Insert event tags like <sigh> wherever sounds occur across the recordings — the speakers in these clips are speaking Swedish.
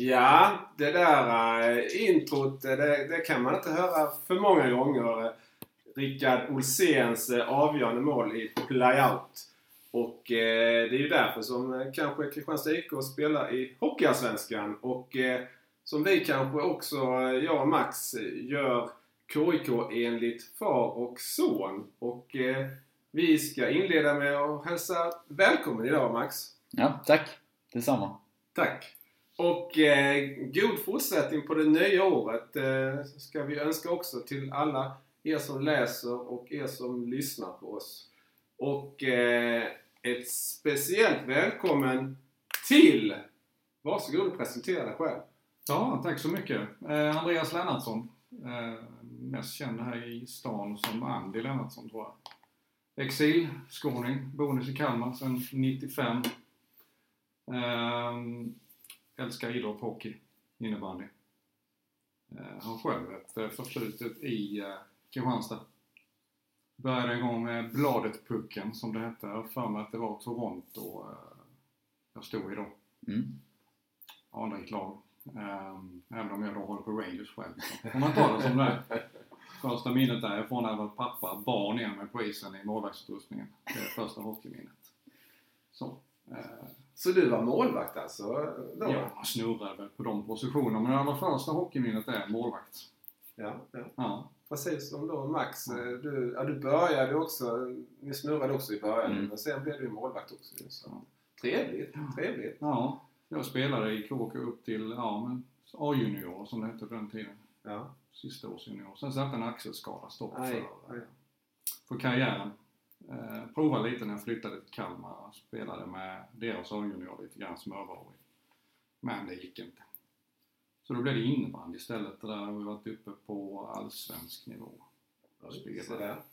Ja, det där uh, introt det, det, kan man inte höra för många gånger. Rickard Olséns uh, avgörande mål i playout. Och uh, det är ju därför som kanske Kristianstad IK spelar i Hockeyallsvenskan. Och som vi kanske också, jag och Max, gör KIK enligt far och son. Och vi ska inleda med att hälsa välkommen idag Max. Ja, tack. Detsamma. Tack. Och eh, god fortsättning på det nya året eh, ska vi önska också till alla er som läser och er som lyssnar på oss. Och eh, ett speciellt välkommen till... Varsågod och presentera dig själv. Ja, tack så mycket. Eh, Andreas Lennartsson. Eh, mest känd här i stan som Andy Lennartsson tror jag. Exilskåning, boende i Kalmar sedan 95. Älskar idrott, hockey, innebandy. Uh, har själv ett uh, förflutet i uh, Kristianstad. Började en gång med Bladet-pucken som det hette. Jag för mig att det var Toronto uh, jag stod i då. Mm. Anrikt lag. Um, även om jag då håller på Rangers själv. Så får man ta det som det är. Första minnet därifrån är att pappa bar ner mig på isen i målvaktsutrustningen. Det är första hockeyminnet. Så. Så du var målvakt alltså? Då? Ja, jag snurrade på de positionerna. Men det allra första hockeyminnet är målvakt. Ja, ja. ja. Precis som då Max. Ja. Du, ja, du började också, ni snurrade också i början mm. men sen blev du målvakt också. Så. Ja. Trevligt, trevligt. Ja, jag spelade i KK upp till ja, A-junior som det hette på den tiden. Ja. Sista års junior. Sen satte en axelskada stopp för, för karriären. Eh, provade lite när jag flyttade till Kalmar och spelade med deras A-junior lite grann som överårig. Men det gick inte. Så då blev det innebandy istället där har vi varit uppe på allsvensk nivå. Ja,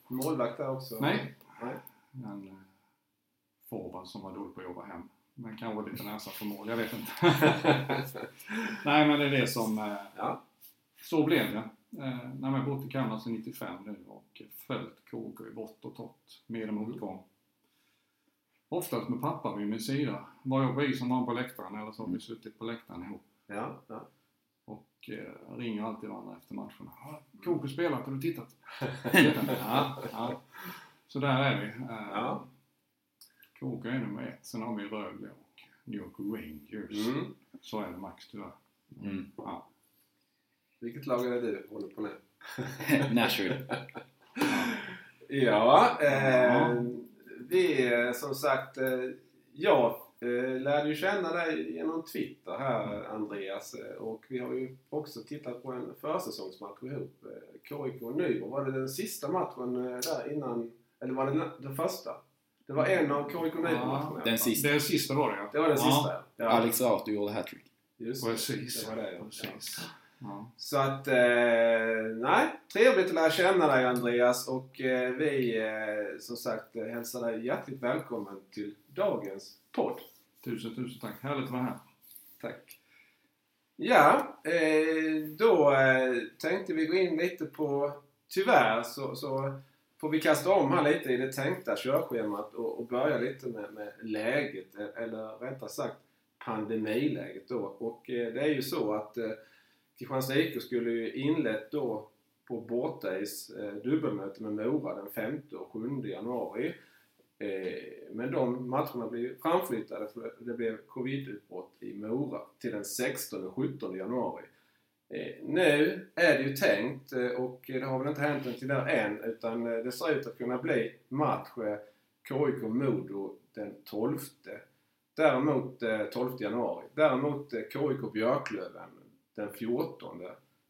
Målvakt där också? Nej. Nej. En eh, forward som var dålig på att jobba hem. Men kanske lite näsa för mål, jag vet inte. <laughs> Nej men det är det som... Eh, ja. Så blev det. Eh, när jag bott i Kalmar sedan 95 nu och följt KK i vått och torrt med och motgång. Oftast med pappa vid min sida. Var jag på isen var han på läktaren eller så har vi suttit på läktaren ihop. Ja, ja. Och eh, ringer alltid varandra efter matcherna. KK spelat, har du tittat? <laughs> ja, ja. Så där är vi. Eh, ja. KK är nummer ett. Sen har vi Rögle och New York Rangers. Mm. Så är det Max tyvärr. Mm. Ja. Vilket lag är det du håller på nu? <laughs> Nashville. ja, eh, vi som sagt, eh, jag eh, lärde ju känna dig genom Twitter här Andreas och vi har ju också tittat på en försäsongsmatch ihop. Eh, KIK Nybro. Var det den sista matchen där innan, eller var det den första? Det var en av KIK Nybro-matcherna. Ja, den sista. Den sista var det ja. Det var den sista ja. Alex Arthur gjorde hattrick. Just Precis. Det var det, Precis. Så att, eh, nej, trevligt att lära känna dig Andreas och eh, vi eh, som sagt hälsar dig hjärtligt välkommen till dagens podd. Tusen, tusen tack. Härligt att vara här. Tack. Ja, då tänkte vi gå in lite på, tyvärr så, så får vi kasta om här lite i det tänkta körschemat och, och börja lite med, med läget, eller rättare sagt pandemiläget då. Och det är ju så att Kristianstad IK skulle ju inlett då på bortais eh, dubbelmöte med Mora den 5 och 7 januari. Eh, men de matcherna blev framflyttade för det blev covidutbrott i Mora till den 16 och 17 januari. Eh, nu är det ju tänkt eh, och det har väl inte hänt någonting där än utan eh, det ser ut att kunna bli match KIK-Modo den 12. Däremot eh, 12 januari. Däremot KIK Björklöven den 14,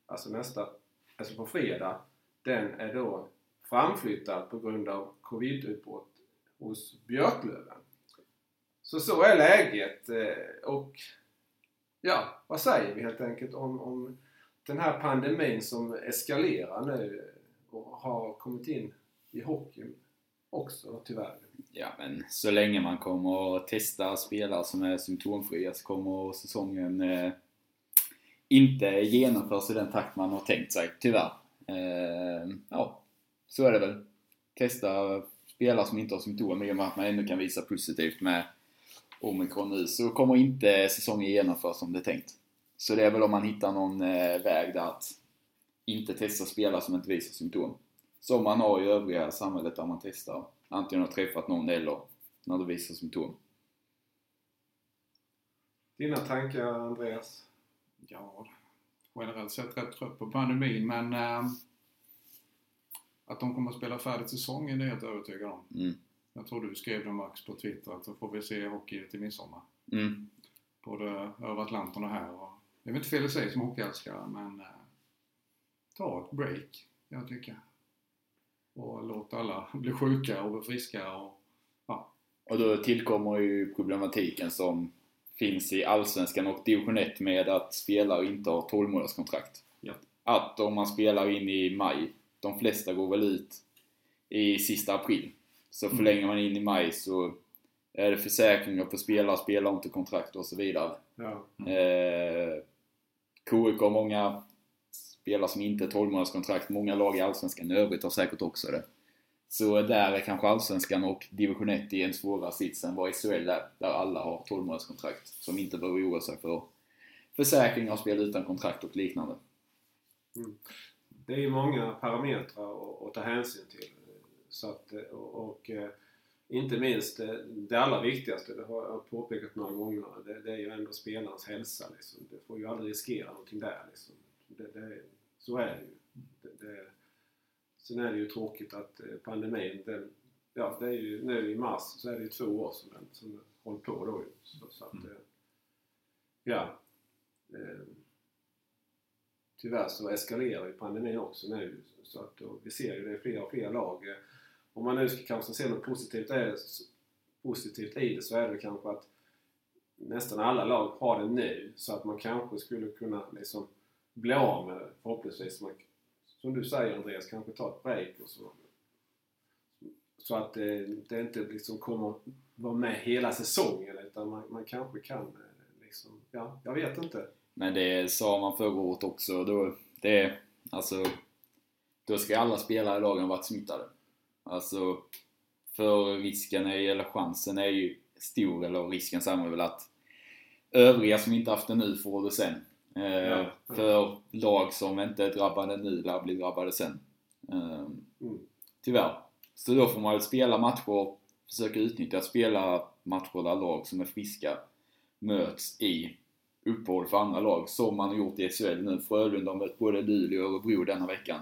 alltså nästa, alltså på fredag, den är då framflyttad på grund av covidutbrott hos Björklöven. Så så är läget eh, och ja, vad säger vi helt enkelt om, om den här pandemin som eskalerar nu och har kommit in i hockeyn också tyvärr. Ja men så länge man kommer att testa spelare som är symptomfria så kommer säsongen eh, inte genomförs i den takt man har tänkt sig, tyvärr. Ehm, ja, så är det väl. Testa spelare som inte har symptom i och med att man ändå kan visa positivt med omikron nu så kommer inte säsongen genomföras som det är tänkt. Så det är väl om man hittar någon eh, väg där att inte testa spelare som inte visar symptom. Som man har i övriga samhället där man testar antingen har träffat någon eller när det visar symptom. Dina tankar Andreas? Ja, generellt sett rätt trött på pandemin men äh, att de kommer att spela färdigt säsongen är jag helt övertygad om. Mm. Jag tror du skrev det Max på Twitter att då får vi se hockey till midsommar. Mm. Både över Atlanten och här. Och det är väl inte fel att säga som hockeyälskare men äh, ta ett break, jag tycker. Och låt alla <laughs> bli sjuka och bli friska och ja. Och då tillkommer ju problematiken som finns i Allsvenskan och Division 1 med att spelare inte har 12 månaderskontrakt. Ja. Att om man spelar in i maj, de flesta går väl ut i sista april. Så Mm. förlänger man in i maj så är det försäkringar på spelare, spelar inte kontrakt och så vidare. Ja. Eh, KIK har många spelare som inte har 12 månaderskontrakt. Många lag i Allsvenskan i övrigt har säkert också det. Så där är kanske Allsvenskan och Division 1 i en svårare sits än vad SHL är, där alla har 12 månaderskontrakt. Som inte behöver oroa sig för försäkringar spel utan kontrakt och liknande. Mm. Det är ju många parametrar att, ta hänsyn till. Så att, och, och eh, inte minst det, det allra viktigaste, det har jag påpekat några gånger, det, det är ju ändå spelarens hälsa. Liksom. Du får ju aldrig riskera någonting där. Liksom. Det, det, så är det ju. Det, det, sen är det ju tråkigt att eh, pandemin, den, ja, det är ju, nu i mars så är det ju två år som den som hållit på då. Så, så att, Mm. eh, ja. Eh, tyvärr så eskalerar ju pandemin också nu. Så att, vi ser ju det i fler och fler lag. Eh, Om man nu ska kanske se något positivt, är, positivt i det så är det kanske att nästan alla lag har det nu. Så att man kanske skulle kunna liksom bli av med förhoppningsvis. Man, som du säger Andreas, kanske ta ett break och så. Så att det, det inte liksom kommer vara med hela säsongen utan man, man kanske kan eh, liksom, ja, jag vet inte. Men det sa man förra året också. Då, det, alltså, då ska alla spelare i lagen ha varit smittade. Alltså, för risken, är, eller chansen är ju stor, eller risken säger man väl att övriga som inte haft det nu får det sen. Ja. För lag som inte är drabbade nu lär bli drabbade sen. Eh, Mm. tyvärr. Så då får man väl spela matcher, försöka utnyttja att spela matcher där lag som är friska möts i uppehåll för andra lag, som man har gjort i SHL nu. Frölunda har mött både Luleå och Örebro denna veckan.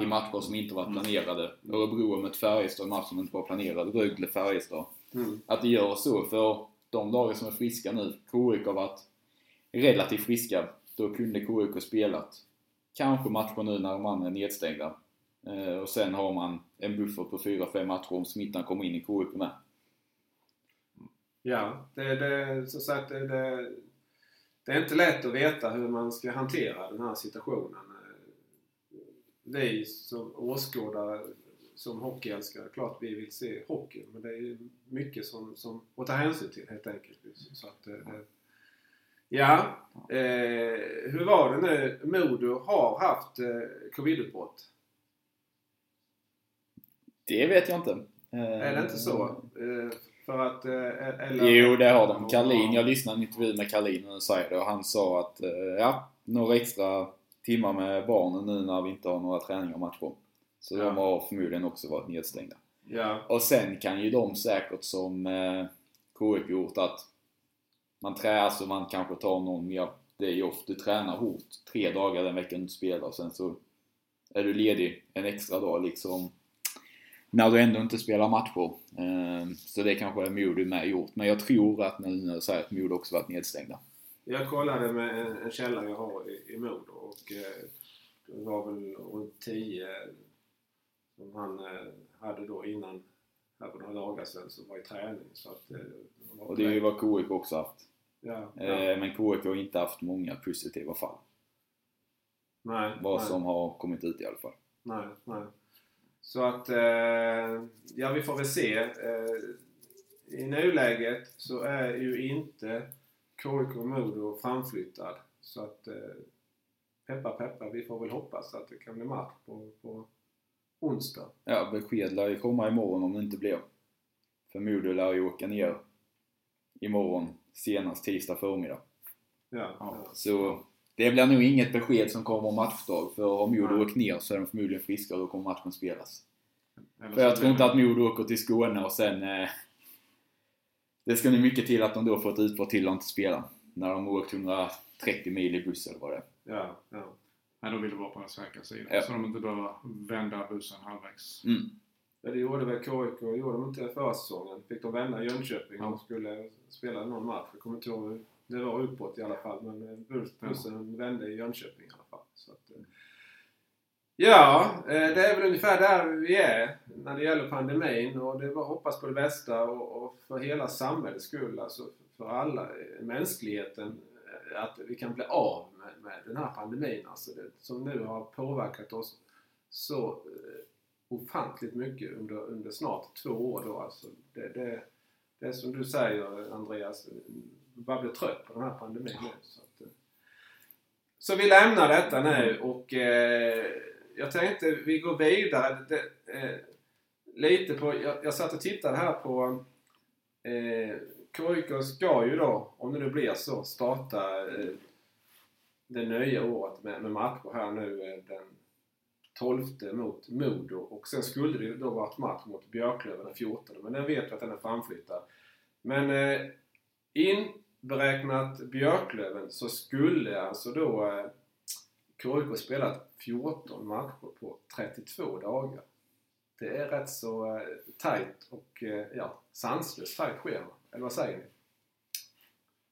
I matcher som inte var planerade. Örebro har mött Färjestad i matcher som inte var planerade. Rögle, Färjestad. Mm. Att det gör så för de lagen som är friska nu. KIK har varit relativt friska. Då kunde KIK spelat kanske matcher nu när de andra är nedstängda. Eh, och sen har man en buffert på 4-5 matcher om smittan kommer in i KIK med. Ja, det, det, som sagt, det, det, det är inte lätt att veta hur man ska hantera den här situationen. Eh, vi som åskådare, som hockeyälskare, klart vi vill se hockey men det är mycket som, som att ta hänsyn till helt enkelt. Så att, eh, det, det, ja, eh, hur var det nu? Modo har haft eh, covidutbrott. Det vet jag inte. Är det inte så? Eh, för att... Eh, eller, Jo, det har de. Karlin, jag lyssnade en intervju med Karlin och säger det och han sa att eh, ja, några extra timmar med barnen nu när vi inte har några träningar och matcher. Så Ja. de har förmodligen också varit nedstängda. Ja, Och sen kan ju de säkert som eh, KIK gjort att man tränar så man kanske tar någon mer day off. Du tränar hårt tre dagar den veckan du spelar och sen så är du ledig en extra dag liksom när du ändå inte spelar matcher. Eh, så det kanske är Modo med gjort. Men jag tror att nu när du säger att Modo också varit nedstängda. Jag kollade med en, en källa jag har i, i Modo och eh, det var väl runt 10 som han eh, hade då innan, här för några dagar sedan, som var i träning. Så att, eh, det var Och det är ju vad KIK också haft. Ja, ja. Eh, men KIK har inte haft många positiva fall. nej, Vad nej, som har kommit ut i alla fall. nej, nej. Så att, eh, ja vi får väl se. Eh, I nuläget så är ju inte KIK Modo framflyttad. Så att peppa peppa, vi får väl hoppas att det kan bli match på, på onsdag. Ja, besked lär ju komma imorgon om det inte blir. För Modo lär ju åka ner imorgon senast tisdag förmiddag. Ja, Ja. Så det blir nog inget besked som kommer om matchdag. För om Modo åker ner så är de förmodligen friska och då kommer matchen spelas. Eller För jag tror inte att Modo åker till Skåne och sen... Eh, det ska nog mycket till att de då får ett utbrott till och inte spela. När de har åkt 130 mil i buss eller vad det är. Ja, ja. Nej, de vill vara på den säkra sidan. Ja. Så de inte behöver vända bussen halvvägs. Mm. Ja, det gjorde väl KIK, gjorde de inte förra säsongen. Fick de vända Jönköping Ja. och skulle spela någon match. Jag kommer inte ihåg, det var uppåt i alla fall. Men bus- bussen vände i Jönköping i alla fall. Så att, eh, ja, eh, det är väl ungefär där vi är när det gäller pandemin. Och det var hoppas på det bästa och, och för hela samhällets skull. Alltså för alla, eh, mänskligheten. Att vi kan bli av med, med den här pandemin. Alltså det, som nu har påverkat oss så ofantligt mycket under, under snart två år då alltså. Det, det, det är som du säger Andreas, du bara blir trött på den här pandemin nu. Så, att, eh. så vi lämnar detta nu och eh, jag tänkte vi går vidare det, eh, lite på, jag, jag satt och tittade här på eh, KIK ska ju då, om det nu blir så, starta eh, det nya året med, med matcher här nu eh, den 12 mot Modo och sen skulle det då varit match mot Björklöven den 14 men den vet vi att den är framflyttad. Men eh, inberäknat Björklöven så skulle alltså då eh, KIK spelat 14 matcher på 32 dagar. Det är rätt så eh, tajt och eh, ja, sanslöst tajt schema. Eller vad säger ni?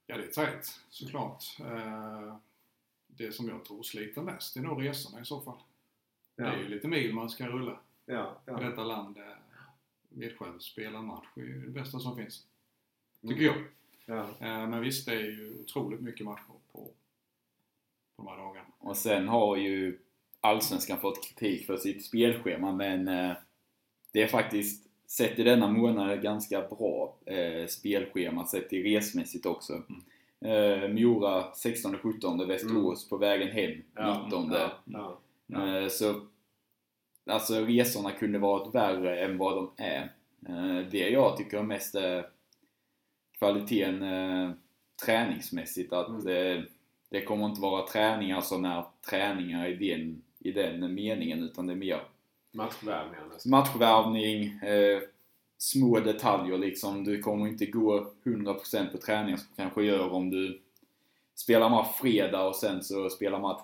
Ja, det är tajt såklart. Eh, Det som jag tror sliter mest är nog resorna i så fall. Det Ja, är ju lite mil man ska rulla ja, i ja. detta land. eh, Vetskär spela match är ju det bästa som finns. Mm. Tycker jag. ja. Eh, Men visst, det är ju otroligt mycket matcher på, på de här dagarna. Och sen har ju Allsvenskan fått kritik för sitt spelschema men eh, det är faktiskt sett i denna månad ganska bra eh, spelschema sett i resmässigt också. Eh, Mora 16-17, Västerås på vägen hem Ja, 19. Ja, ja. Ja. Eh, så alltså resorna kunde varit värre än vad de är. Eh, det jag tycker mest är kvaliteten eh, träningsmässigt att Mm. det kommer inte vara träningar som är träningar i den, i den meningen utan det är mer matchvärvning, eh, små detaljer liksom. Du kommer inte gå 100% på träningar som du kanske gör om du spelar match fredag och sen så spelar match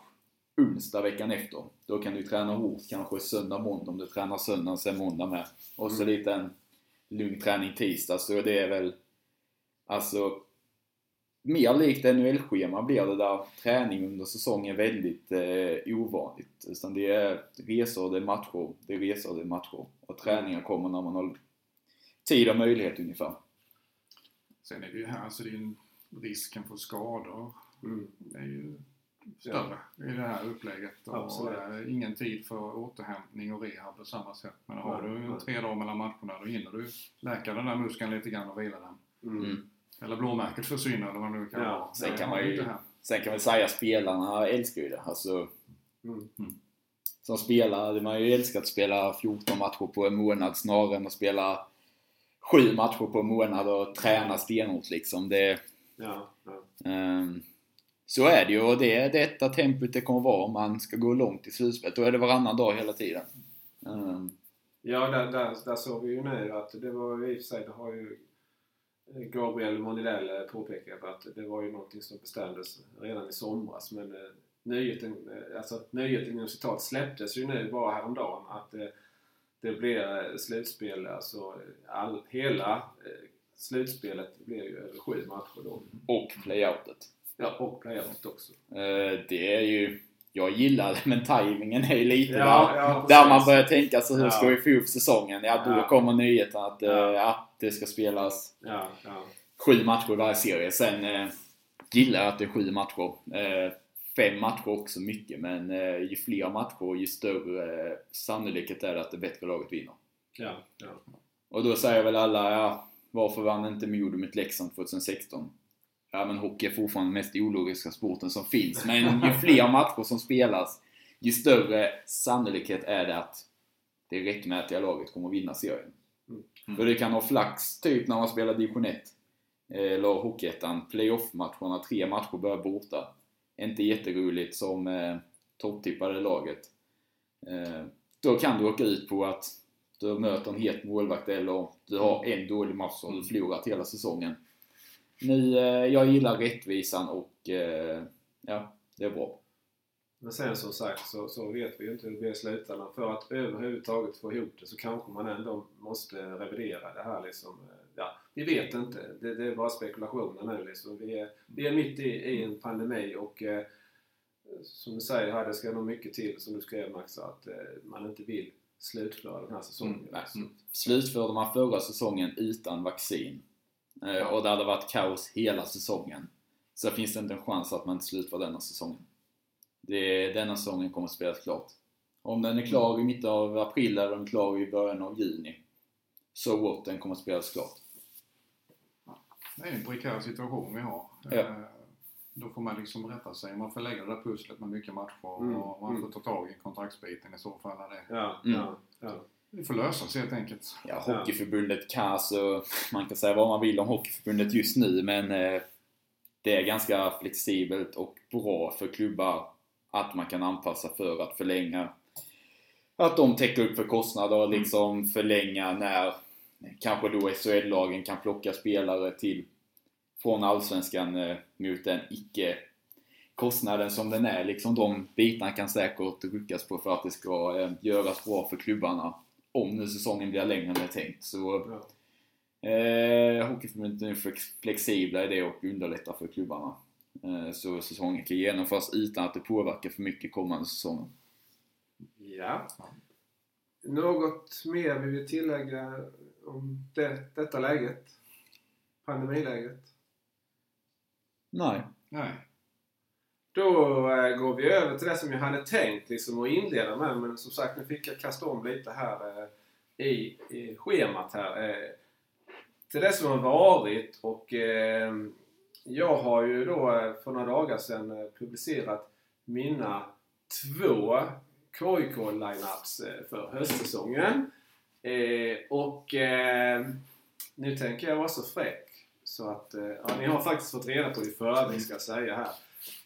onsdag veckan efter. Då kan du träna hårt kanske söndag, måndag om du tränar söndag sen måndag med. Och så Mm. lite en lugn träning tisdag. Så det är väl alltså mer likt NHL-schema blir det där träning under säsongen är väldigt eh, ovanligt. Utan det är resor, det är matcher, det är resor, det är matcher. Och träningar kommer när man har tid och möjlighet ungefär. Sen är det ju här, så det är en risken för skador. Mm. Det är ju större i det här upplägget. Och Absolut. eh, ingen tid för återhämtning och rehab på samma sätt. Men har du tre dagar mellan matcherna då hinner du läka den där muskeln lite grann och vila den. Mm. Mm. Eller blåmärket försvinner eller vad det nu kan Ja, vara. sen kan man ju-. Sen kan man säga spelarna älskar ju det. Alltså, Mm. som spelare hade man ju älskat att spela 14 matcher på en månad snarare än att spela 7 matcher på en månad och träna stenhårt liksom. Det, Ja, ja. ehm, så är det ju och det är detta tempot det kommer vara om man ska gå långt i slutspelet. Då är det varannan dag hela tiden. Ehm, Ja, där, där, där såg vi ju nu att det var i och för sig, det har ju Gabriel Monidell eh, påpekat att det var ju någonting som bestämdes redan i somras men eh, nyheten, eh, alltså nyheten inom citat släpptes ju nu bara häromdagen att eh, det blir slutspel, alltså all, hela slutspelet blir ju över sju matcher då. och playoutet. Ja, och playout också. Eh, det är ju... Jag gillar det men tajmingen är ju lite där. ja, Där man börjar tänka så hur Ja. ska vi få ihop säsongen? Ja, då Ja. kommer nyheten att, eh, Ja. att det ska spelas Ja, ja. sju matcher i varje serie. Sen eh, gillar jag att det är sju matcher. Eh, fem matcher också mycket, men eh, ju fler matcher ju större eh, sannolikhet är det att det bättre laget vinner. ja, ja. Och då säger väl alla, ja, varför vann inte Modo mot Leksand 2016? Ja men hockey är fortfarande den mest ologiska sporten som finns. Men ju fler matcher som spelas, ju större sannolikhet är det att det rättmätiga laget kommer att vinna serien. Mm. För det kan ha flax, typ när man spelar division 1. Eller Hockeyettan, playoff-matcherna, tre matcher börjar borta. inte jätteroligt som eh, topptippade laget. Eh, då kan du åka ut på att du möter en het målvakt eller du har en dålig match och du förlorat hela säsongen. Nu, eh, jag gillar rättvisan och eh, ja, det är bra. Men sen som sagt så, så vet vi ju inte hur det blir i slutändan. För att överhuvudtaget få ihop det så kanske man ändå måste revidera det här liksom. Ja, vi vet inte. Det, det är bara spekulationer nu liksom. Vi är, vi är mitt i, i en pandemi och eh, som du säger här, det ska nog mycket till som du skrev Max, att eh, man inte vill slutföra den här säsongen. Mm, mm. Slutförde man förra säsongen utan vaccin och det hade varit kaos hela säsongen så finns det inte en chans att man inte slutför denna säsongen. Det, denna säsongen kommer att spelas klart. Om den är klar i mitten av april eller om den är klar i början av juni så what, den kommer att spelas klart. Det är en prekär situation vi har. Ja. Eh, Då får man liksom rätta sig. Man får lägga det där pusslet med mycket matcher Mm, och man får mm. ta tag i kontraktsbiten i så fall. Är det. Ja, Mm. ja, ja. Det får lösas helt enkelt. Ja, Hockeyförbundet kan alltså, <laughs> man kan säga vad man vill om Hockeyförbundet just nu men eh, det är ganska flexibelt och bra för klubbar att man kan anpassa för att förlänga att de täcker upp för kostnader och liksom förlänga när kanske då SHL-lagen kan plocka spelare till från Allsvenskan eh, mot den icke kostnaden som den är. Liksom de bitarna kan säkert ruckas på för att det ska eh, göras bra för klubbarna om nu säsongen blir längre än är tänkt. Så Ja. Eh, Hockeyförbundet är flex- flexibla i det och underlättar för klubbarna. Eh, så säsongen kan genomföras utan att det påverkar för mycket kommande säsonger. Ja. Något mer vi vill tillägga om det, detta läget? Pandemiläget? Nej. Nej. Då eh, går vi över till det som jag hade tänkt liksom, att inleda med. Men som sagt, nu fick jag kasta om lite här eh, i, i schemat här. Eh, till det som har varit och eh, jag har ju då eh, för några dagar sedan eh, publicerat mina två KIK-lineups eh, för höstsäsongen. Eh, och eh, nu tänker jag vara så fräck så att, eh, ja, ni har faktiskt fått reda på i förväg ska jag säga här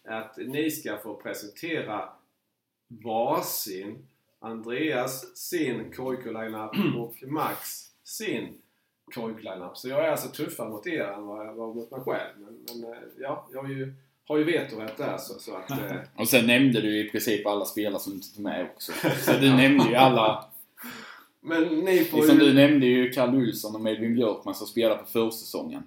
att ni ska få presentera varsin Andreas sin KIK-lineup <clears throat> och Max sin KIK-lineup. Så jag är alltså tuffare mot er än vad jag var mot mig själv. Men, men eh, ja, jag har ju, har ju vetorätt där så, så att... <laughs> Eh, Och sen nämnde du i princip alla spelare som inte tog med också. Så du <laughs> nämnde ju alla. men ni får Liksom ju... du nämnde ju Kalle Olsson och Melvin Björkman som spelar på försäsongen.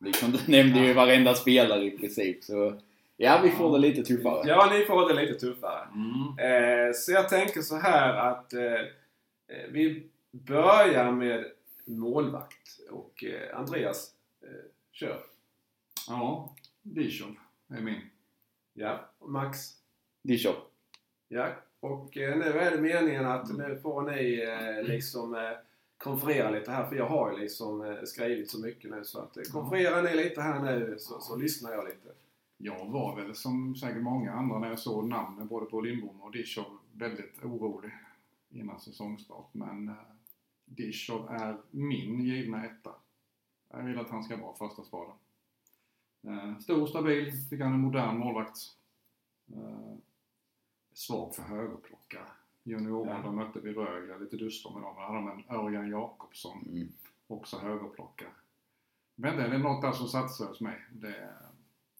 Liksom du <laughs> nämnde ju varenda spelare i princip. Så ja, vi får det lite tuffare. Ja, ni får det lite tuffare. Mm. Eh, så jag tänker så här att eh, eh, vi börjar med målvakt. Och eh, Andreas, eh, kör. Ja, Dishov är min. Ja, och Max. Dishov. Ja, och eh, nu är det meningen att nu får ni eh, liksom eh, konferera lite här för jag har ju liksom eh, skrivit så mycket nu så att eh, konferera ni lite här nu så, så lyssnar jag lite. Jag var väl som säkert många andra när jag såg namnen både på Lindbom och Dishov väldigt orolig innan säsongstart. Men eh, Dishov är min givna etta. Jag vill att han ska vara första spaden. Eh, stor, stabil, tycker han är modern målvakt. Eh, svag för högerplockare. Juniorerna Ja. de mötte vi Rögle, lite duster med dem. Där hade de en Örjan Jakobsson, Mm. också högerplockare. Men det är något där som satsar hos mig. Det,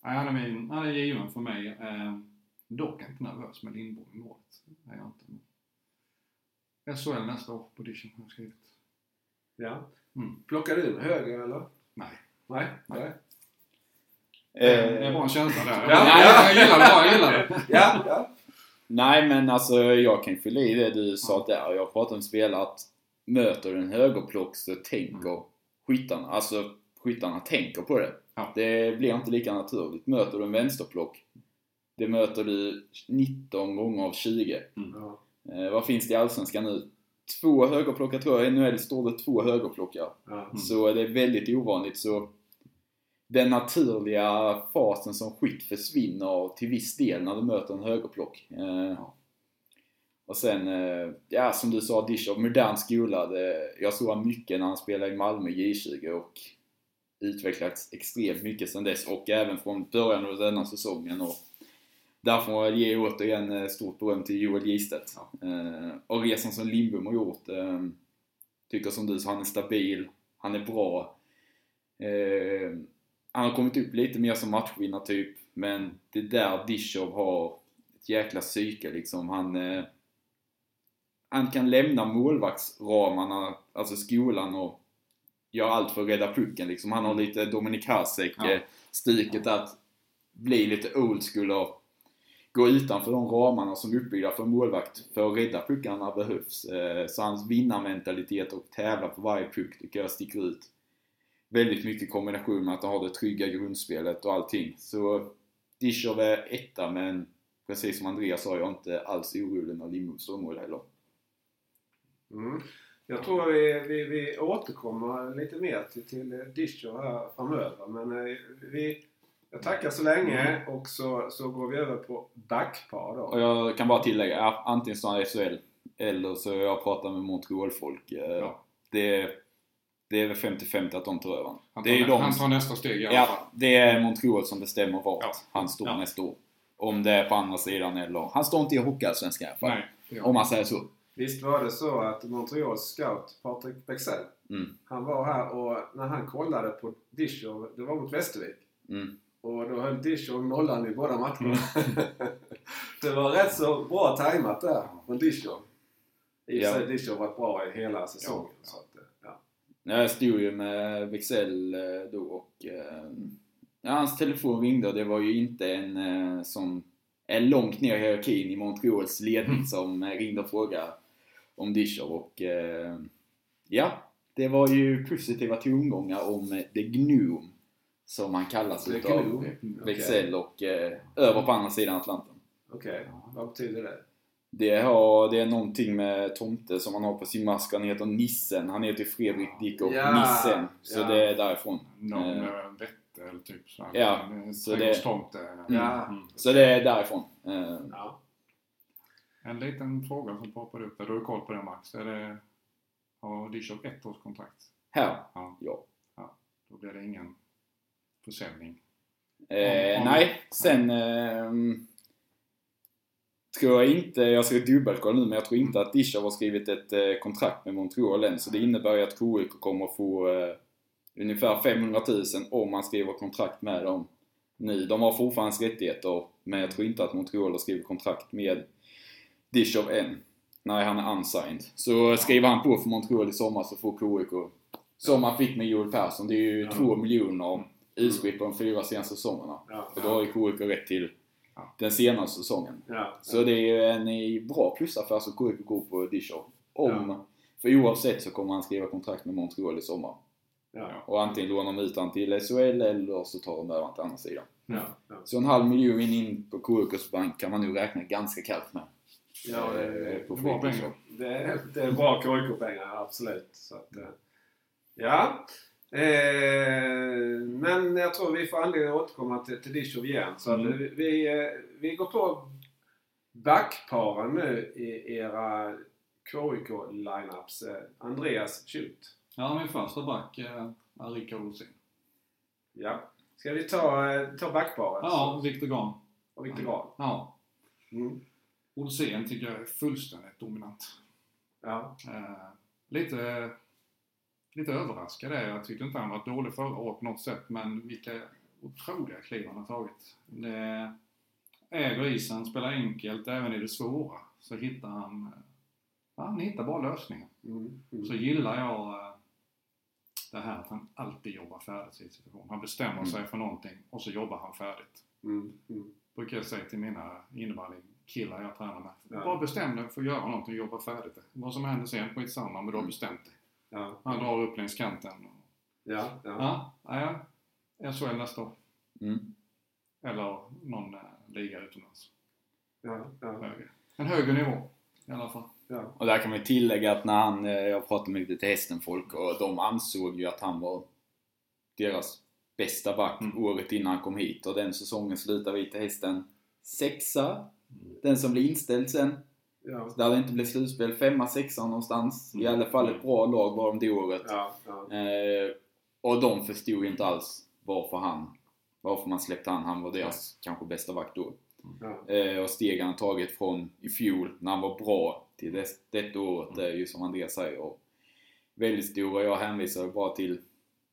nej, han, är min, han är given för mig. Eh, dock inte nervös med Lindbom i målet. Det är jag inte. SHL nästa år på Dition har jag skrivit. Ja. Mm. Plockar du höger eller? Nej. Nej? Nej. Det är bara en känsla där. Eh, Ja, jag gillar det jag gillar det. Ja, ja. Nej men alltså jag kan fylla i det du sa där. Jag pratar om spelare att möter du en högerplock så tänker skyttarna, alltså skyttarna tänker på det. Ja. Det blir inte lika naturligt. Möter du en vänsterplock, det möter du 19 gånger av 20. ja. Eh, vad finns det i Allsvenskan nu? Två högerplockar tror jag. I NHL står det två högerplockar. Mm. Så det är väldigt ovanligt. Så den naturliga fasen som skytt försvinner till viss del när du möter en högerplock. Eh, och sen, eh, ja som du sa, Dishov, modern skola. Det, jag såg mycket när han spelade i Malmö J20 och utvecklats extremt mycket sen dess och även från början av denna säsongen. Och Där får jag ge återigen eh, stort beröm till Joel Gistedt. Ja. Eh, och resan som Lindbom har gjort. Eh, tycker som du, så han är stabil, han är bra. Eh, han har kommit upp lite mer som matchvinnartyp, men det är där Dishov har ett jäkla psyke liksom. Han, eh, han kan lämna målvaktsramarna, alltså skolan och göra allt för att rädda pucken liksom. Han har lite Dominik Hasek Ja. eh, att bli lite old school och gå utanför de ramarna som är uppbyggda för en målvakt för att rädda puckarna behövs. Eh, Så hans vinnarmentalitet och tävla på varje puck tycker jag sticker ut väldigt mycket i kombination med att han har det trygga grundspelet och allting. Så Dishov är etta men precis som Andreas sa, jag är inte alls orolig när Lindbom står mål heller. Mm. Jag tror vi, vi, vi återkommer lite mer till, till Disho här framöver. Men eh, vi, jag tackar så länge och så, så går vi över på backpar då. Och jag kan bara tillägga, antingen står han i SHL eller så jag pratar med Montreal-folk. Eh, Ja. Det, det är väl 50-50 att de tar över. Han Det tar, är ju de han tar nästa steg i alla fall. Ja, det är Montreal som bestämmer vart Ja. han står Ja. nästa år. Om det är på andra sidan eller... Han står inte i Hockeyallsvenskan i alla fall. Nej, det Om man säger så. Visst var det så att Montreals scout Patrik Bexell, Mm. han var här och när han kollade på Disho, det var mot Västervik. Mm. Och då höll Disho nollan i båda matcherna. <laughs> det var rätt så bra tajmat där från Disho. I och Ja. för sig Disho har varit bra i hela säsongen. Ja. Så att, ja. Jag stod ju med Wexell eh, då och... eh, Ja, hans telefon ringde och det var ju inte en eh, som är långt ner i hierarkin i Montreals ledning Mm. som ringde och frågade om Dishov och... eh, Ja, det var ju positiva tongångar om eh, The Gnome som han kallas The utav Gnome? Wexell och eh, över på andra sidan Atlanten. Okej, vad betyder det? Det, har, det är någonting med tomte som han har på sin mask. Han heter Nissen. Han heter Fredrik Dickow Ja, Nissen. Så ja. det är därifrån. Någon Eh, vette eller typ så. Ja, så det- trädgårdstomt, eh, Ja. mm. Så det är därifrån. Eh, Ja. En liten fråga som poppade upp där. Du har koll på det Max. Är det, har Dishov ett års kontrakt? här. Ja. Ja. Då blir det ingen försäljning. Eh, Om- om- nej, sen... ehm, tror jag inte, jag ska dubbelkolla nu, men jag tror inte att Dishov har skrivit ett eh, kontrakt med Montreal än. Så det innebär ju att KIK kommer få eh, ungefär 500 000 om han skriver kontrakt med dem nu. De har fortfarande rättigheter, men jag tror inte att Montreal har skrivit kontrakt med Dishov än. Nej, han är unsigned. Så skriver han på för Montreal i sommar så får KIK, som han fick med Joel Persson, det är ju Ja. 2 miljoner utspritt på de fyra senaste säsongerna. Ja. För då har ju KIK rätt till Ja. den senaste säsongen. Ja. Så det är ju en eh, bra plusaffär som KIK går på Dishov. Om, För oavsett så kommer han skriva kontrakt med Montreal i sommar. Ja. Och antingen lånar de ut han till SHL eller så tar de över han till andra sidan. Ja. Ja. Så en halv miljon in på KIKs bank kan man nu räkna ganska kallt med. Ja, det, Eh, det, på Bra pengar. det, är- det är bra KIK-pengar, absolut. Så att, eh, ja. Eh, men jag tror vi får anledning att återkomma till, till Dishov igen. Så Mm. vi, vi, eh, vi går på backparen nu i era KIK-lineups. Eh, Andreas, shoot. Ja, min första back eh, är Rickard Olsson. Ja. Ska vi ta, eh, ta backparet? Ja, Viktor Grahn. Och Viktor Grahn. Ja. Mm. Olsén tycker jag är fullständigt dominant. Ja. Eh, lite, lite överraskad är jag. Jag tyckte inte han var dålig förra året på något sätt, men vilka otroliga kliv han har tagit. Det äger isen, spelar enkelt, även i det svåra så hittar han han hittar bara lösningar. Mm. Mm. Så gillar jag eh, det här att han alltid jobbar färdigt i situation. Han bestämmer Mm. sig för någonting och så jobbar han färdigt. Mm. Mm. Brukar jag säga till mina innebandykillar jag tränar med. Ja. Bara bestäm dig för att göra någonting och jobba färdigt det. Vad som händer sen, skitsamma, men du har Mm. bestämt dig. Ja. Han drar upp längs kanten. Ja. Ja. Ja, ja, ja. SHL nästa år. Mm. Eller någon eh, liga utomlands. Ja. Ja. Högre. En högre nivå i alla fall. Ja. Och där kan man tillägga att när han, eh, jag pratade med lite hästen-folk och de ansåg ju att han var deras bästa back Mm. året innan han kom hit. Och den säsongen slutade vi till hästen sexa. Den som blev inställd sen. Ja. Där det inte blev slutspel. Femma, sexa någonstans. I Mm. alla fall ett bra lag var de det året. Ja. Ja. Eh, och de förstod ju inte alls varför han, varför man släppte han. Han var deras kanske bästa back då. Eh, och steg han tagit från i fjol när han var bra till det, detta året är ju som Andreas säger och väldigt stora. Jag hänvisar bara till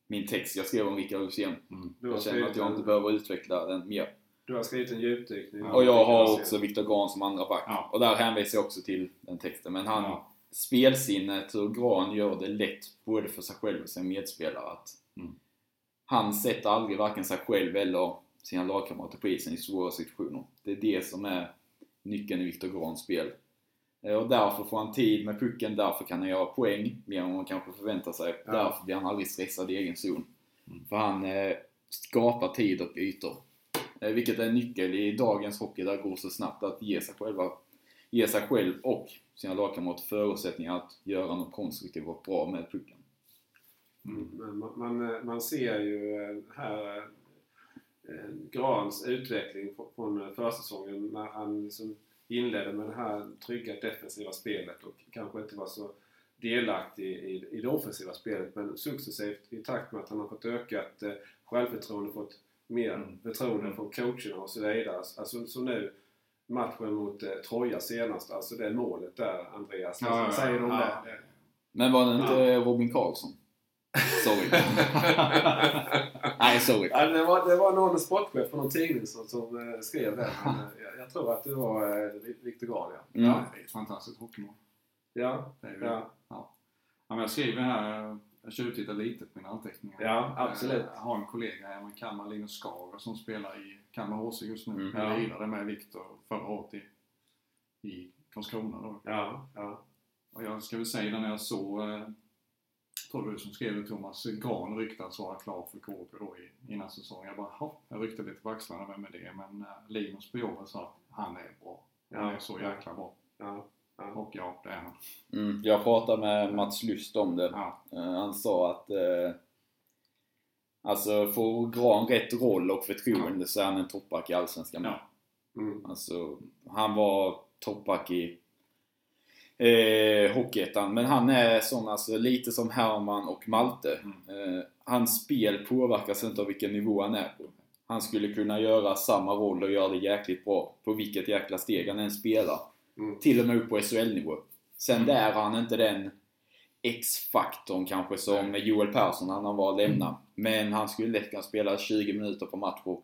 min text jag skrev om Rickard Rosén. Mm. Jag känner att jag inte behöver utveckla den mer. Du har skrivit en djupdykning. Ja, Och jag har också Viktor Grahn som andra back. Ja. Och där hänvisar jag också till den texten. Men han, Ja. spelsinnet hur Grahn gör det lätt både för sig själv och sin medspelare att Mm. han sätter aldrig varken sig själv eller sina lagkamrater på isen i svåra situationer. Det är det som är nyckeln i Viktor Grahns spel. Eh, Och därför får han tid med pucken, därför kan han göra poäng mer än man kanske förväntar sig. Ja. Därför blir han aldrig stressad i egen zon. Mm. För han eh, skapar tid och ytor. Eh, vilket är en nyckel i dagens hockey där det går så snabbt att ge sig, själva, ge sig själv och sina lagkamrater förutsättningar att göra något konstruktivt och bra med pucken. Mm, man, man, eh, man ser ju eh, här Grans utveckling från försäsongen när han liksom inledde med det här trygga defensiva spelet och kanske inte var så delaktig i, i det offensiva spelet men successivt i takt med att han har fått ökat självförtroende, fått mer Mm. förtroende Mm. från coacherna och så vidare. Alltså så nu matchen mot eh, Troja senast, alltså det målet där Andreas, Ja, ja, säger om ja. det? Men var det inte Robin Karlsson? Sorry. <laughs> Nej, sorry. Ja, det, var, det var någon sportchef på någon tidning som, som eh, skrev det. Men, eh, jag, jag tror att det var eh, Viktor Grahn, ja. Mm. Ja, det är ett fantastiskt hockeymål. Ja, Det är ja, Ja, men jag skriver här, jag tjuvtittar lite på mina anteckningar. Ja, absolut. Jag har en kollega här i Kalmar, Linus Skager, som spelar i Kalmar HC just nu. Mm. Jag Ja. lirade med Viktor förra året i, i Karlskrona då. ja, ja. Och jag ska väl säga när jag såg, eh, tror du som skrev det Thomas, Gran ryktas vara klar för KP då i, innan säsongen. Jag bara, "Jaha." jag ryckte lite på axlarna, vem är det? Men eh, Linus på jobbet sa att han är bra. Han Ja. är så jäkla bra. ja. Ja, det är han. Mm. Jag pratade med Mats Lust om det. Ja, Eh, Han sa att eh, Alltså får Gran rätt roll och förtroende så är han en toppback i Allsvenskan. Ja. Mm. Alltså, han var toppback i eh, Hockeyettan. Men han är sån, alltså, lite som Herman och Malte. Eh, hans spel påverkas inte av vilken nivå han är på. Han skulle kunna göra samma roll och göra det jäkligt bra på vilket jäkla steg han än spelar. Mm. Till och med upp på SHL-nivå. Sen Mm. där är han inte den X-faktorn kanske som Joel Persson när han var lämnad. Men han skulle lätt kunna spela 20 minuter per match och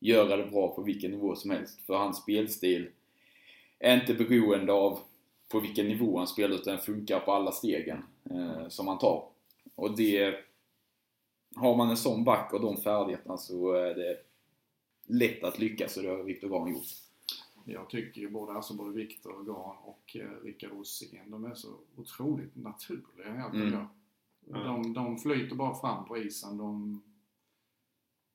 göra det bra på vilken nivå som helst. För hans spelstil är inte beroende av på vilken nivå han spelar utan funkar på alla stegen eh, som han tar. Och det... Har man en sån back och de färdigheterna så är det lätt att lyckas och det har Viktor Grahn gjort. Jag tycker ju både, alltså både Viktor Gran och eh, Rickard Rosén, de är så otroligt naturliga i allt de Mm. gör. De, de flyter bara fram på isen. De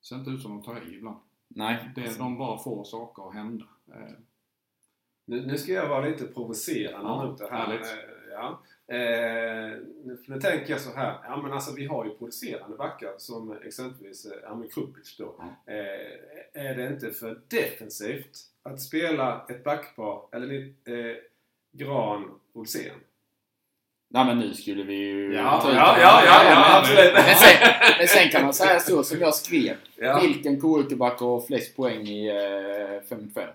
ser inte ut som de tar i ibland. Nej. Det, alltså, de bara får saker att hända. Eh, Nu, nu ska jag vara lite provocerande Ja, mot det här. härligt. Eh, Ja. Eh, nu, tänker jag så här. Ja, men alltså, vi har ju producerande backar som exempelvis eh, ja, men Krupic då. Eh, är det inte för defensivt att spela ett backpar, eller eh, Gran Olsén? Nej men nu skulle vi ju... Ja, ja, ja, ja, ja, absolut. Men sen, men sen kan man säga så som jag skrev. Ja. Vilken KUK-back har flest poäng i eh, 5-5?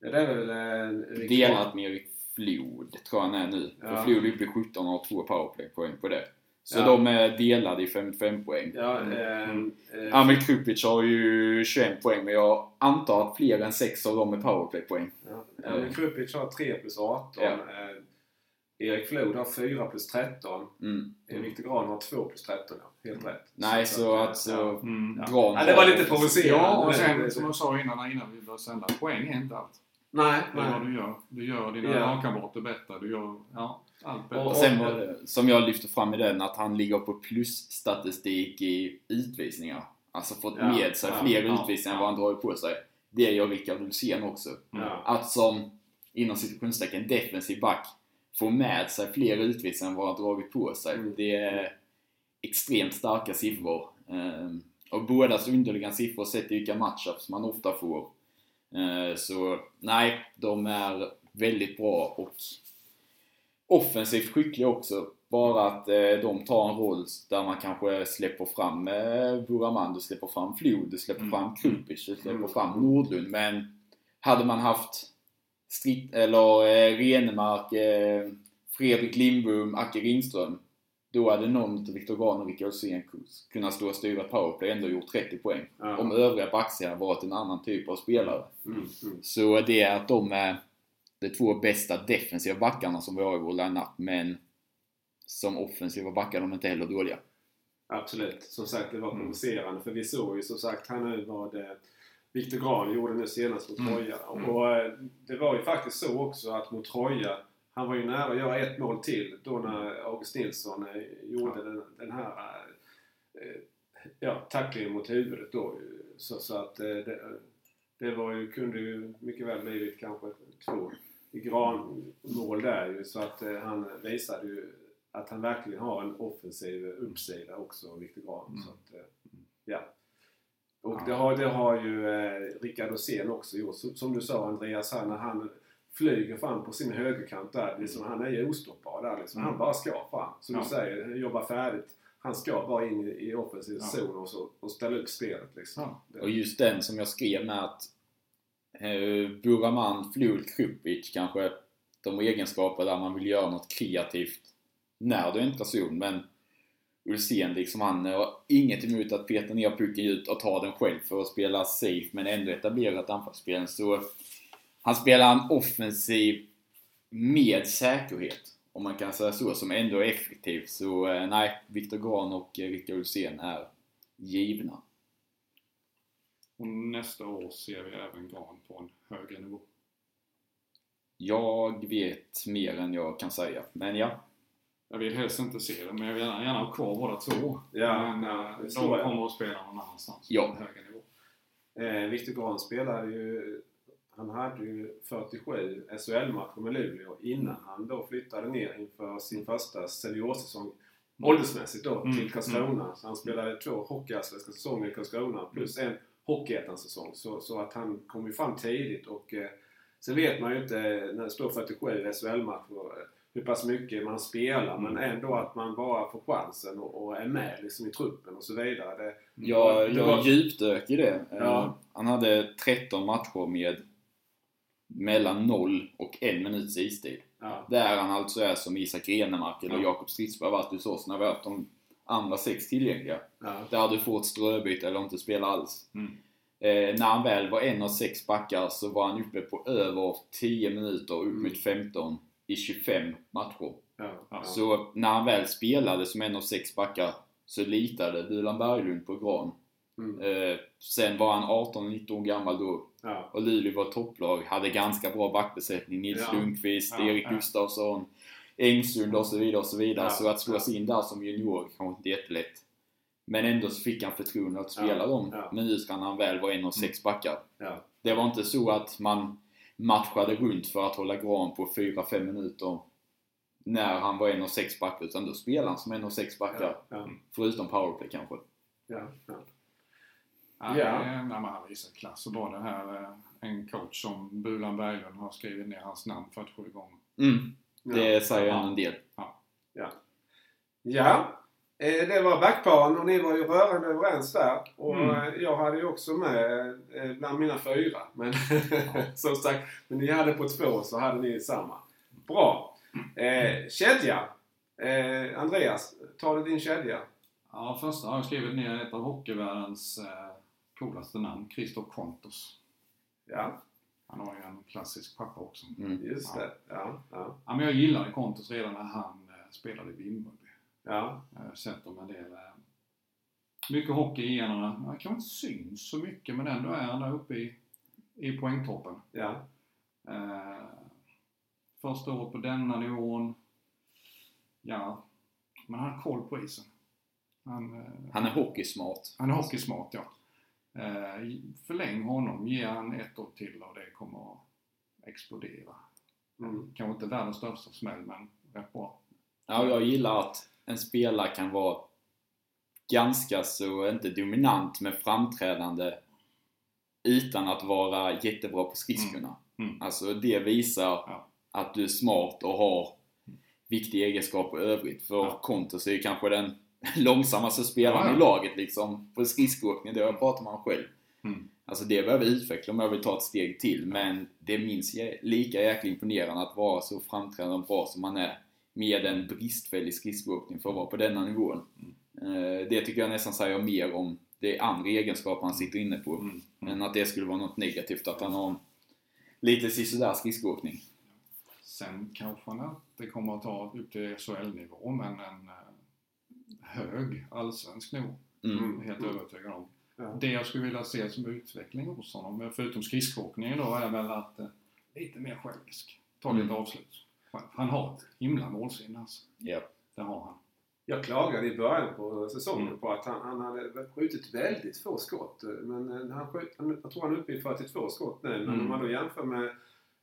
Ja, det är väl eh, Delat med Erik Flod, tror jag han är nu. Ja. För Flod är uppe i 17 och har två powerplay-poäng på det. Så Ja. de är delade i 55 poäng. Ja, eh, eh, Amel Krupic har ju 21 poäng, men jag antar att fler än 6 av dem är powerplay-poäng. Ja, ja, men Krupic har 3 plus 18. Ja. Eh, Erik Flod har 4 plus 13. Mm. Eh, Viktor Grahn har 2 plus 13, ja. Helt rätt. Nej, så att, att så... ja. mm. Ja. Gran Ja, det var lite provocerande. Ja, och sen som jag sa innan, innan vi började sända, poäng är inte allt. Nej, Det är vad du gör. Du gör dina Ja. lagkamrater bättre. Du gör ja, allt bättre. Och sen var det, som jag lyfte fram i den, att han ligger på plusstatistik i utvisningar. Alltså fått Ja, med sig ja, fler ja, utvisningar än vad han dragit på sig. Det gör Rickard Ulsén också. Ja. Att som, inom situationstecken, defensiv back få med sig fler utvisningar än vad han dragit på sig. Mm. Det är extremt starka siffror. Ehm, och bådas underliggande siffror sett i vilka matchups man ofta får. Ehm, så nej, de är väldigt bra och offensivt skickliga också. Bara att eh, de tar en roll där man kanske släpper fram eh, Buraman, du släpper fram Flod, du släpper Mm. fram Krupic, du släpper Mm. fram Nordlund. Men hade man haft Stritt, eller eh, Renemark, eh, Fredrik Lindbom, Acke Ringström. Då hade någon av Viktor Grahn och Rickard Olsén kunnat stå och styra powerplay och ändå gjort 30 poäng. Ja. Om övriga backar varit en annan typ av spelare. Mm, mm. Så det är att de är de två bästa defensiva backarna som vi har i vår line-up, men som offensiva backar de är inte heller dåliga. Absolut. Som sagt, det var Mm. provocerande. För vi såg ju som sagt här nu vad eh, Viktor Grahn gjorde nu senast mot Mm. Troja. Mm. Och eh, det var ju faktiskt så också att mot Troja, han var ju nära att göra ett mål till då när August Nilsson eh, gjorde den, den här eh, ja, tacklingen mot huvudet då. Så, så att eh, det, det var ju, kunde ju mycket väl blivit kanske två i Gran-mål där ju. Så att han visade ju att han verkligen har en offensiv uppsida också, Viktor Gran. Mm. Så att, ja. Och Ja. det har, det har ju eh, Rickard Åsén också gjort. Som, som du sa Andreas, här, när han flyger fram på sin högerkant där. Liksom, han är ju ostoppbar där. Liksom. Han Mm. bara ska fram. Som Ja. du säger, jobba färdigt. Han ska bara in i, offensiv Ja. zon och, så, och ställa upp spelet. Liksom. Ja. Och just den som jag skrev med att eh, Buraman, Flod, Krupic kanske de egenskaper där man vill göra något kreativt när du äntrar zon. Men Ulsén liksom, han har inget emot att peta ner pucken ut och ta den själv för att spela safe men ändå etablera ett anfallsspel. Så han spelar en offensiv med säkerhet. Om man kan säga så, som ändå är effektiv. Så eh, nej, Viktor Grahn och eh, Rickard Ulsén är givna. Och nästa år ser vi även Gran på en högre nivå. Jag vet mer än jag kan säga, men ja. Jag vill helst inte se det, men jag vill gärna, gärna ha kvar båda två. Ja, men ja, eh, de kommer att spela någon annanstans Ja. på en högre nivå. Eh, Viktor Grahn spelade ju, han hade ju 47 SHL-matcher med Luleå innan han då flyttade ner inför sin första seniorsäsong åldersmässigt då Mm, till Karlskrona. Så han spelade två hockeyallsvenska säsonger i Karlskrona plus en hockeyettan-säsong. Så, så att han kom ju fram tidigt och eh, sen vet man ju inte när det står 47 SHL-matcher eh, hur pass mycket man spelar men ändå att man bara får chansen och, och är med liksom i truppen och så vidare. Det, Jag, Det var- jag djupdök i det. Ja. Eh, Han hade 13 matcher med mellan 0 och 1 minuts istid. ja, Där han alltså är som Isak Renemark eller Ja. Jakob Stridsberg varit hos oss när vi har haft de andra sex tillgängliga. ja, Där du får ett ströbyte eller inte spela alls. Mm. Eh, när han väl var en av sex backar så var han uppe på över 10 minuter, upp Mm. mot 15 i 25 matcher. ja. Så när han väl spelade som en av sex backar så litade Bulan Berglund på Gran. Mm. Eh, sen var han 18-19 år gammal då Ja, och Luleå var topplag, hade ganska bra backbesättning. Nils Ja. Lundqvist, Ja, Erik ja. Gustafsson, Engström och så vidare och så vidare. Ja, Så att slå ja. sig in där som junior kanske inte jättelätt. Men ändå så fick han förtroende att spela Ja, de ja. minuterna han väl var en av sex backar. ja, Det var inte så att man matchade runt för att hålla Gran på 4-5 minuter när han var en av sex backar, utan då spelade han som en av sex backar. ja, Förutom powerplay kanske. Ja, ja. Ja. Ja. Nej, men han visar klass och bara det här eh, en coach som Bulan Berglund har skrivit ner hans namn 47 gånger. Mm, det ja. säger Ja. en del. Ja, eh, det var backparen och ni var ju rörande överens där. Och Mm. eh, jag hade ju också med bland mina fyra. Men <laughs> som sagt, men ni hade på två så hade ni samma. Bra. Eh, kedja. Eh, Andreas, tar du din kedja? Ja, första har jag skrivit ner ett av hockeyvärldens eh, coolaste namn, Christoph Kontos. Ja, Han har ju en klassisk pappa också. Mm. just det. Ja, ja, Ja, men jag gillade Kontos redan när han eh, spelade i Vimmerby. ja, har sett dem en del. Eh, mycket hockey i generna. Han kanske inte syns så mycket men ändå är han där uppe i, i poängtoppen. ja. Eh, första året på denna nivån. Ja, men han har koll på isen. Han, eh, Han är hockeysmart. han är hockeysmart ja. Eh, förläng honom, ge han ett år till och det kommer att explodera. Mm. Kanske inte världens största smäll men rätt bra. Ja, jag gillar att en spelare kan vara ganska så, inte dominant, men framträdande utan att vara jättebra på skridskorna. Mm. Mm. Alltså det visar Ja. att du är smart och har viktig egenskap i övrigt. För Ja. Kontos är ju kanske den <laughs> långsammaste spelaren Ja, ja. i laget liksom. På skridskoåkning, det pratar man själv. Mm. Alltså det behöver jag utveckla om jag vill ta ett steg till. Men det är minst lika jäkla imponerande att vara så framträdande och bra som man är med en bristfällig skridskoåkning för att vara på denna nivån. Eh, Det tycker jag nästan säger mer om det andra egenskaper han sitter inne på. Mm. Än att det skulle vara något negativt att han har lite sisådär skridskoåkning. Sen kanske han inte kommer att ta upp till SHL-nivå, men en eh, hög allsvensk nivå. Mm. är Helt övertygad om. Ja. Det jag skulle vilja se som utveckling hos honom, förutom skridskoåkningen då, är väl att eh, lite mer självisk. Ta lite Mm. avslut. Han har ett himla målsinne alltså. Ja. Det har han. Jag klagade i början på säsongen Mm. på att han, han hade skjutit väldigt få skott. Men eh, han han, jag tror han är uppe i 42 skott nu. Men Mm. om man då jämför med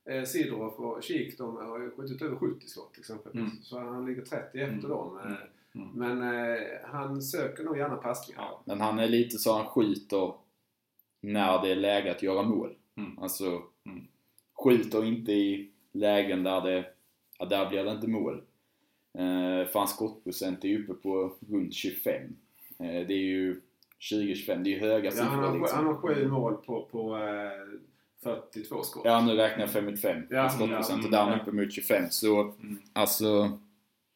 eh, Sidorov och Kik, de har ju skjutit över 70 skott exempelvis. Mm. Så han ligger 30 efter Mm. dem. Mm. Mm. Men eh, han söker nog gärna passningar. Ja. Men han är lite så han skjuter när det är läge att göra mål. Mm. Alltså, Mm. skjuter inte i lägen där det, ja, där blir det inte mål. Eh, för hans skottprocent är uppe på runt 25. Eh, det är ju 20-25, det är ju höga Ja, han, siffror har, liksom. han har sju mål på, på eh, 42 skott. Ja, nu räknar jag 5 mot 5 Ja, skottprocent ja, och där är han ja. uppe mot 25. Så, Mm. alltså...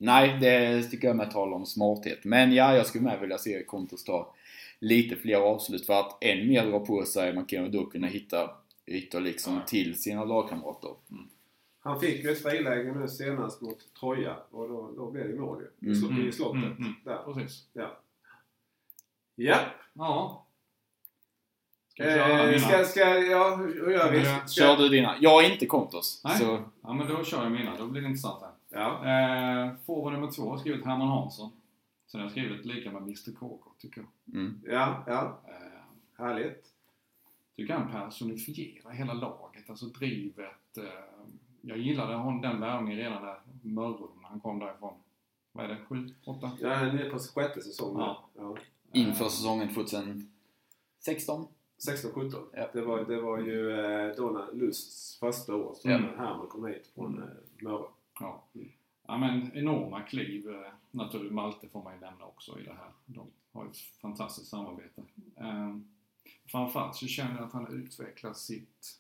Nej, det tycker jag med tal om smarthet. Men ja, jag skulle med vilja se Kontos ta lite fler avslut för att än mer dra på sig. Man kan ju då kunna hitta ytor liksom Ja. till sina lagkamrater. Han fick ju ett friläge nu senast mot Troja och då, då blev det mål ju. I Mm. I slottet. Mm, mm. Där. Precis. Ja. Ja. Ja. Ska vi köra Eh, ska, ska, ja, hur gör vi? Ska, Kör du dina? Jag är inte Kontos. Nej. Så, Ja, men då kör jag mina. Då blir det intressant här. Ja. Eh, Forward nummer två har skrivit Herman Hansson. Sen har jag skrivit lika med Mr KK, tycker jag. mm. Ja, ja. Eh, Härligt. tycker han personifierar hela laget, alltså drivet. Eh, jag gillade hon, den värvningen redan där Mörrum, när han kom därifrån. Vad är det? Sju? Åtta? Jag är nere på sjätte säsongen. Ja. Ja. Inför säsongen 2016. 16-17. Ja. Det, var, det var ju eh, då när Lusts första år som Ja. Herman kom hit från Mm. eh, Mörrum. Ja. ja, men enorma kliv. eh, Naturligt Malte får man ju nämna också i det här. De har ett fantastiskt samarbete. Eh, framförallt så känner jag att han utvecklar sitt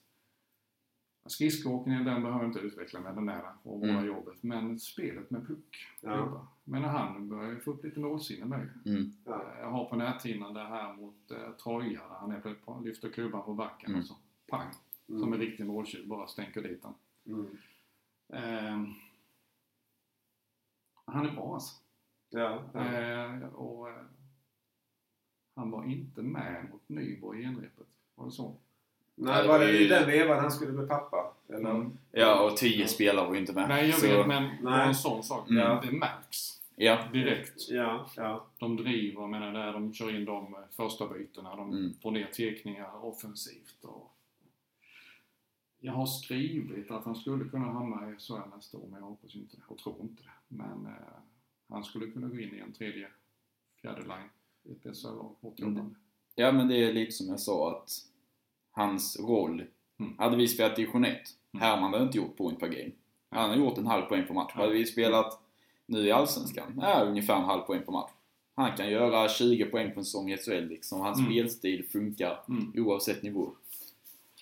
Skridskoåkningen den behöver jag inte utveckla med, den där och våra Mm. jobbet. Men spelet med puck. Ja. Men han börjar få upp lite målsinne med. Mm. Ja. Jag har på näthinnan det här mot eh, Troja där han är på, på, lyfter klubban på backen Mm. och så pang. Mm. Som en riktig måltjuv bara stänker dit den. Mm. Eh, han är bra alltså. Ja. ja. Eh, och eh, han var inte med mot Nyborg i genrepet. Var det så? Nej, var det i den vevan han skulle med pappa? Eller? Mm. Ja, och 10 spelare var ju inte med. Nej, jag så, vet, men Nej. en sån sak. Mm. Det märks Ja. direkt. Ja, ja. De driver, menar, där de kör in de eh, första bytena. De Mm. får ner tekningar offensivt. Och jag har skrivit att han skulle kunna hamna i SHL nästa år, men jag hoppas inte och tror inte det. Men eh, han skulle kunna gå in i en tredje, fjärde line i ett SHL-lag, hårt jobbande. Ja, men det är lite som jag sa att hans roll, Mm. hade vi spelat division 1, Mm. Herman hade inte gjort point per game. Han har gjort en halv poäng per match. Ja. Hade vi spelat nu i Allsvenskan, ja, ungefär en halv poäng per match. Han kan göra 20 poäng på en säsong i SHL liksom. Hans Mm. spelstil funkar Mm. oavsett nivå.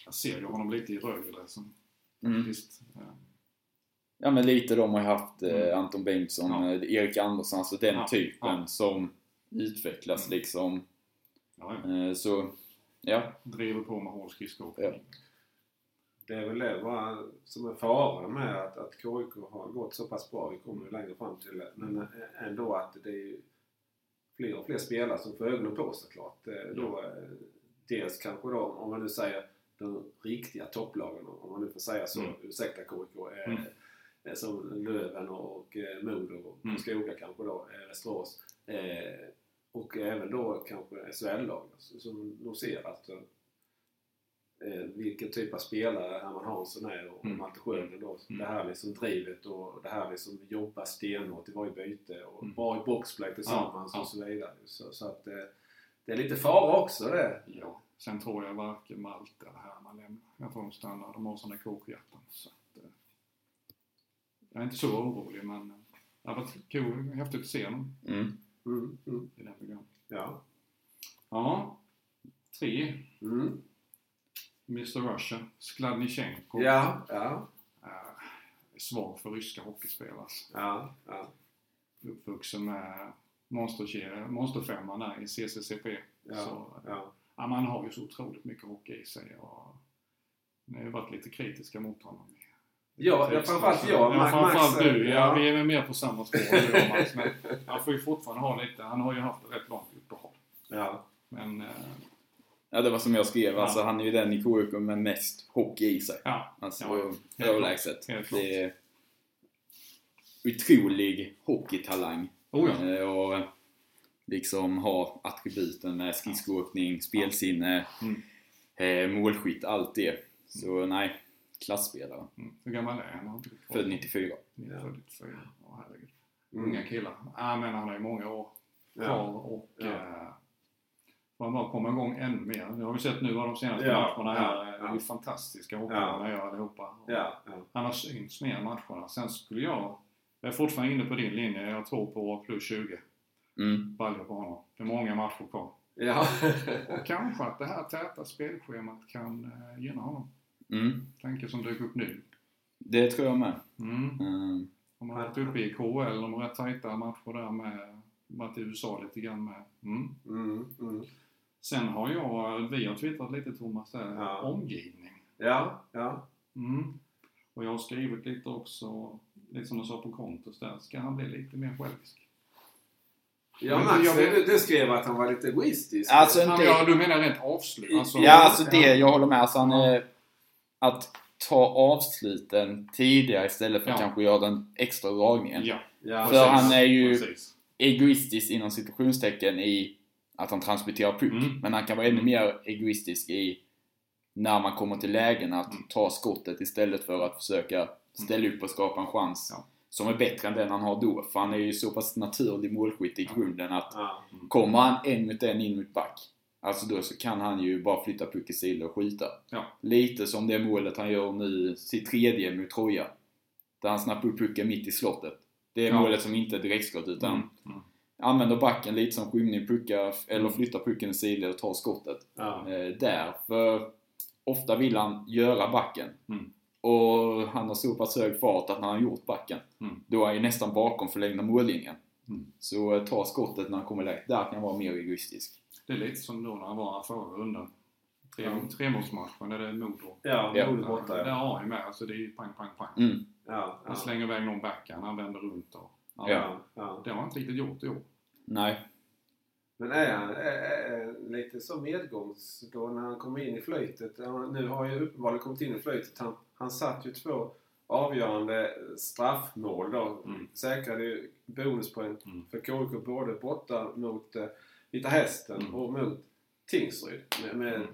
Jag ser ju honom lite i Rögle som Mm. faktiskt... Eh, Ja men lite de har ju haft eh, Mm. Anton Bengtsson, Ja. eh, Erik Andersson, alltså den Ja. typen Ja. som utvecklas Mm. liksom. ja, ja. Eh, så, ja. Driver på med hård skridskoåkning. Ja. Det är väl det bara som är faran med att, att KIK har gått så pass bra. Vi kommer ju längre fram till det. Men eh, ändå att det är ju fler och fler spelare som får ögonen på såklart. Eh, Då, dels kanske då, om man nu säger de riktiga topplagen, om man nu får säga så, Mm. ursäkta KIK, eh, Mm. eh, som Löven och eh, Modo och Mm. Skoga kanske då, eh, Västerås. Eh, och även då kanske SHL-lag alltså, som de ser att eh, vilken typ av spelare Herman Hansson är och Mm. Malte Sjögren då. Mm. Det här liksom drivet och det här liksom jobba stenhårt i varje byte och Mm. bra i boxplay tillsammans Ja, ja. och så vidare. Så, så att eh, det är lite fara också det. Ja. Sen tror jag varken Malte eller Herman lämnar. Jag tror de stannar. De har sådana kokhjärtan. Så att, eh, jag är inte så orolig men eh, Det har varit kul, häftigt att se honom Mm. Mm, mm. i det här programmet. Ja. Ja, tre. Mm. Mr Russia, Skladnichenko. Ja, ja, Äh, är svag för ryska hockeyspelare. ja, ja. Uppvuxen med monsterfemman där i CCCP. Ja, Så, ja. ja, man har ju så otroligt mycket hockey i sig. Och ni har ju varit lite kritiska mot honom. Ja, ja, framförallt jag. Ja, framförallt Max, du. Ja, ja. vi är väl mer på samma spår och Max. Men han får ju fortfarande ha lite. Han har ju haft ett rätt långt uppehåll. Ja, Men, eh, Ja, det var som jag skrev. Ja. Alltså, han är ju den i KUK med mest hockey i sig. ja. Alltså, Ja, överlägset. Det är otrolig hockeytalang. Oh ja. Eh, Och liksom ha attributen med skridskoåkning, spelsinne, Mm. eh, målskytt, allt det. Så nej, klasspelare. Mm. Hur gammal är han? Född 94. Ja. Född 94. Åh, herregud. Mm. Unga killar. Ja, men han har ju många år kvar ja. och Ja. eh, han bara komma igång ännu mer. Det har vi sett nu av de senaste Ja, matcherna här. ja, Det är ja. fantastiska hockeyarna gör allihopa. ja, ja. Han har synts mer i matcherna. Sen skulle jag, jag är fortfarande inne på din linje. Jag tror på plus 20 Mm. baljor på honom. Det är många matcher kvar. ja. Och <laughs> kanske att det här täta spelschemat kan eh, gynna honom. Mm. Tanke som dök upp nu. Det tror jag med. Mm. Mm. De har varit uppe i KHL, de har rätt tajta matcher där med. Varit i USA lite grann med. Mm. Mm, mm. Sen har jag, vi har twittrat lite Thomas där, Ja. omgivning. Ja, ja. Mm. Och jag har skrivit lite också, lite som du sa på kontot där, ska han bli lite mer självisk? Ja, Men Max, jag- du, du skrev att han var lite egoistisk. Alltså, inte, ja, du menar rent avslut? Alltså, ja, alltså det, ja. jag håller med. Alltså, han, Ja. är- Att ta avsluten tidigare istället för att Ja. kanske göra den extra dragningen. Ja, ja, För han är ju precis. egoistisk inom situationstecken i att han transporterar puck. Mm. Men han kan vara ännu mer egoistisk i när man kommer till lägen att Mm. ta skottet istället för att försöka ställa upp och skapa en chans Ja. som är bättre än den han har då. För han är ju så pass naturlig målskytt i grunden att kommer han en mot en in mot back Alltså då så kan han ju bara flytta puck i sidled och skjuta. Ja. Lite som det målet han gör nu, sitt tredje mot Troja. Där han snappar upp pucken mitt i slottet. Det är Ja. målet som inte är direktskott utan Mm. Mm. använder backen lite som skymning, puckar, eller Mm. flyttar pucken sidled och tar skottet. ja. Eh, där. För ofta vill han göra backen. Mm. Och han har så pass hög fart att när han gjort backen, Mm. då är han ju nästan bakom förlängda mållinjen. Mm. Så eh, ta skottet när han kommer lägt. Där kan han vara mer egoistisk. Det är lite som då när han var här förra rundan. Tremålsmatchen, där det är Modo. Ja. Modo borta Där ja. har han ju med, alltså det är ju pang, pang, pang. Mm. Ja, Han ja. slänger iväg någon backhand, han vänder runt och... Ja. Ja. ja. Det har han inte riktigt gjort i år. Nej. Men är han är, är, lite så medgångs då när han kommer in i flöjtet? Han, nu har ju uppenbarligen kommit in i flöjtet. Han, han satt ju två avgörande straffmål då. Mm. Säkrade ju bonuspoäng Mm. för KIK både borta mot eh, Vita Hästen Mm. och mot Tingsryd. Med, med Mm.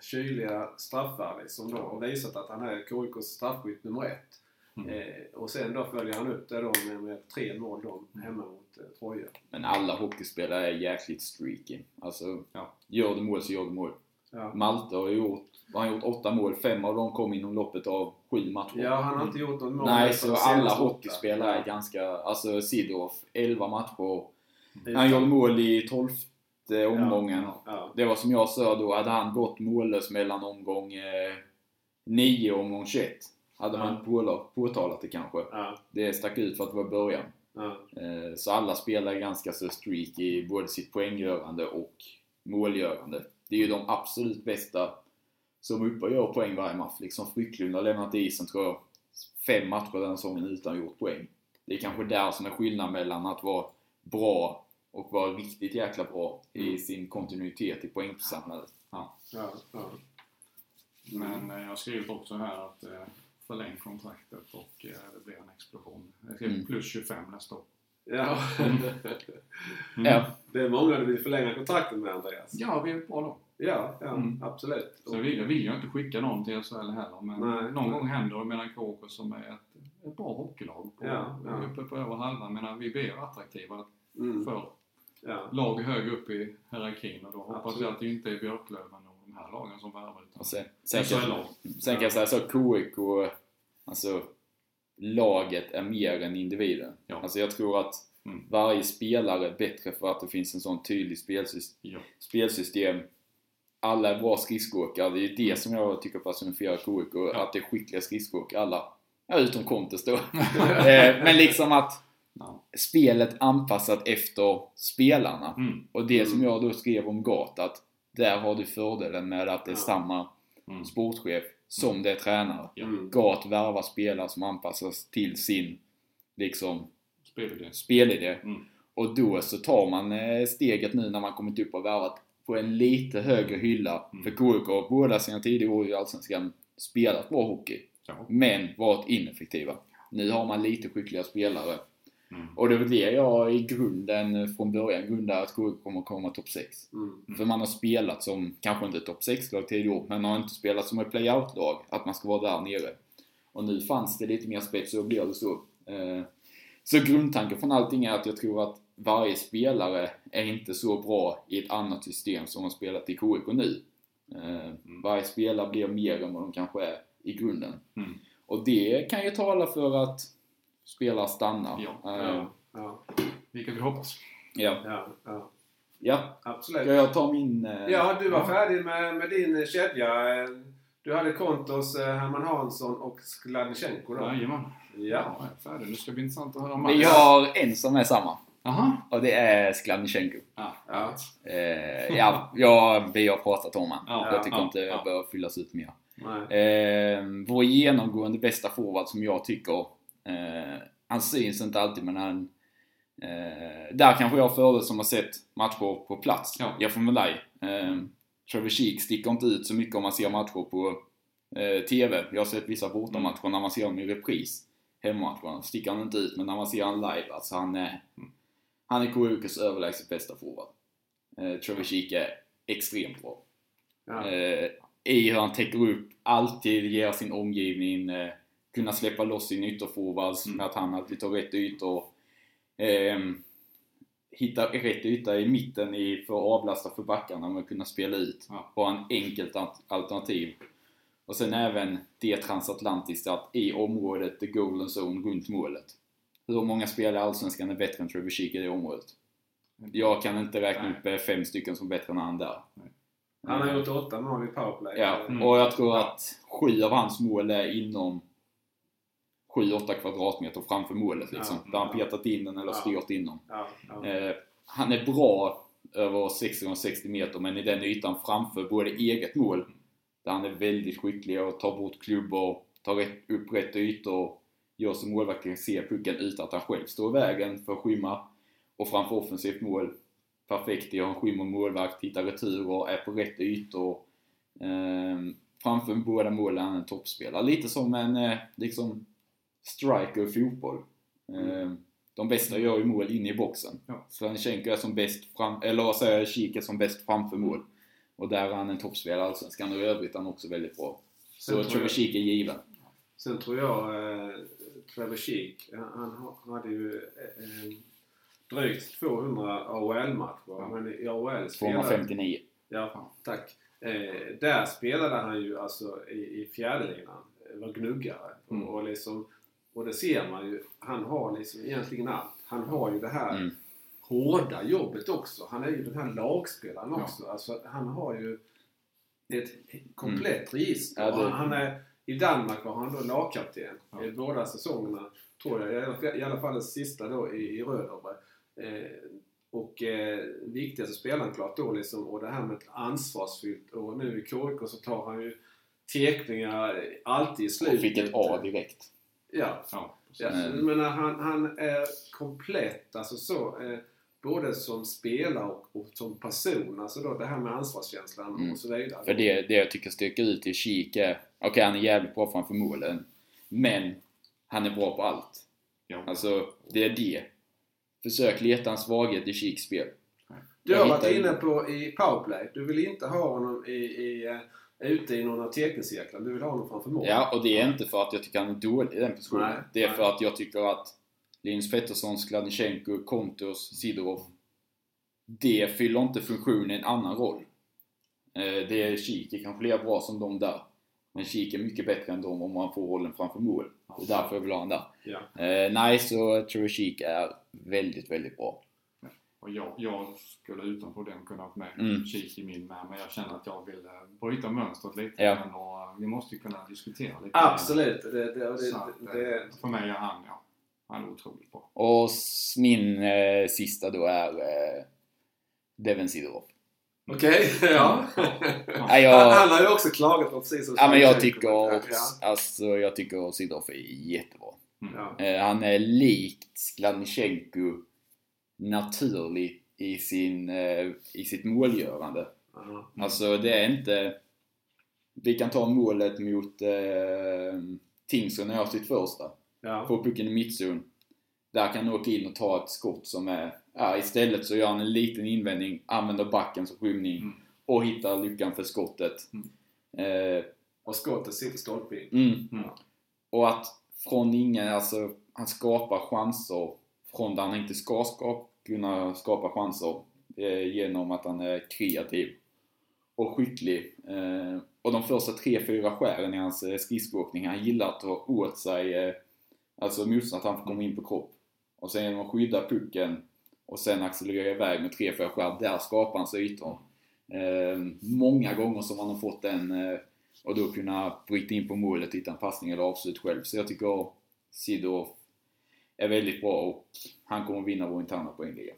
kyliga straffar liksom då. Och visat att han är KIKs straffskytt nummer ett. Mm. Eh, och sen då följer han upp det då med, med tre mål då Mm. hemma mot eh, Troja. Men alla hockeyspelare är jäkligt streaky. Alltså, Ja. gör du mål så gör du mål. Ja. Malte har gjort, han har gjort åtta mål, fem av dem kom inom loppet av sju matcher. Ja, han har inte gjort något mål. Nej, så alla hockeyspelare är ganska, alltså Sidorf, 11 matcher. Utan- Han gjorde mål i 12 omgången. Ja. Ja. Det var som jag sa då, hade han gått mållös mellan omgång eh, 9 och omgång 21. Hade man Ja. påla- påtalat det kanske. Ja. Det stack ut för att det var början. Ja. Eh, Så alla spelar ganska så streak i både sitt poänggörande och målgörande. Det är ju de absolut bästa som är uppe och gör poäng varje match. Liksom Frycklund har lämnat isen, tror jag, fem matcher den säsongen utan gjort poäng. Det är kanske där som är skillnaden mellan att vara bra och vara riktigt jäkla bra i Mm. sin kontinuitet i poängsamlandet. Ja. Ja. Men eh, jag har skrivit också här att eh, förläng kontraktet och eh, det blir en explosion. Skriver Mm. plus 25 nästa år. Ja. <laughs> Mm. Ja. Det är många du vill förlänga kontrakten med Andreas. Ja, vi är bra då. Ja, ja Mm. absolut. Så vill, jag vill ju inte skicka någon till SHL heller, men Nej. någon gång händer det mellan KK som är ett, ett bra hockeylag på, Ja, ja. uppe på över halvan. Men vi blir attraktiva Mm. för Ja. lag högre upp i hierarkin och då hoppas Absolut. jag att det inte är Björklöven de här lagen som värvar utan sen, sen, kan, SHL-lag. sen kan jag säga så, KIK, alltså laget är mer än individen. Ja. Alltså jag tror att Mm. varje spelare är bättre för att det finns en sån tydlig spelsystem. Ja. spelsystem. Alla är bra skridskoåkare. Det är ju det som jag tycker personifierar KIK. Ja. Att det är skickliga skridskoåkare alla. Ja, utom Contes då. <laughs> Eh, Men liksom att Ja. spelet anpassat efter spelarna. Mm. Och det som Mm. jag då skrev om Gat, att där har du fördelen med att det är samma Mm. sportchef som det är tränare. Mm. Gat värvar spelare som anpassas till sin liksom Spelidé. spelidé. Mm. Och då så tar man eh, steget nu när man kommit upp och värvat på en lite högre hylla. Mm. För KIK har båda sina tidigare år i Allsvenskan spelat bra hockey. Ja. Men varit ineffektiva. Nu har man lite skickliga spelare. Mm. Och det var det jag i grunden från början grundade att KIK kommer komma topp 6. Mm. För man har spelat som, kanske inte topp 6-lag tidigare men har inte spelat som ett play-out-lag. Att man ska vara där nere. Och nu fanns det lite mer spets och blev det så. Eh, Så grundtanken från allting är att jag tror att varje spelare är inte så bra i ett annat system som har spelat i KIK nu. Eh, Varje spelare blir mer än vad de kanske är i grunden. Mm. Och det kan ju tala för att spelare stannar. Ja. Eh, Ja, ja, Vilket vi hoppas. ja. ja, ja. ja. Absolut. Ska jag ta min... eh, Ja, du var Ja. färdig med, med din kedja. Du hade Kontos, eh, Herman Hansson och Skladnichenko då? Jajamän. Ja. Ja, färdig. Nu ska det bli intressant att höra Vi Mats. har en som är samma. Jaha. Och det är Skladnichenko. Ja. Ja. Eh, ja, vi har pratat om han. Ja, jag tycker ja, inte ja. jag behöver fyllas ut mer. Nej. Eh, vår genomgående bästa forward som jag tycker, eh, han syns inte alltid men han eh, där kanske jag fördel som har sett matcher på plats Ja. jämfört med dig. Eh, Trevor Sheek sticker inte ut så mycket om man ser matcher på eh, TV. Jag har sett vissa bortamatcher när man ser dem i repris. Hemmamatcherna sticker han inte ut men när man ser han live, alltså han är Mm. han är KUKs överlägset bästa forward. Eh, Trevor Sheek är extremt bra Ja. eh, i hur han täcker upp, alltid ger sin omgivning, eh, kunna släppa loss sin ytterforwards Mm. med att han alltid tar rätt ytor. Eh, hitta rätt yta i mitten i, för att avlasta för backarna att kunna spela ut. Ja. Vara en enkelt al- alternativ. Och sen även det transatlantiska att i området, the golden zone, runt målet. Hur många spelare i Allsvenskan är bättre än Trevor Sheek i det området? Jag kan inte räkna Nej. upp eh, fem stycken som är bättre än han där. Han har gjort åtta mål i powerplay. Ja, Mm. och jag tror att sju av hans mål är inom 7-8 kvadratmeter framför målet liksom. Ja, där han petat in den eller Ja. styrt in den. Ja, ja. Eh, han är bra över 60-60 meter men i den ytan framför både eget mål, där han är väldigt skicklig och tar bort klubbor, tar rätt, upp rätt ytor, gör så målvakten ser pucken utan att han själv står i vägen för att skymma. Och framför offensivt mål, perfekt i att han skymmer målvakt, hittar returer, är på rätt ytor. Ehm, framför båda målen är han en toppspelare. Lite som en eh, liksom striker fotboll. Ehm, de bästa gör ju mål inne i boxen. Ja. Svanichenko är som bäst fram, eller vad säger jag, Kik är som bäst framför mål. Och där är han en toppspelare i Allsvenskan och i övrigt är han också väldigt bra. Så Sen tror Trevor Kik är given. Sen tror jag eh, Trevor Sheek, han, han ha- hade ju eh, eh, drygt 200 AHL-matcher. Ja. Men i AHL spelade... 259. Ja, tack. Eh, där spelade han ju alltså i, i fjärdelinan, var gnuggare. Mm. Och, och, liksom, och det ser man ju, han har liksom egentligen allt. Han har ju det här Mm. hårda jobbet också. Han är ju den här lagspelaren Ja. också. Alltså, han har ju ett komplett register. Ja, det- han är, I Danmark var han då lagkapten Ja. i båda säsongerna. Tror jag. I alla fall- I alla fall den sista då i, i Rödovre. Eh, och eh, viktigaste spelaren klart då liksom. Och det här med ett ansvarsfyllt. Och nu i KIK så tar han ju teckningar alltid i slutet. Och fick ett A direkt. Ja, Ja. Ja, Mm. menar, han, han är komplett, alltså så, eh, både som spelare och, och som person. Alltså då det här med ansvarskänslan Mm. och så vidare. För det, det jag tycker sticker ut i Kik är, okej han är jävligt bra framför målen. Men han är bra på allt. Ja. Alltså, det är det. Försök leta en svaghet i Kiks spel. du har varit inne på i powerplay. Du vill inte ha honom i, i, ute i någon av teckningscirklar. Du vill ha honom framför mål. Ja, och det är inte för att jag tycker han är dålig i den positionen. Nej, det är nej. för att jag tycker att Linus Pettersson, Skladnichenko, Kontos, Sidorov. Det fyller inte funktionen i en annan roll. Eh, Det är Kik är kanske lika bra som de där. Men Kik är mycket bättre än dem om man får rollen framför mål. Det är därför jag vill ha honom där. Ja. Eh, nej, så Trevor Kik är väldigt, väldigt bra. Och jag, jag skulle utan problem kunna ha med Mm. kik i min med, men jag känner att jag vill eh, bryta mönstret lite. Ja. grann Och, eh, vi måste ju kunna diskutera lite. Absolut. Det, det, det, att, det, det, eh, för mig är han, ja, han är otroligt bra. Och min eh, sista då är eh, Devin Sidorov. Okej, <laughs> ja. Ja, jag- Han, han har ju också klagat på precis som Ja men jag tycker, Känko. också, alltså, jag tycker Sidorov är jättebra. Ja. Eh, han är likt Skladnichenko naturlig i, sin, eh, i sitt målgörande. Ja. Alltså det är inte... Vi kan ta målet mot eh, Tingsryd när jag har sitt första. Ja. Får pucken i mittzon. Där kan han åka in och ta ett skott som är... Ja, istället så gör han en liten invändning, använder backen som skymning Mm. och hittar luckan för skottet. Eh, Och skottet sitter stolpe in. mm. Mm. Och att från ingen, alltså han skapar chanser från där han inte ska skapa, kunna skapa chanser genom att han är kreativ och skicklig. Eh, och de första tre, fyra skären i hans eh, skridskoåkning, han gillar att ta åt sig eh, alltså motståndaren att han får komma in på kropp. Och sen genom att skydda pucken och sen accelerera iväg med tre, fyra skär, där skapar han sig ytor. Många gånger som han har fått den och då kunna bryta in på målet, hitta en passning eller avslut själv. Så jag tycker Sidorov är väldigt bra och han kommer vinna vår interna poängliga.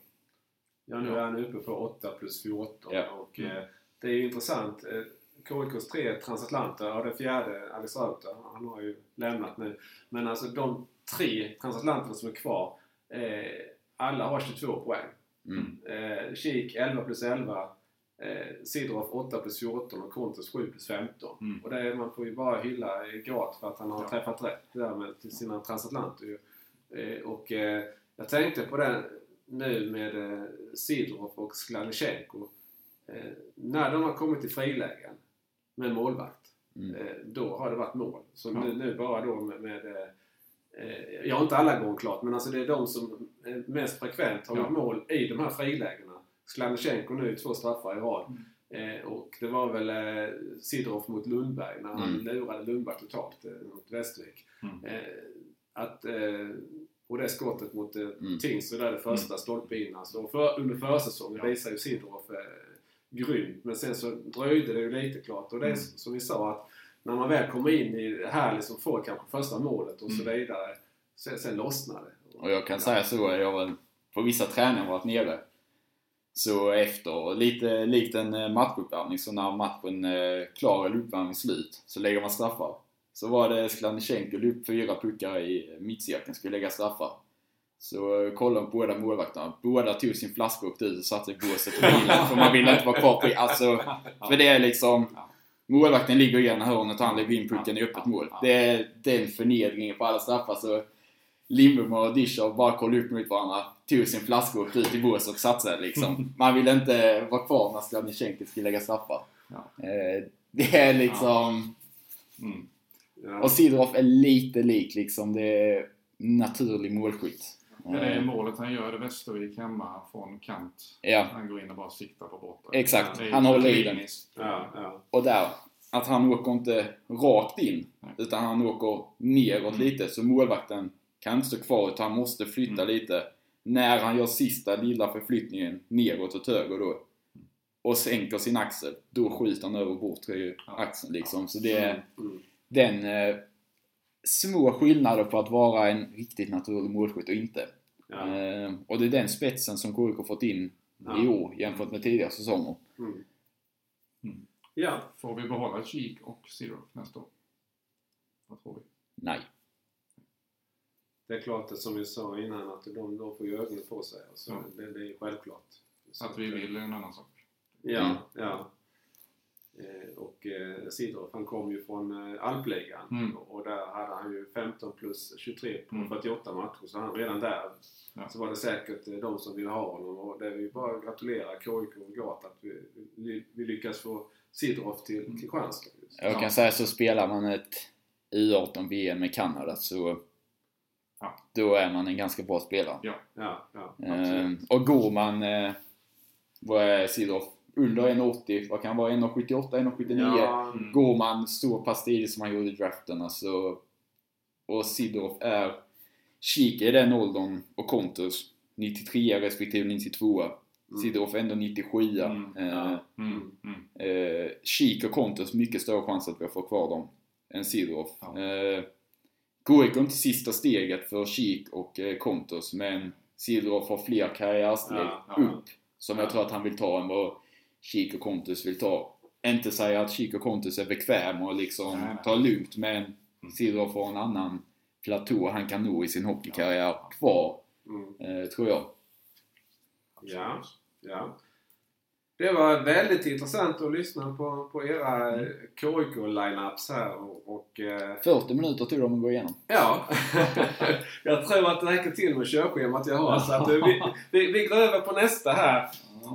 Ja, nu är han uppe på 8 plus 14 Ja. och eh, det är ju intressant. Eh, KIKs tre transatlanter och den fjärde, Alex Rauter, han har ju lämnat nu. Men alltså de tre transatlanterna som är kvar, eh, alla har 22 poäng. Mm. Eh, Kik 11 plus 11, eh, Sidorov 8 plus 14 och Kontos 7 plus 15. Mm. Och det man får ju bara hylla Gat för att han har Ja. träffat rätt där med till sina transatlanter och eh, jag tänkte på det nu med eh, Sidorov och Skladnichenko. Eh, när de har kommit till frilägen med målvakt, Mm. eh, då har det varit mål. Så Ja. nu, nu bara då med, med eh, eh, jag har inte alla gånger klart, men alltså det är de som eh, mest frekvent har Ja. mål i de här frilägena. Skladnichenko nu två straffar i rad. Eh, och det var väl eh, Sidorov mot Lundberg när han Mm. lurade Lundberg totalt eh, mot Västervik. Mm. Eh, att, eh, och det skottet mot eh, Mm. Tingsryd där det första stolpe in alltså. Och för, under försäsongen Ja. visar ju Sidorov eh, grymt. Men sen så dröjde det ju lite klart. Och det är Mm. som vi sa att när man väl kommer in i det här liksom får kanske första målet och så Mm. vidare. Sen, sen lossnar det. Och jag kan säga så, jag har på vissa träningar varit nere. Så efter, lite likt en eh, matchuppvärmning, så när matchen är klar eller uppvärmning slut, så lägger man straffar. Så var det Skladnichenko la upp fyra puckar i mittcirkeln, skulle lägga straffar. Så eh, kollade på båda målvakterna. Båda tog sin flaska och åkte ut och satte i båset och vilade, för man ville inte vara kvar på Alltså, för det är liksom... Målvakten ligger i ena hörnet och han lägger in pucken i öppet mål. Det är den förnedringen på alla straffar. Så Lindbom och Dischow bara kollade upp mot varandra, tog sin flaska och åkte ut i båset och sig liksom. <laughs> Man ville inte vara kvar när Skladnichenko skulle lägga straffar. Eh, Det är liksom... Mm. Ja. Och Sidorov är lite lik liksom. Det är naturlig målskytt. Men det är målet han gör i Västervik hemma från kant. Ja, Han går in och bara siktar på bortre. exakt. Det Han håller i den. Ja, ja. Och där, att han åker inte rakt in, Nej. utan han åker neråt Mm. lite. Så målvakten kan inte stå kvar, utan han måste flytta Mm. lite. När han gör sista lilla förflyttningen neråt åt höger då, och sänker sin axel, då skjuter han över bortre axeln liksom. Så det är Mm. Den eh, små skillnader på att vara en riktigt naturlig målskytt och inte. Ja. Eh, och det är den spetsen som KIK fått in Ja. i år jämfört med tidigare säsonger. Mm. Mm. Ja, Får vi behålla Kik och Zero nästa år? Vad tror vi? Nej. det är klart att som vi sa innan att de, de får ju ögonen på sig. Alltså, Ja. det, det är ju självklart. Så Att vi vill är en annan sak. Ja, Mm. ja. Eh, och eh, Sidorov han kom ju från eh, Alpligan Mm. och där hade han ju 15 plus 23 på Mm. 48 matcher. Så han redan där Ja. så var det säkert de som ville ha honom och det är ju bara att gratulera KIK och Gat att vi, vi, lyckas få Sidorov till Mm. Kristianstad. Jag Ja. kan säga så spelar man ett U18-VM med Kanada så Ja. då är man en ganska bra spelare. Ja, ja, Eh, absolut. och går man, eh, vad är Sidorov, under 1,80. Vad kan vara? 1,78, 1,79. Ja, Mm. Går man så pass tidigt som han gjorde i draften alltså. Och Sidorov är Kik är den åldern och Kontus 93 respektive 92 Mm. Sidorov är ändå 97 Mm, eh. Mm, mm. eh, Kik och Kontus mycket större chans att vi får kvar dem än Sidorov. Ja. Eh, Goico inte sista steget för Kik och eh, Kontus men Sidorov har fler karriärsteg Ja, ja. upp som jag tror att han vill ta än vad Kik och Kontus vill ta. Inte säga att Kik och Kontus är bekväm och liksom Nej, tar lugnt men Mm. Sidorov har en annan platå han kan nå i sin hockeykarriär kvar, Mm. eh, tror jag. Ja, ja. Det var väldigt intressant att lyssna på, på era Mm. KIK-lineups här och, och eh, 40 minuter tog de att gå igenom. Ja, <laughs> jag tror att det räcker till med körschemat jag har. Så att eh, vi, vi, vi går över på nästa här.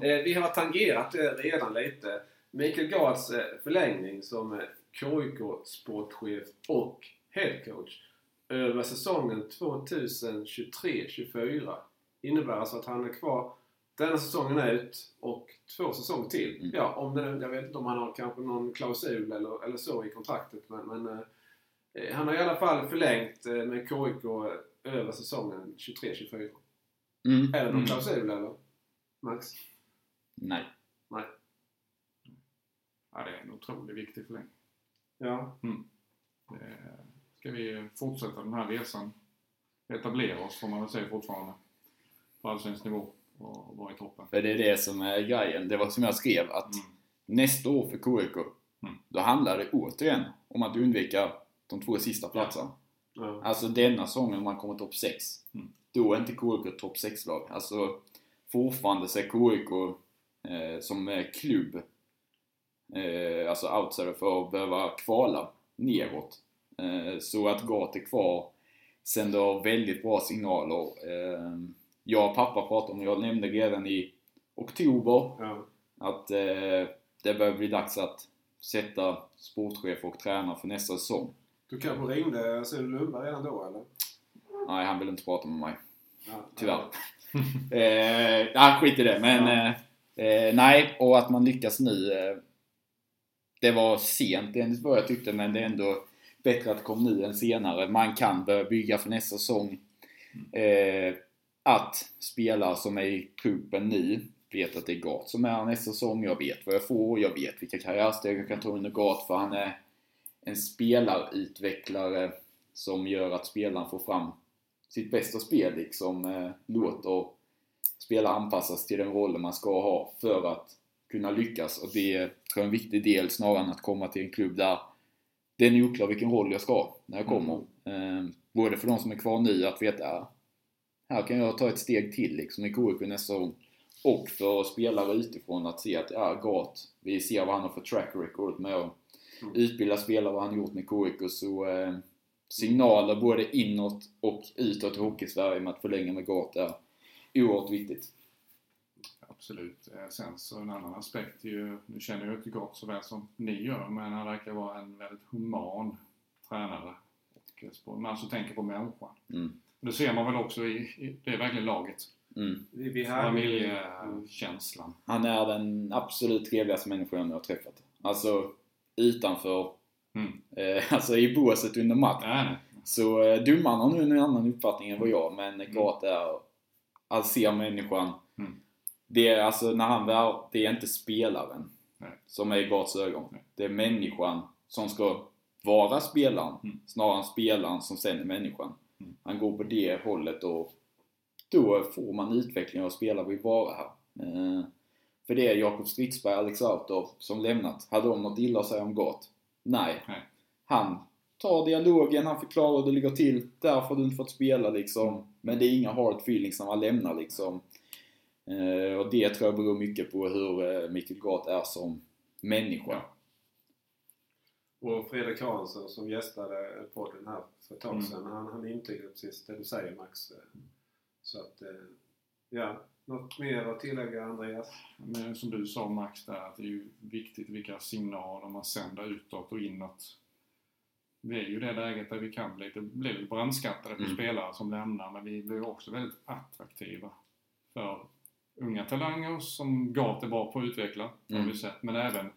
Eh, Vi har tangerat det redan lite. Mikael Gards eh, förlängning som eh, KIK-sportchef och headcoach över säsongen 2023-24 innebär alltså att han är kvar denna säsongen ut och två säsonger till. Mm. Ja, om det, jag vet inte om han har kanske någon klausul eller, eller så i kontraktet men, men eh, eh, han har i alla fall förlängt eh, med KIK över säsongen 23-24. Mm. Är det någon Mm. klausul eller? Max? Nej. Ja, det är en otroligt viktig förlängning. Ja. Det- Ska vi fortsätta den här resan, etablera oss får man väl säga fortfarande, på allsvensk nivå och vara i toppen. För det är det som är grejen. Det var som jag skrev att Mm. nästa år för KIK, Mm. då handlar det återigen om att undvika de två sista platserna. ja. Alltså denna säsongen om man kommer topp 6. Mm. Då är inte KIK topp 6-lag. Alltså fortfarande så är KIK eh, som eh, klubb eh, alltså outsider för att behöva kvala neråt. Eh, så att Gat är kvar sänder väldigt bra signaler. Eh, jag och pappa pratade om, jag nämnde redan i oktober ja. att eh, det börjar bli dags att sätta sportchef och tränare för nästa säsong. Du kanske ringde Sune Lundberg redan då eller? Nej, han vill inte prata med mig. Ja. Tyvärr. <laughs> eh, nej, skit i det. Men eh, eh, nej, och att man lyckas nu. Eh, det var sent enligt vad jag tyckte, men det är ändå bättre att det kom nu än senare. Man kan börja bygga för nästa säsong. Eh, att spelare som är i truppen nu vet att det är Gat som är nästa säsong. Jag vet vad jag får, jag vet vilka karriärsteg jag kan ta under Gat för han är en spelarutvecklare som gör att spelaren får fram sitt bästa spel liksom. Eh, låter spelare anpassas till den rollen man ska ha för att kunna lyckas. Och det tror jag är en viktig del snarare än att komma till en klubb där det är oklar vilken roll jag ska ha när jag kommer. Eh, både för de som är kvar nu att veta här kan jag ta ett steg till liksom i KIK nästa säsong. Och för spelare utifrån att se att ja, Gat, vi ser vad han har för track record med att Mm. utbilda spelare, vad han gjort med KIK. Så eh, signaler både inåt och utåt i Hockeysverige med att förlänga med Gat är oerhört viktigt. Absolut. Eh, Sen så en annan aspekt är ju, nu känner jag inte Gart så väl som ni gör, men han verkar vara en väldigt human tränare. Och eh, man alltså tänker på människan. Mm. Det ser man väl också i, i det är verkligen laget. Mm. Familjekänslan. Han är den absolut trevligaste människan jag har träffat. Alltså utanför, Mm. eh, alltså i båset under match. Nej, nej. Så eh, domaren har nu en annan uppfattning än vad jag, men Gat är, att se människan. Mm. Det är alltså när han väl, det är inte spelaren Nej. som är i Gats ögon. Nej. Det är människan som ska vara spelaren, Mm. snarare än spelaren som sen är människan. Mm. Han går på det hållet och då får man utveckling av spelare vill vara här. Eh, för det är Jakob Stridsberg Alex Autor som lämnat. Hade de något illa att säga om Gat? Nej. Nej. Han tar dialogen, han förklarar hur det ligger till. Därför har du inte fått spela liksom. Men det är inga hard feelings när man lämnar liksom. Eh, och det tror jag beror mycket på hur eh, Mikael Gat är som människa. Och Fredrik Hansson som gästade podden här för ett tag Mm. sedan. Han, han intygade precis det du säger Max. Så att, eh, ja. Något mer att tillägga Andreas? Men som du sa Max där, att det är ju viktigt vilka signaler man sänder utåt och inåt. Vi är ju i det läget där vi kan bli lite, bli lite brandskattade på Mm. spelare som lämnar, men vi blir också väldigt attraktiva för unga talanger som Gat är bra på att utveckla, har Mm. vi sett. Men även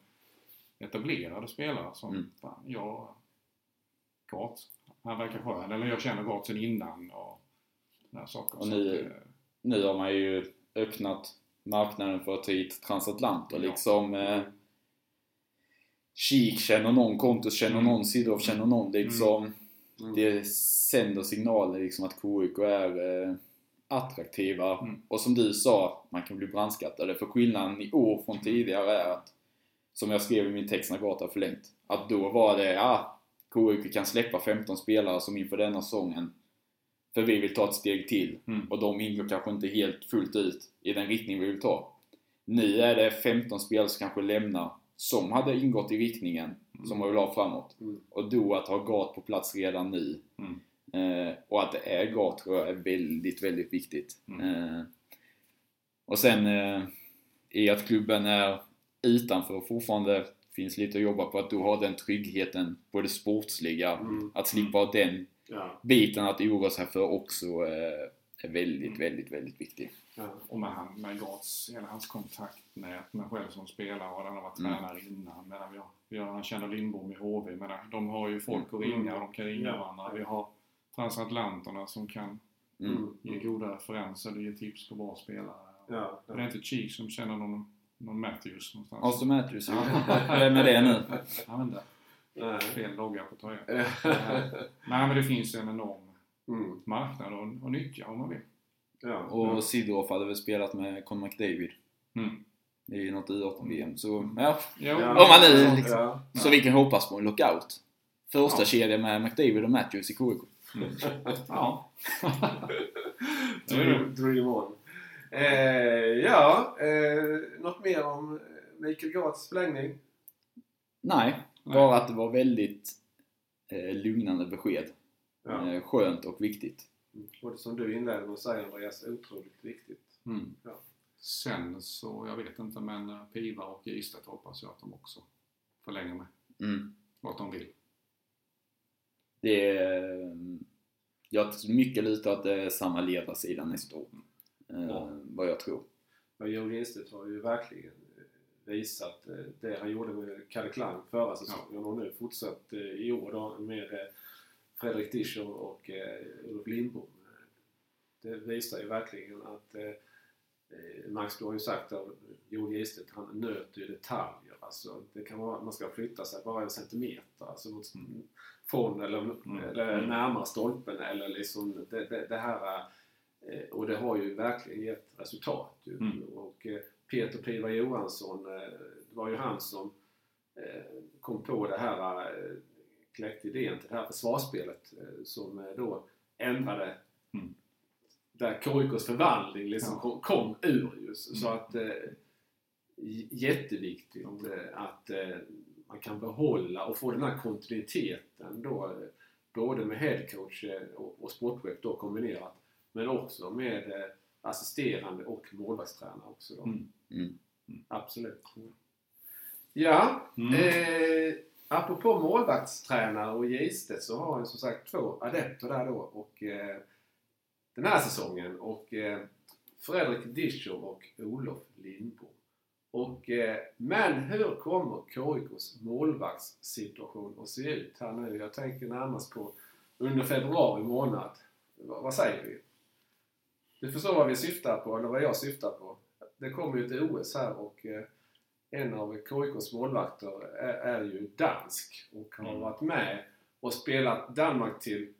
etablerade spelare som, Mm. fan, jag, Gat, han verkar skön. Eller jag känner Gat sen innan och sådana saker. Och nu- att, Nu har man ju öppnat marknaden för att ta hit transatlanter Ja. liksom. Eh, Kik känner någon, Kontus känner Mm. någon, Sidorov känner någon. Liksom, Mm. Det sänder signaler liksom att KIK är eh, attraktiva. Mm. Och som du sa, man kan bli brandskattade. För skillnaden i år från tidigare är att, som jag skrev i min text när Gata förlängt, att då var det, ja, KIK kan släppa 15 spelare som inför denna säsongen. För vi vill ta ett steg till. Mm. Och de ingår kanske inte helt fullt ut i den riktning vi vill ta. Nu är det 15 spelare som kanske lämnar, som hade ingått i riktningen, som man vill ha framåt. Mm. Och då att ha Gat på plats redan nu. Mm. Eh, och att det är Gat tror jag är väldigt, väldigt viktigt. Mm. Eh, och sen eh, i att klubben är utanför fortfarande finns lite att jobba på. Att då ha den tryggheten på det sportsliga. Mm. Att slippa den Ja. biten att oroa sig för också eh, är väldigt, Mm. väldigt, väldigt viktig. Ja. Och med, han, med Gats, hela hans kontaktnät med själv som spelare och han har varit Mm. tränare innan. Medan vi har, vi har, han känner Lindbom i HV. Men de har ju folk att ringa och de kan ringa Ja. varandra. Vi har transatlanterna som kan Mm. Mm. ge goda referenser och ge tips på bra spelare. Ja. Det är inte Cheek som känner någon, någon Matthews någonstans. Austin Matthews, Ja. <laughs> vem är det nu? Ja, men där. Nej. Fel logga på tröjan. <laughs> Nej, men det finns en enorm Mm. marknad att, att nyttja om man vill. Ja. Och Sidorov hade väl spelat med Conor McDavid Mm. i något U18-VM. Så ja, Jo, Ja. Om man nu liksom- Ja. så vi kan hoppas på en lockout. Första Ja. kedja med McDavid och Matthews i KIK. <laughs> Ja. <laughs> Dream, dream on. Eh, ja, eh, något mer om Mikael Gats förlängning? Nej, bara att det var väldigt eh, lugnande besked. Ja. Eh, skönt och viktigt. Och det som du inledde med att säga Andreas, otroligt viktigt. Mm. Ja. Sen så, jag vet inte, men eh, Piva och Gistet hoppas jag att de också förlänger med. Mm. Vad de vill. Det är, eh, jag tror mycket lite att det är samma ledarsida nästa år. Eh, Ja. Vad jag tror. Och Joe Lindstedt har ju verkligen visat det han gjorde med Kalle Klang förra säsongen och nu fortsatt i år då med Fredrik Discher och eh, Olof Lindbom. Det visar ju verkligen att eh, eh, Max, du har ju sagt att Joel Gistet, han nöter ju detaljer. Alltså, det kan vara, man ska flytta sig bara en centimeter alltså, mot- Mm. från eller, Mm. eller Mm. närmare stolpen eller liksom det, det, det här eh, och det har ju verkligen gett resultat. Ju. Mm. Och eh, Peter Piva Johansson, eh, det var ju han som eh, kom på det här, eh, kläckte idén till det här försvarsspelet eh, som eh, då ändrade Mm. där KIKs förvandling liksom Ja. kom, ur just. Så Mm. att eh, jätteviktigt eh, att eh, man kan behålla och få den här kontinuiteten då både med headcoach och, och sportchef då kombinerat men också med eh, assisterande och målvaktstränare också då. Mm. Mm. Absolut. Ja, Mm. eh, apropå målvaktstränare och Gistet så har han som sagt två adepter där då och eh, den här säsongen och eh, Fredrik Dischow och Olof Lindbom. Och, eh, men hur kommer KIKs målvaktssituation att se ut här nu? Jag tänker närmast på under februari månad. Va, vad säger vi? Du förstår vad vi syftar på, eller vad jag syftar på. Det kommer ju ett OS här och eh, en av KIKs målvakter är, är ju dansk och har Mm. varit med och spelat Danmark till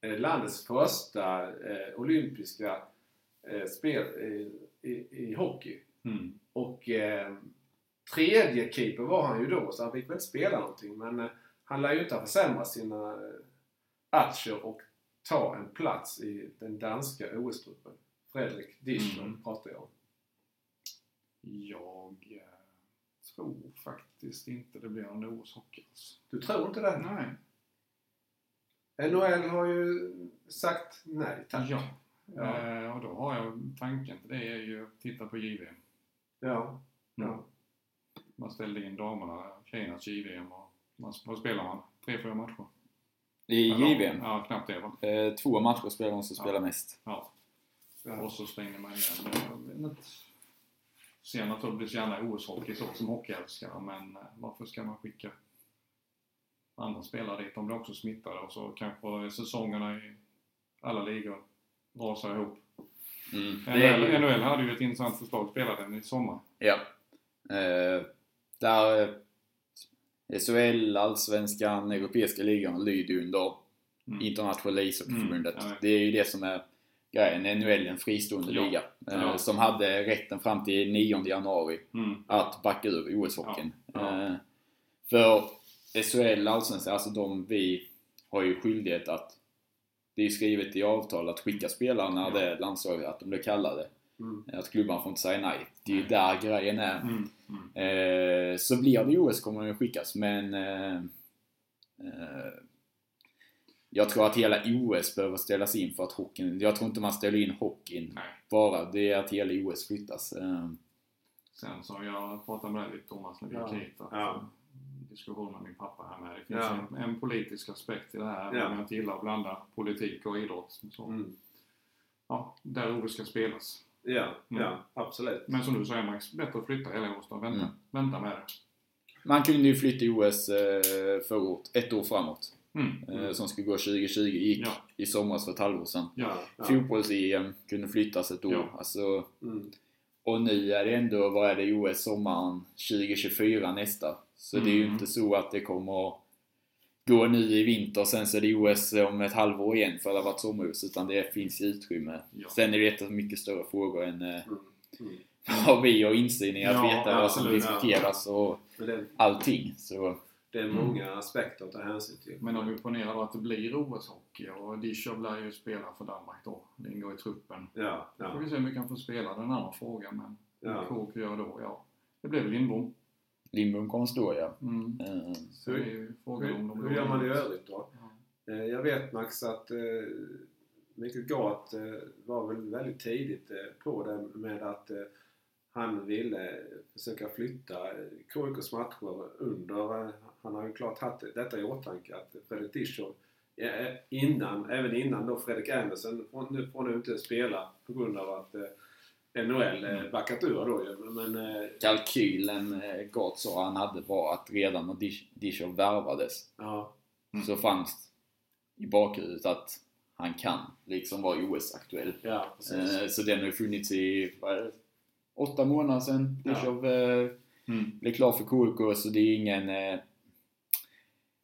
eh, landets första eh, olympiska eh, spel i, i, i hockey. Mm. Och eh, tredje keeper var han ju då, så han fick väl inte spela någonting. Men eh, han lär ju inte ha försämrat sina eh, aktier och ta en plats i den danska OS-truppen. Fredrik Discher Mm. pratar jag om. Jag eh, tror faktiskt inte det blir någon OS-hockey. alls. Du tror inte det? Nej. NHL har ju sagt nej tack. Ja. Ja. Eh, och då har jag tanken till det är ju att titta på JVM. Ja. ja. Man ställde in damerna, tjejernas JVM och man, vad spelar man? Tre, fyra matcher? I Eller- JVM. Ja, knappt det va? Eh, två matcher spelar de som Ja. spelar mest. Ja. Ja. Och så stänger man igen. Ser naturligtvis gärna OS-hockey så som hockeyälskare men eh, varför ska man skicka andra spelare dit? De blir också smittade och så kanske säsongerna i alla ligor rasar ihop. Mm. NHL, ju- NHL hade ju ett intressant förslag, spela den i sommar. Ja. Eh, där eh, SHL, Allsvenskan, Europeiska ligan lyder ju under Mm. Internationella ishockeyförbundet. Mm, det är ju det som är grejen. NHL en fristående Ja. liga. Eh, Ja. Som hade rätten fram till 9 januari Mm. att backa ur OS-hockeyn. Ja. Eh, för SHL, Allsvenskan, alltså de vi har ju skyldighet att det är skrivet i avtal att skicka spelare när det är landslaget, att de blir kallade. Mm. Att klubban får inte säga nej. Det är ju där grejen är. Mm. Mm. Eh, så blir det OS kommer den skickas men eh, eh, jag tror att hela OS behöver ställas in för att hockeyn, jag tror inte man ställer in hockeyn Nej. bara. Det är att hela OS flyttas. Eh, Sen så jag pratade med dig lite Thomas när vi Ja. gick hit. Att, Ja. Diskussion med min pappa här med. Det finns Ja. en, en politisk aspekt i det här. Ja. Ja. Jag inte gillar att blanda politik och idrott. Så, Mm. ja, där OS ska spelas. Ja, Mm. ja, absolut. Men som du säger Max, bättre att flytta hela året och vänta, Mm. vänta med det. man kunde ju flytta OS eh, förra året, ett år framåt. Mm. Eh, som skulle gå 2020, gick Ja. i somras för ett halvår sedan. Ja. Ja. Fotbolls-EM kunde flyttas ett år. Ja. Alltså, Mm. Och nu är det ändå, vad är det, OS sommaren 2024 nästa. Så det är ju Mm. inte så att det kommer att gå nu i vinter och sen så är det OS om ett halvår igen för att det har varit sommarhus. Utan det finns utrymme. Ja. Sen är det ett mycket större frågor än eh, Mm. Mm. <laughs> vad vi har insyn i att Ja, veta vad som absolut, diskuteras och allting. Så det är många aspekter att ta hänsyn till. Men om vi ponerar då att det blir OS-hockey och Dischow lär ju spela för Danmark då. Det ingår i truppen. Ja, Då får ja, vi se om vi kan få spela den andra frågan. Men Ja. KK gör då? Ja, det blir väl Lindbom. Lindbom kommer stå ja. Mm. Eh, Så det är ju frågan om de hur, hur gör man i övrigt då? Ja. Eh, Jag vet Max att eh, Mikael Gart eh, var väl väldigt tidigt eh, på det med att eh, han ville försöka flytta eh, KIKs matcher under. Eh, Han har ju klart haft detta i åtanke att Fredrik Dischow eh, innan, även innan då Fredrik Andersen nu, får nu inte spela på grund av att eh, NHL eh, backat ur då ju. Men eh, kalkylen eh, sa han hade var att redan när Dischow värvades ja, Mm. så fanns i bakhuvudet att han kan liksom vara OS-aktuell. ja. Eh, så den har ju funnits i vad åtta månader sedan Ja. Dischow eh, Mm. blev klar för KIK så det är ingen eh,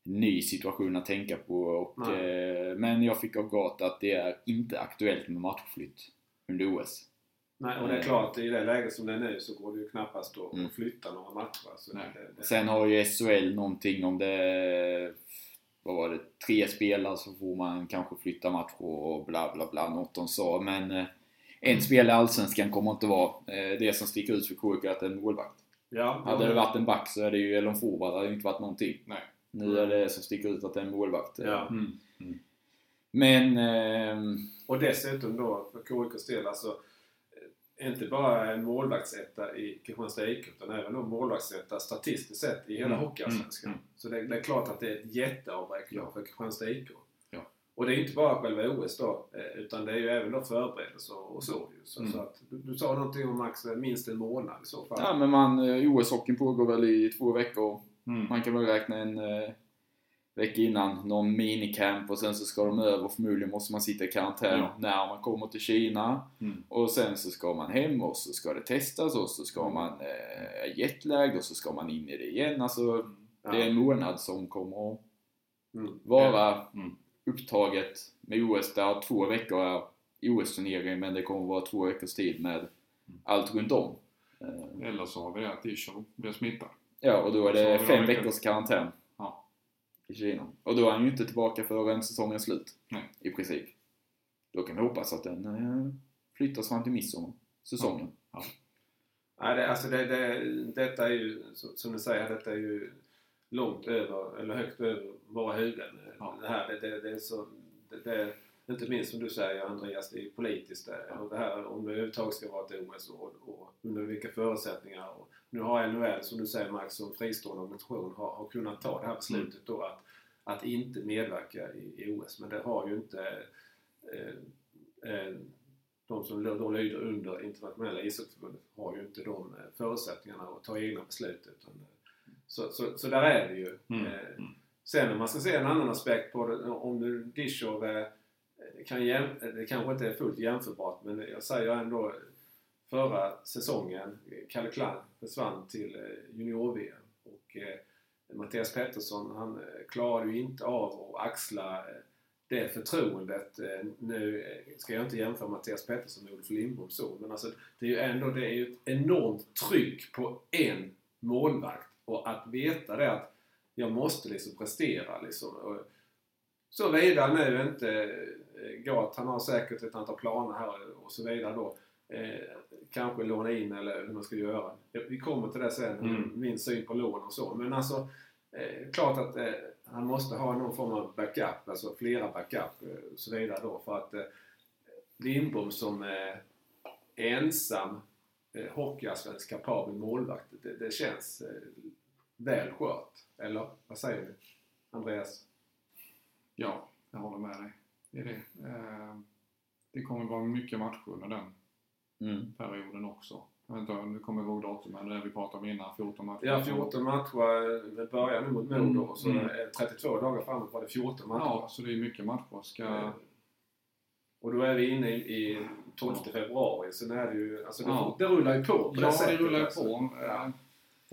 ny situation att tänka på. Och, eh, men jag fick av Gart att det är inte aktuellt med matchflytt under OS. Nej, och det är klart, i det läget som det är nu så går det ju knappast att Mm. flytta några matcher. Så Nej. det, det, Sen har ju SHL någonting om det vad var det, tre spelare så får man kanske flytta matcher och bla bla bla, något de sa. Men eh, en spelare i Allsvenskan kommer inte vara eh, det som sticker ut för KIK att en målvakt. ja, Hade det varit en back så är det ju, eller en forward, hade det inte varit någonting. Nej. Nu är det som sticker ut att det är en målvakt. Ja. Mm. Men, ehm, Och dessutom då för KIKs del alltså eh, inte bara en målvaktsetta i Kristianstad IK utan även då målvaktsetta statistiskt sett i hela Mm. Hockeyallsvenskan. Mm. Så det, det är klart att det är ett jätteavbräck Ja. för Kristianstad IK. Ja. Och det är inte bara själva OS då eh, utan det är ju även då förberedelser och så Mm. så att, du, du sa någonting om max eh, minst en månad i så fall. ja men man, eh, OS-hockeyn pågår väl i två veckor. Mm. Man kan väl räkna en eh, vecka innan någon minicamp och sen så ska de över. Förmodligen måste man sitta i karantän Ja. när man kommer till Kina. Mm. Och sen så ska man hem och så ska det testas och så ska man eh, jetlag och så ska man in i det igen. Alltså Ja. det är en månad som kommer att Mm. vara Mm. upptaget med OS där två veckor är OS-turnering men det kommer vara två veckors tid med allt runt om. Eh, Eller så har vi det att Dischow blir smittad. Ja, och då är det fem veckors karantän Ja. i Kina. Och då är han ju inte tillbaka förrän säsongen är slut. Nej. I princip. Då kan vi hoppas att den eh, flyttas fram till midsommar. Säsongen. Nej, det, alltså det, det, detta är ju, som du säger, detta är ju långt över, eller högt över våra huvuden. Ja. Det här, det, det, det är så, det, inte minst som du säger Andreas, det är politiskt. Det, och det här om det överhuvudtaget ska vara ett OS och, och under vilka förutsättningar. Och nu har NHL, som du säger Max, som fristående organisation har, har kunnat ta det här beslutet då att, att inte medverka i, i OS. Men det har ju inte eh, eh, de som då lyder under internationella ishockeyförbundet har ju inte de eh, förutsättningarna att ta egna beslut. Utan, eh, så, så, så där är det ju. Mm. Eh, Mm. Sen om man ska se en annan aspekt på det, om nu Dishov eh, kan jäm, det kanske inte är fullt jämförbart men jag säger ändå förra säsongen, eh, Kalle Klang försvann till eh, junior-VM och eh, Mattias Pettersson han eh, klarade ju inte av att axla det förtroendet. Nu ska jag inte jämföra Mattias Pettersson med Ulf Lindbom så, men alltså det är ju ändå det är ju ett enormt tryck på en målvakt och att veta det att jag måste liksom prestera liksom. Och Såvida nu inte eh, Gat, han har säkert ett antal planer här och så vidare då. Kanske låna in eller hur man ska göra. Vi kommer till det sen, Mm. min syn på lån och så. Men alltså, eh, klart att eh, han måste ha någon form av backup, alltså flera backup eh, och så vidare då. För att eh, Lindbom som eh, ensam eh, hockeyallsvensk kapabel målvakt, det, det känns eh, väl skört. Eller vad säger du? Andreas? Ja, jag håller med dig. Det är det. Eh, det kommer vara mycket matcher under den Mm. perioden också. Jag vet inte, nu kommer jag ihåg datumen, det vi pratade om innan, 14 matcher. Ja, 14 matcher. Det börjar nu mot Modo och så Mm. är 32 dagar framåt var det 14 matcher. Ja, så det är mycket matcher. Ska... Eh, Och då är vi inne i, i 12 februari. Sen är det ju... Alltså det, Ja. det rullar ju på på Ja, det sättet, rullar ju alltså. på. Ja. Eh,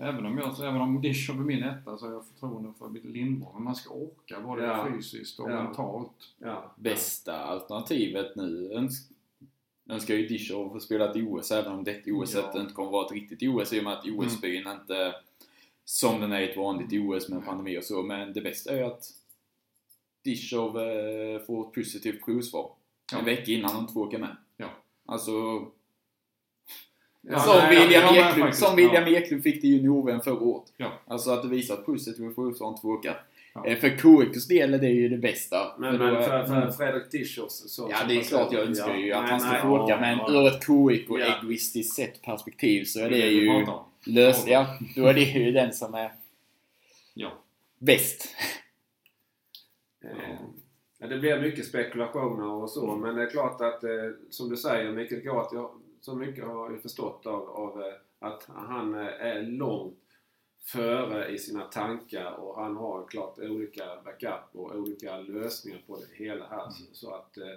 Även om, jag, även om Dishov är min etta så har jag förtroende för Lindborg. Men man ska orka både Ja. fysiskt och Ja. mentalt. Ja. Bästa alternativet nu önskar ju Dishov få spela ett OS även om detta OS Ja. inte kommer att vara ett riktigt OS i och med att OS-byn inte som den är ett vanligt OS med pandemi och så. Men det bästa är ju att Dishov eh, får ett positivt provsvar Ja. en vecka innan de två åker med. Ja. Alltså, Ja, som nej, William, ja, Eklund, som William Eklund fick det i junior förra året. Ja. Alltså att det visar ett positivt provsvar om två åkar. Ja. Eh, För KIKs del är det ju det bästa. Men, För men är- för, för Fredrik Dishov så... Ja, det är klart jag önskar ju att Nej, han ska få åka, ja, men ja. ur ett KIK och Ja. egoistiskt sett perspektiv så är Det det ju löst. Ja, då är det ju den som är Ja. bäst. Eh, Ja, det blir mycket spekulationer och så, men det är klart att eh, som du säger, Mikael Gart, jag, så mycket har jag förstått av, av att han är långt före i sina tankar och han har klart olika backup och olika lösningar på det hela här. Så, så att, eh,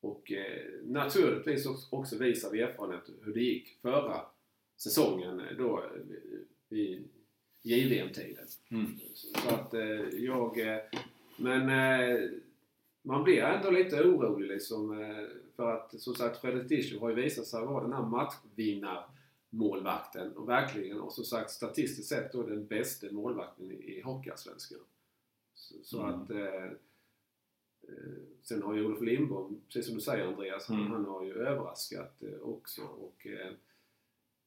och eh, naturligtvis också- visar vi erfarenhet hur det gick förra säsongen eh, då i JVM-tiden. Mm. Så att jag... Men man blir ändå lite orolig liksom. För att som sagt Fredrik Discher har ju visat sig vara den här matchvinnarmålvakten. Och verkligen, och som sagt statistiskt sett då den bästa målvakten i, Hockeyallsvenskan. Så, så Mm. att... Eh, eh, sen har ju Olof Lindbom, precis som du säger Andreas, han, Mm. han har ju överraskat eh, också. Och, eh,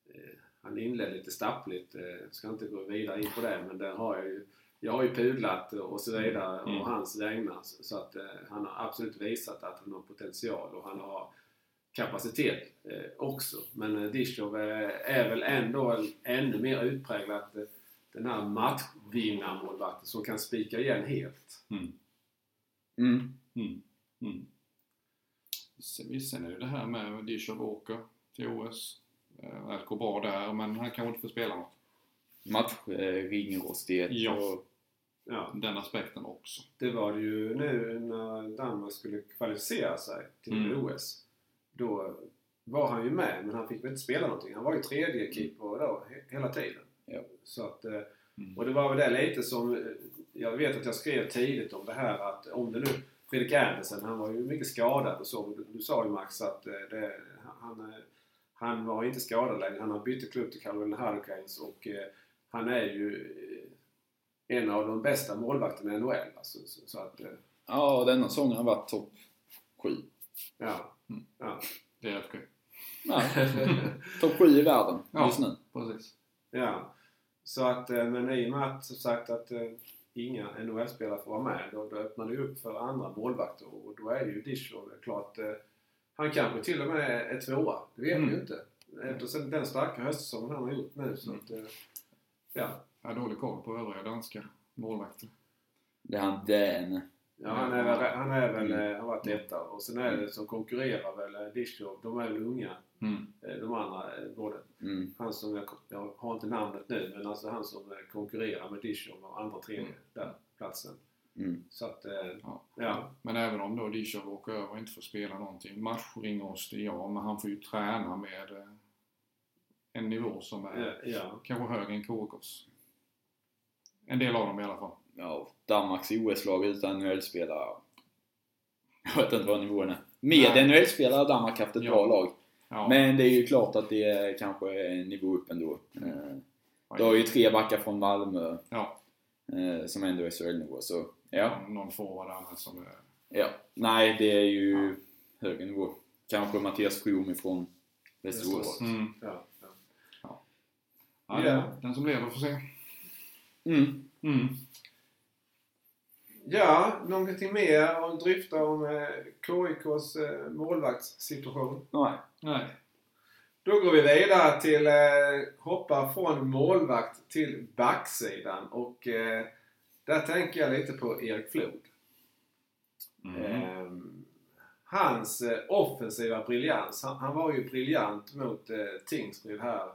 eh, han inledde lite stappligt. Eh, ska inte gå vidare in på det men det har jag ju jag har ju pudlat och så vidare Mm. och hans vägnar så så att eh, han har absolut visat att han har potential och han har kapacitet eh, också. Men eh, Dishov eh, är väl ändå ännu mer utpräglat eh, den här matchvinnarmålvakten som kan spika igen helt. Mm. Mm. Mm. Mm. Sen, sen är det det här med Dishov åker till OS. Allt går bra där, men han kanske inte får spela något. Matchringrostighet. Ja. och- Ja, Den aspekten också. det var det ju nu när Danmark skulle kvalificera sig till Mm. OS. Då var han ju med men han fick väl inte spela någonting. Han var ju tredje keeper då he- hela tiden. Ja. Så att, eh, Mm. och det var väl det lite som, eh, jag vet att jag skrev tidigt om det här att om det nu, Fredrik Andersen han var ju mycket skadad och så. Du, du sa ju Max att eh, det, han, han var inte skadad längre. Han har bytt klubb till Carolina Hurricanes och han är ju en av de bästa målvakterna i NHL. Alltså, så, så att, Ja, denna säsongen har varit topp 7. ja. Mm. ja. Det är okej. Ja, <laughs> topp 7 i världen Ja. just nu. Precis. Ja. Så att, eh, men i och med att som sagt att eh, inga NHL-spelare får vara med då, då öppnar det upp för andra målvakter och då är ju Dishov klart eh, han kanske till och med är tvåa. Det vet Mm. vi ju inte. Eftersom den starka höstsäsongen han har gjort nu så Mm. att, ja. Jag har dålig koll på övriga danska målvakter. Det är han Dan. Ja, han är väl, han är väl Mm. eh, han har varit etta. Och sen är det som konkurrerar väl eh, Dishov. De är väl unga. Mm. eh, De andra både. Mm. Han som, jag, jag har inte namnet nu, men alltså han som konkurrerar med Dishov och andra tredje Mm. där platsen. Mm. Så att, Ja. ja. Men även om då Dishov åker över och inte får spela någonting. Matchringostig, ja, men han får ju träna med en nivå som är Ja, ja. kanske högre än KKs. En del av dem i alla fall. Ja, Danmarks OS-lag utan NHL-spelare. Jag vet inte vad nivån är. Med Nej. NHL-spelare har Danmark haft ett Ja. bra lag. Ja. Men det är ju klart att det är kanske en nivå upp ändå. Eh, Du har ju tre backar från Malmö Ja, eh, som ändå är SHL-nivå, så ja. ja. någon forward annars som är... ja. Nej, det är ju högre nivå. Kanske Mattias From ifrån Västerås. Västerås. Mm. ja, ja. Ja, Ja. den- Den som lever får se. Mm. Mm. Ja, någonting mer att dryfta om eh, KIKs eh, målvaktssituation? Nej. Nej. Då går vi vidare till eh, hoppa från målvakt till backsidan och eh, där tänker jag lite på Erik Flod. Mm. Ehm, hans offensiva briljans. Han, han var ju briljant mot eh, Tingsryd här.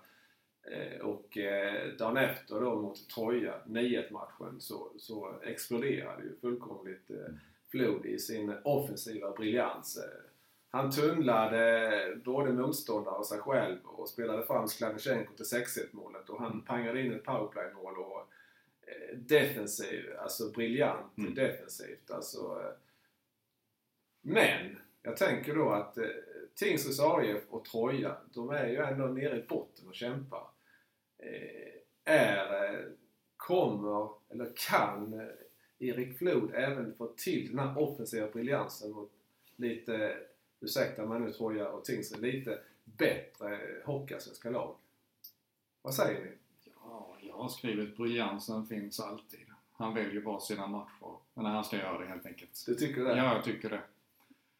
Eh, och eh, dagen efter då mot Troja, 9-1 matchen, så, så exploderade ju fullkomligt eh, Flod i sin offensiva briljans. Han tunnlade både motståndare och sig själv och spelade fram Skladnysjenko till 6-1 målet och han pangade in ett powerplay-mål och defensiv, alltså briljant Mm. defensivt. Alltså, men jag tänker då att Tingsryds AIF och Troja, de är ju ändå nere i botten och kämpar. Eh, är, eh, kommer, eller kan eh, Erik Flod även få till den här offensiva briljansen mot lite, ursäkta mig nu Troja och Tingsryd, lite bättre hockeyallsvenska lag? Vad säger ni? Ja, jag har skrivit briljansen finns alltid. Han väljer bara sina matcher. Men han ska göra det helt enkelt. Du tycker det? Ja, jag tycker det.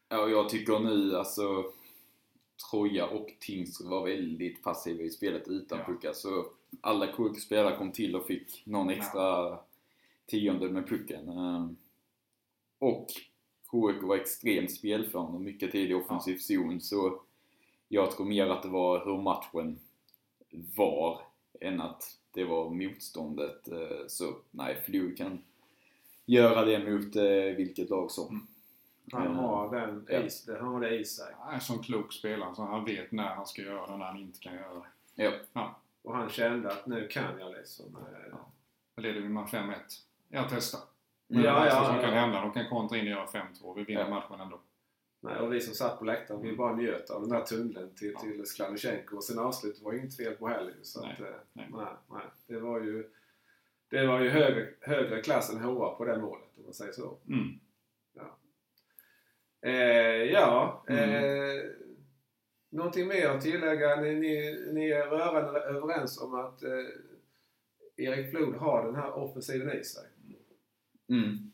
Ja, jag tycker nu alltså Troja och Tingsryd var väldigt passiva i spelet utan Ja. puckar. Så alla KIK-spelare kom till och fick någon extra tiondel med pucken. Ehm, Och KIK var extremt spelförande och mycket tid i offensiv zon. Så jag tror mer att det var hur matchen var än att det var motståndet. Eh, Så nej, Flug kan göra det mot eh, vilket lag som. Mm. Han Mm. har den Ja. is, han har det i sig. Han är en sån klok spelare så han vet när han ska göra det och när han inte kan göra det. Ja. Ja, Och han kände att nu kan jag liksom. eh, Ja. då leder vi med 5-1. Jag testar. Ja, Men det värsta ja, som ja. kan hända, de kan kontra in och göra 5-2. Vi vinner Ja. matchen ändå. Nej, och vi som satt på läktaren, vi bara njöt av den där tunneln till, till Skladnysjenko. Och sen avslutet var ju inget fel på heller. Så Nej, att, eh, nej. nej, nej. Det var ju, det var ju högre, högre klass än HA på det målet, om man säger så. Mm. Eh, ja, Mm. eh, någonting mer att tillägga? Ni, ni, ni är rörande överens om att eh, Erik Flod har den här offensiven i sig. Mm.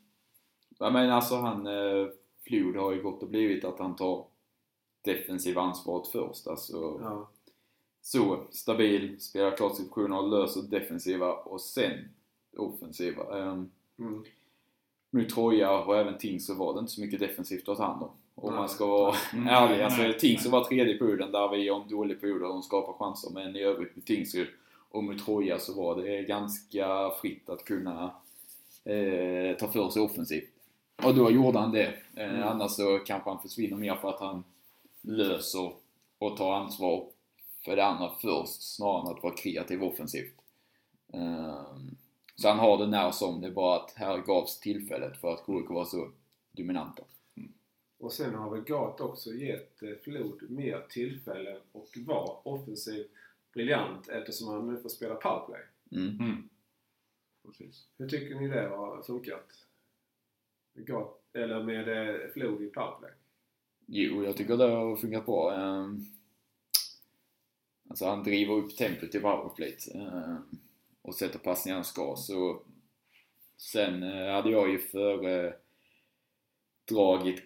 Ja, men alltså han, eh, Flod har ju gått och blivit att han tar defensiva ansvaret först. Alltså, Ja. så stabil, spelar klart situationer löser defensiva och sen offensiva. Um, Mm. Mot Troja och även Tingsryd var det inte så mycket defensivt att ta hand om. Om man ska vara Mm. ärlig. Alltså. Tingsryd var tredje perioden där vi en dålig period och de skapar chanser. Men i övrigt med Tingsryd och mot Troja så var det ganska fritt att kunna eh, ta för sig offensivt. Och då gjorde han det. Eh, Mm. Annars så kanske han försvinner mer för att han löser och tar ansvar för det andra först snarare än att vara kreativ offensivt. Ehm, så han har det när som, det är bara att här gavs tillfället för att KIK var så dominanta. Och sen har väl Gat också gett eh, Flod mer tillfälle och vara offensiv briljant eftersom han nu får spela powerplay. Mm. Mm. Precis. Hur tycker ni det har funkat? Gat, eller med eh, Flod i powerplay? Jo, jag tycker det har funkat bra. Ehm, Alltså han driver upp tempot i powerplay ehm, och sätter passningar han ska. Så sen eh, hade jag ju föredragit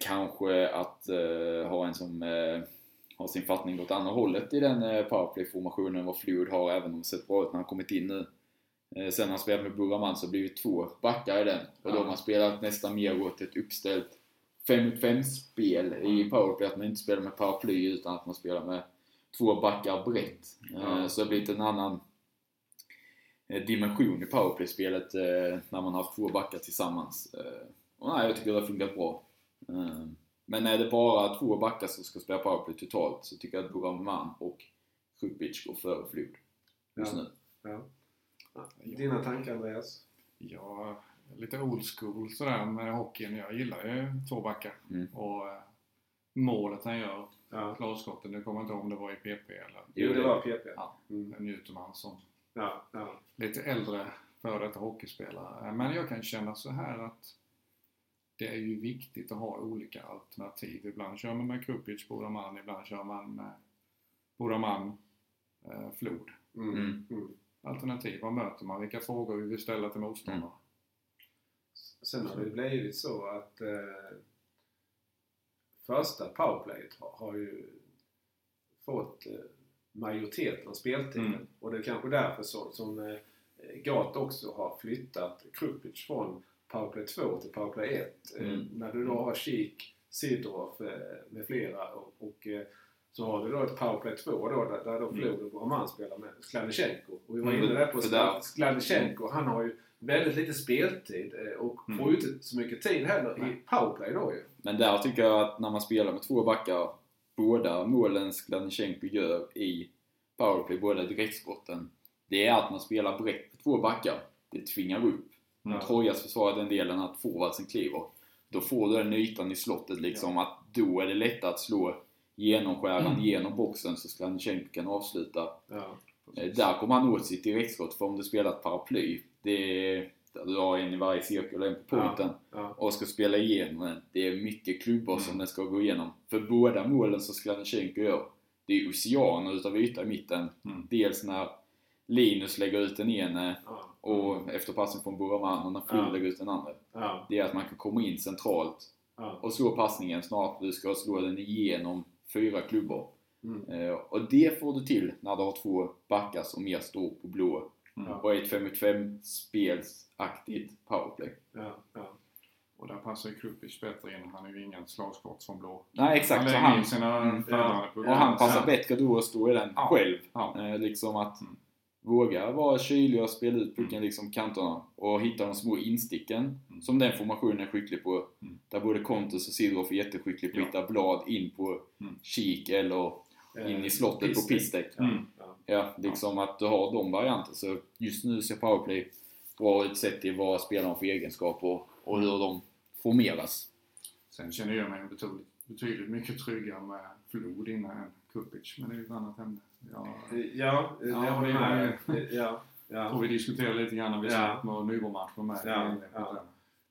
kanske att eh, ha en som eh, har sin fattning åt andra hållet i den powerplay-formationen vad Flood har, även om det sett bra ut när han kommit in nu. Sen har han spelat med Buraman så har det två backar i den. Och då har man spelat nästan mer åt ett uppställt 5 mot 5 spel i Mm. powerplay. Att man inte spelar med paraply utan att man spelar med två backar brett. Ja. Så det har blivit en annan dimension i powerplay-spelet eh, när man har haft två backar tillsammans. Eh, Och nej, jag tycker det har funkat bra. Eh, Men är det bara två backar som ska spela powerplay totalt så tycker jag att Buraman och Krupic går före Flod just Ja. nu. Ja. Ja. Dina tankar Andreas? Ja, lite old school sådär med hockeyn. Jag gillar ju två backar. Mm. Och eh, målet han gör, Ja. klarskotten, nu kommer jag inte ihåg om det var i PP eller... Jo, det var PP. Ja. Mm. Det njuter man som Ja, ja. lite äldre före detta hockeyspelare. Men jag kan känna så här att det är ju viktigt att ha olika alternativ. Ibland kör man med Krupic, Bodaman, ibland kör man med Bodaman, eh, Flod. Mm. Mm. Mm. Alternativ, vad möter man? Vilka frågor vi vill ställa till motståndare? Sen har det blivit så att eh, första powerplayet har, har ju fått eh, majoriteten av speltiden. Mm. Och det är kanske därför så, som eh, Gat också har flyttat Krupic från powerplay 2 till powerplay 1. Eh, Mm. när du då har Kik, Sidorov eh, med flera och, och så har du då ett powerplay 2 då, där, där då Mm. Flod och Broman spelar med Skladnysjenko. Och vi var Mm, inne där på Skladnysjenko. Han har ju väldigt lite speltid och Mm. får ju inte så mycket tid heller i powerplay då ju. Men där tycker jag att när man spelar med två backar, båda målen Skladnysjenko gör i powerplay, båda direktskotten, det är att man spelar brett på två backar. Det tvingar upp Mm. Trojas försvarar den delen att forwardsen kliver. Då får du den ytan i slottet liksom att då är det lättare att slå genomskäraren Mm. <clears throat> genom boxen så Skladnysjenko kan avsluta. Ja. Eh, Där kommer han åt sitt direktskott för om du spelar ett paraply, det är där du har en i varje cirkel och en på punkten Ja. och ska spela igenom den. Det är mycket klubbor Mm. som den ska gå igenom. För båda målen som Skladnysjenko gör, det är oceaner utav yta i mitten. Mm. Dels när Linus lägger ut den ene Ja. och efter passen från Buraman och när Flod Ja. lägger ut den andra. Ja. Det är att man kan komma in centralt Ja. och slå passningen snart du ska slå den igenom fyra klubbor. Mm. Eh, och det får du till när du har två backar som mer står på blå Mm. och ett 5 mot 5 spelsaktigt powerplay. Ja. Ja. Och där passar ju Krupic bättre in. Han är ju ingen slagskott från blå. Nej exakt, Han lägger han, in sina Mm. på och han passar Ja. bättre då att stå i den Ja. själv. Ja. Eh, liksom att Mm. våga vara kylig och spela ut pucken liksom kanterna och hitta de små insticken Mm. som den formationen är skicklig på. Mm. Där både Kontus och Sidorov är jätteskicklig på att Ja. hitta blad in på Mm. kik eller in i slottet på Pistek. pistek. Ja. Ja. Ja, liksom att du har de varianterna. Så just nu ser powerplay bra ut sett till vad spelarna har för egenskaper och hur de formeras. Sen känner jag mig betydligt, betydligt mycket tryggare med Flod innan än Kupic. Men det är ju ett annat ämne. Ja, Ja, jag håller det är- med. Ja. Ja. tror vi diskuterar lite grann när vi Ja. satt med Nybromatchen med. Ja, ja.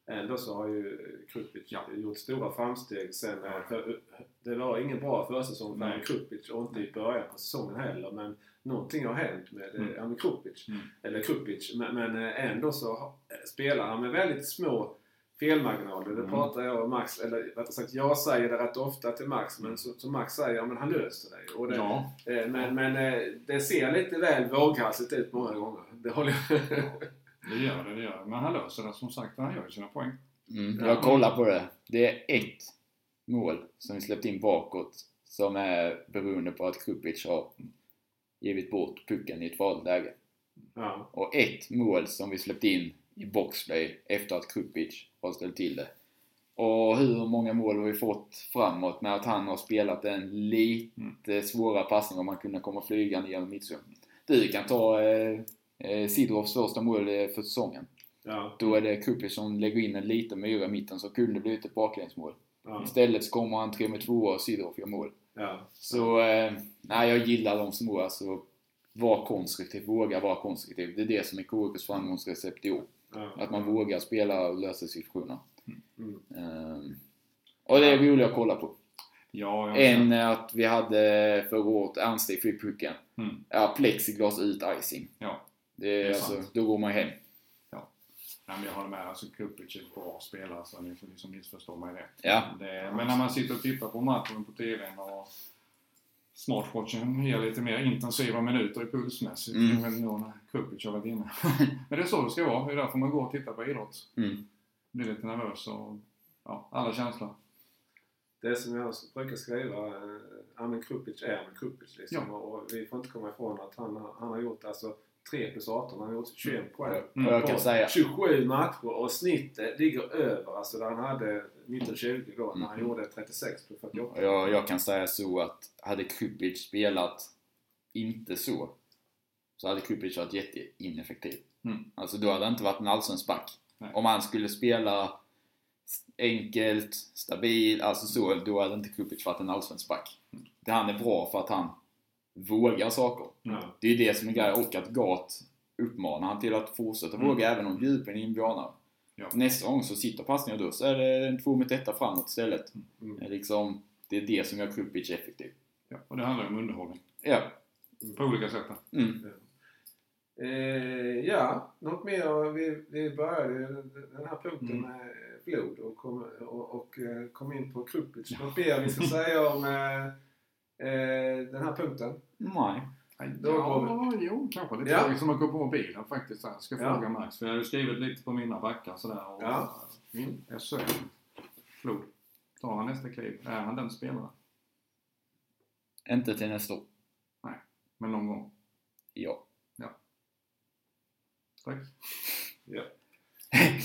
Ändå så har ju Krupic Ja. gjort stora framsteg sen. eh, För, det var ingen bra försäsong för. Krupic och inte i början på säsongen heller. Men någonting har hänt med, Mm. mm. ja, med Krupic. Mm. Eller Krupic. Men, men eh, ändå så spelar han med väldigt små felmarginaler. Det Mm. pratar jag och Max, eller rättare sagt jag säger det rätt ofta till Max. Men så, så Max säger ja, men han löser det. Och det Ja, eh, men men eh, det ser lite väl våghalsigt ut många gånger. Det håller jag det gör det. det gör det. Men han löser det som sagt. Han gör ju sina poäng. Mm. Ja. Jag kollar på det. Det är ett mål som vi släppt in bakåt som är beroende på att Krupic har givit bort pucken i ett farligt läge. ja. Och ett mål som vi släppt in i boxplay efter att Krupic har ställt till det. Och hur många mål har vi fått framåt med att han har spelat en lite svårare passning om man kunde komma flygande genom mittzon. Du kan ta eh, eh, första mål eh, för säsongen. Ja. Då är det Krupic som lägger in en liten myra i mitten som kunde blivit ett baklängsmål. Ja. Istället så kommer han 3 med 2 och Sidorov gör mål. Ja. Så, eh, nej jag gillar de små alltså. Var konstruktiv, våga vara konstruktiv. Det är det som är KIKs framgångsrecept i år. Ja. Att man vågar spela och lösa situationer. Mm. Ehm, och det är roligt att kolla på. Ja, En är att vi hade förra året Ernsteg fick pucken. Mm. Ja, plexiglas ut icing. Ja. Det är, Det är alltså, sant. då går man hem. Nej, men jag håller med. Alltså, Kupic är ett bra spelare, så ni får liksom missförstå mig rätt. Ja. Det, men när man sitter och tittar på matchen på TVn och smartwatchen ger lite mer intensiva minuter i pulsmässigt. Mm. Mm. Nu när Kupic har varit inne. <laughs> Men det är så det ska vara. Det är därför man går och tittar på idrott. Mm. Blir lite nervös och ja, alla känslor. Det som jag brukar skriva, eh, ja men Krupic är men Krupic liksom. Ja. Och vi får inte komma ifrån att han, han har gjort alltså 3 plus 18, han har gjort 21 poäng. Och jag kan säga, 27 matcher och snittet ligger över, alltså där han hade 19-20 då när han Mm. gjorde 36 plus 48. och jag, jag kan säga så att hade Kupic spelat inte så, så hade Kupic varit jätteineffektiv. Mm. Alltså då hade han inte varit en allsvensk back. Nej. Om han skulle spela enkelt, stabil, alltså så, då hade inte Kupic varit en allsvensk back. Det han är bra för att han vågar saker. Mm. Det är det som är grejen och att Gat uppmanar han till att fortsätta Mm. våga även om djupen är inbjörnar. Ja. Nästa gång så sitter passningen då så är det en två meter etta framåt istället. Mm. Det är liksom, det är det som gör Krupic effektiv. Ja, och det handlar om underhållning. Ja. På olika sätt. Mm. Eh, ja, något mer? Vi, vi började den här punkten Mm. med blod och kom, och, och eh, kom in på Krupic. Något mer vi ska säga om eh, den här punkten? Nej. Då går Ja, jo, kanske. Det Ja. är ja. som att gå på bilen faktiskt. Så här. Ska Ja. fråga Max. För jag har ju skrivit lite på mina backar sådär. Och, Ja. Min SHL. Flod. Tar han nästa kliv? Är han den spelaren? Inte till nästa år. Men någon gång. Ja. Tack.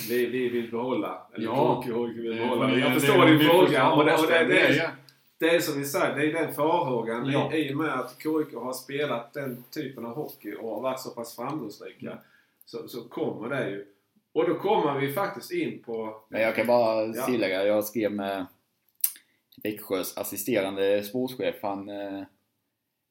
Vi, vi vill behålla. Eller Ja. KK vill Det- behålla. Jag förstår din fråga. Och det, och det, det det, är- är, det är som vi säger, det är den farhågan Ja. i, i och med att KIK har spelat den typen av hockey och har varit så pass framgångsrika. Mm. Så, så kommer det ju. Och då kommer vi faktiskt in på... Men jag kan bara Ja. tillägga, jag skrev med Växjös assisterande sportchef. Han eh,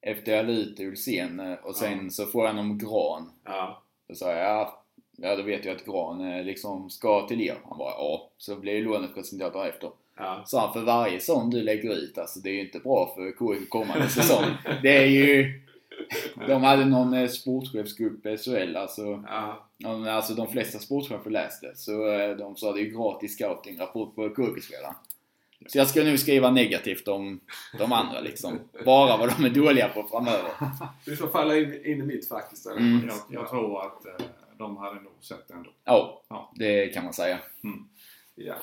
efter jag la ut Ulsén eh, och sen Ja. så får han om Gran. Ja. Då sa jag ja, då vet jag att Gran eh, liksom ska till er. Han bara ja. Så blev ju lånet presenterat därefter. Ja. Så han för varje sån du lägger ut, alltså det är ju inte bra för KIK kommande <laughs> säsong. Det är ju... De hade någon eh, sportchefsgrupp i SHL, alltså, Ja. de- alltså de flesta sportchefer läste. Så eh, de sa det är ju gratis scouting-rapport på KIK-spelaren. Så jag ska nu skriva negativt om de andra liksom. Bara vad de är dåliga på framöver. <laughs> Du får falla in, in i mitt istället. Mm. Jag, jag tror att eh, de hade nog sett det ändå. Ja, Ja. det kan man säga. Ja.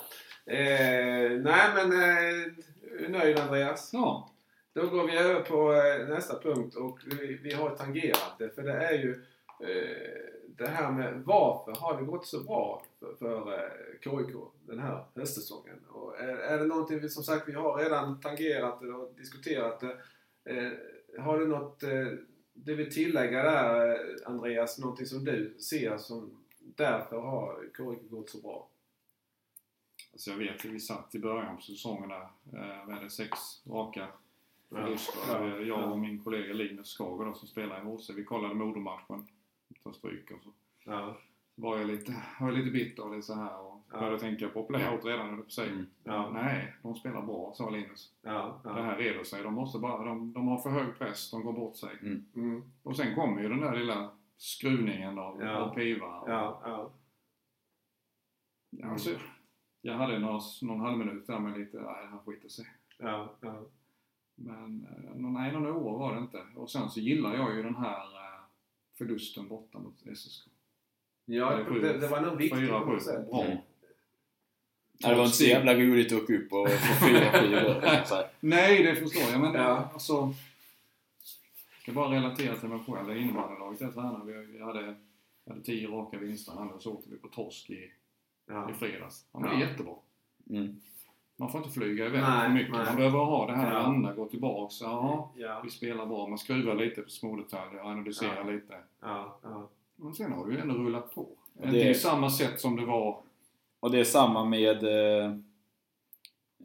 Eh, nej men, eh, nöjd Andreas? Ja. Då går vi över på eh, nästa punkt och vi, vi har tangerat det för det är ju eh, det här med varför har det gått så bra för, för eh, KIK den här höstsäsongen? Och är, är det någonting vi som sagt vi har redan tangerat det och diskuterat det. Eh, har du något eh, du vill tillägga där eh, Andreas? Någonting som du ser som därför har KIK gått så bra? Alltså jag vet att vi satt i början på säsongen där. Eh, med sex raka förluster. Ja. Eh, Jag och min kollega Linus Skager då, som spelar i HC. Vi kollade Modomatchen. Ta stryk och så. Ja. var jag lite, var jag lite bitter och lite så här och Ja. började tänka på playout redan höll på säga. Mm. Ja. Nej, de spelar bra, sa Linus. Ja. Det här reder sig. De måste bara, de, de har för hög press, de går bort sig. Mm. Och sen kommer ju den där lilla skruvningen av, Ja. av piva. Ja. Ja. Ja, alltså, jag hade någon, någon halv minut där med lite, nej han skiter sig. Ja. Ja. Men eh, nej, någon oro var det inte. Och sen så gillar jag ju den här eh, förlusten borta mot SSK. Ja, sju- det, det var nog viktigt på något sätt. Bra. Mm. Ja, det var inte så jävla roligt att åka upp och få fyra skivor. Så här. Nej, det förstår jag. Men Ja. alltså... Jag ska bara relatera till mig själv. Det innebandylaget jag tränade. Vi, hade, vi hade tio raka vinster. Annars så åkte vi på torsk i, Ja. i fredags. Men det Ja. är jättebra. Mm. Man får inte flyga iväg Nej, för mycket. nej. Man behöver ha det här Ja. landa, gå tillbaks. Ja, Ja. vi spelar bra. Man skruvar lite på små detaljer, analyserar Ja. lite. Ja. Ja. Men sen har det ju ändå rullat på. det- Inte i samma sätt som det var. Och det är samma med... Eh,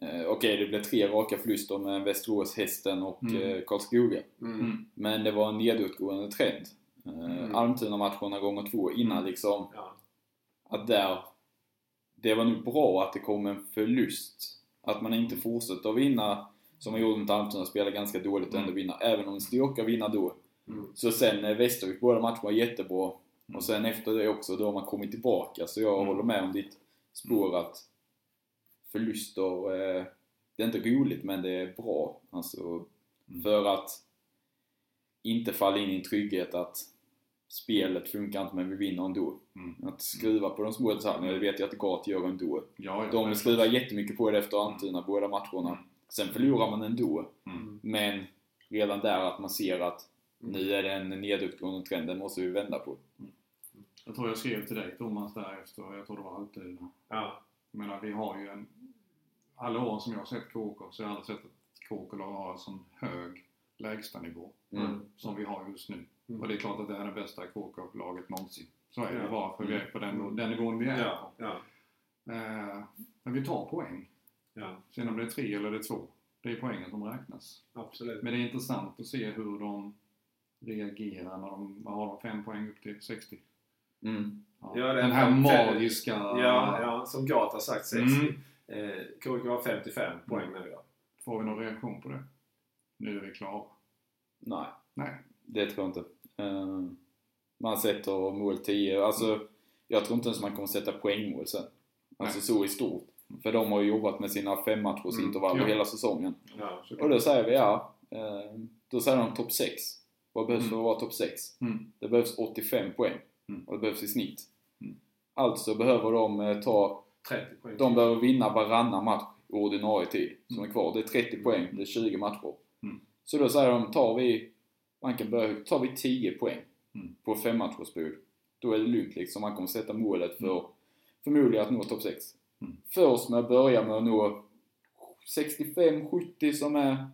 eh, Okej, det blev tre raka förluster med Västerås, Hästen och Mm. eh, Karlskoga. Mm. Mm. Men det var en nedåtgående trend. Eh, Mm. Almtuna-matcherna gånger två innan Mm. liksom. Ja. Att där... Det var nog bra att det kom en förlust. Att man inte fortsätter att vinna som man gjorde mot Almtuna, spela ganska dåligt och ändå Mm. vinna. Även om Stråka vinner då. Mm. Så sen eh, Västervik, båda matcherna var jättebra. Mm. Och sen efter det också, då har man kommit tillbaka. Så jag Mm. håller med om ditt spår att förluster, eh, det är inte roligt men det är bra. Alltså, Mm. För att inte falla in i en trygghet att spelet funkar inte men vi vinner ändå. Mm. Att skruva på de små detaljerna, det vet jag att Gat gör ändå. Ja, ja, De skruvar jättemycket på det efter Almtuna, båda matcherna. Sen förlorar man ändå. Mm. Men redan där att man ser att Mm. nu är det en nedåtgående trend, den måste vi vända på. Jag tror jag skrev till dig Thomas därefter, jag tror det var Almtuna. Ja. Jag menar, vi har ju en... Alla år som jag har sett KK så har jag aldrig sett att KK har en sån hög lägstanivå Mm. som vi har just nu. Mm. Och det är klart att det är det bästa KK-laget någonsin. Så är det Ja. bara, för vi är på den, Mm. den nivån vi är Ja. Ja. på. Eh, men vi tar poäng. ja. Sen om det är tre eller det är två, det är poängen som räknas. Absolut. Men det är intressant att se hur de reagerar när de, vad har de, fem poäng upp till 60? Mm. Ja. Ja, den här magiska... Ja, ja, som Gat har sagt 60. Mm. Eh, KIK har 55 poäng nu ja. Får vi någon reaktion på det? Nu är vi klara. Nej, Nej. det tror jag inte. Eh, man sätter mål 10. Alltså, jag tror inte ens man kommer sätta poängmål sen. Alltså Nej. så i stort. För de har ju jobbat med sina fem matchers Mm, ja. hela säsongen. ja. Och då säger vi ja, eh, då säger de topp 6. Vad behövs Mm. för att vara topp 6? Mm. Det behövs 85 poäng. Mm. Och det behövs i snitt. Mm. Alltså behöver de eh, ta, 30 poäng. de behöver vinna varannan match i ordinarie tid som Mm. är kvar. Det är 30 poäng, det är 20 matcher. Mm. Så då säger de, tar vi, man kan börja, tar vi 10 poäng Mm. på fem matchersperiod. Då är det lugnt liksom. Man kommer sätta målet för Mm. förmodligen att nå topp 6. Mm. Först med att börja med att nå 65-70 som är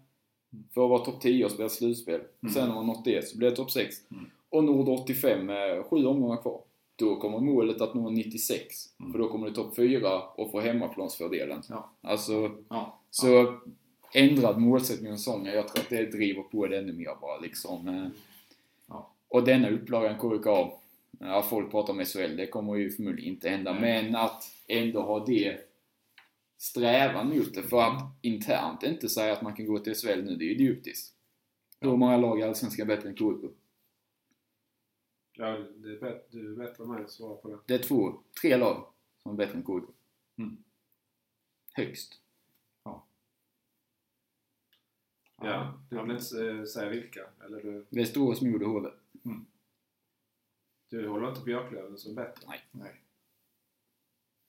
för att vara topp 10 och spela slutspel. Mm. Sen när man nått det så blir det topp 6. Mm. Och når du 85 med sju omgångar kvar. Då kommer målet att nå 96. Mm. För då kommer du topp 4 och få hemmaplansfördelen. Ja. Alltså, Ja. så ändrad målsättning och sång, jag tror att det driver på det ännu mer bara liksom. Eh, Ja. Och denna upplagan KIK, ja folk pratar om SHL, det kommer ju förmodligen inte hända. Nej. Men att ändå ha det strävan mot det. För att internt inte säga att man kan gå till SHL nu, det är ju idiotiskt. Hur många lag i Allsvenskan bättre än KIK? Ja, det är bättre, du är bättre än mig att svara på det. Det är två, tre lag som är bättre än KIK. Mm. Högst. Ja, du vill inte eh, säga vilka? Eller du, Västerås, Modo, HV. du håller inte Björklöven som bättre? Nej.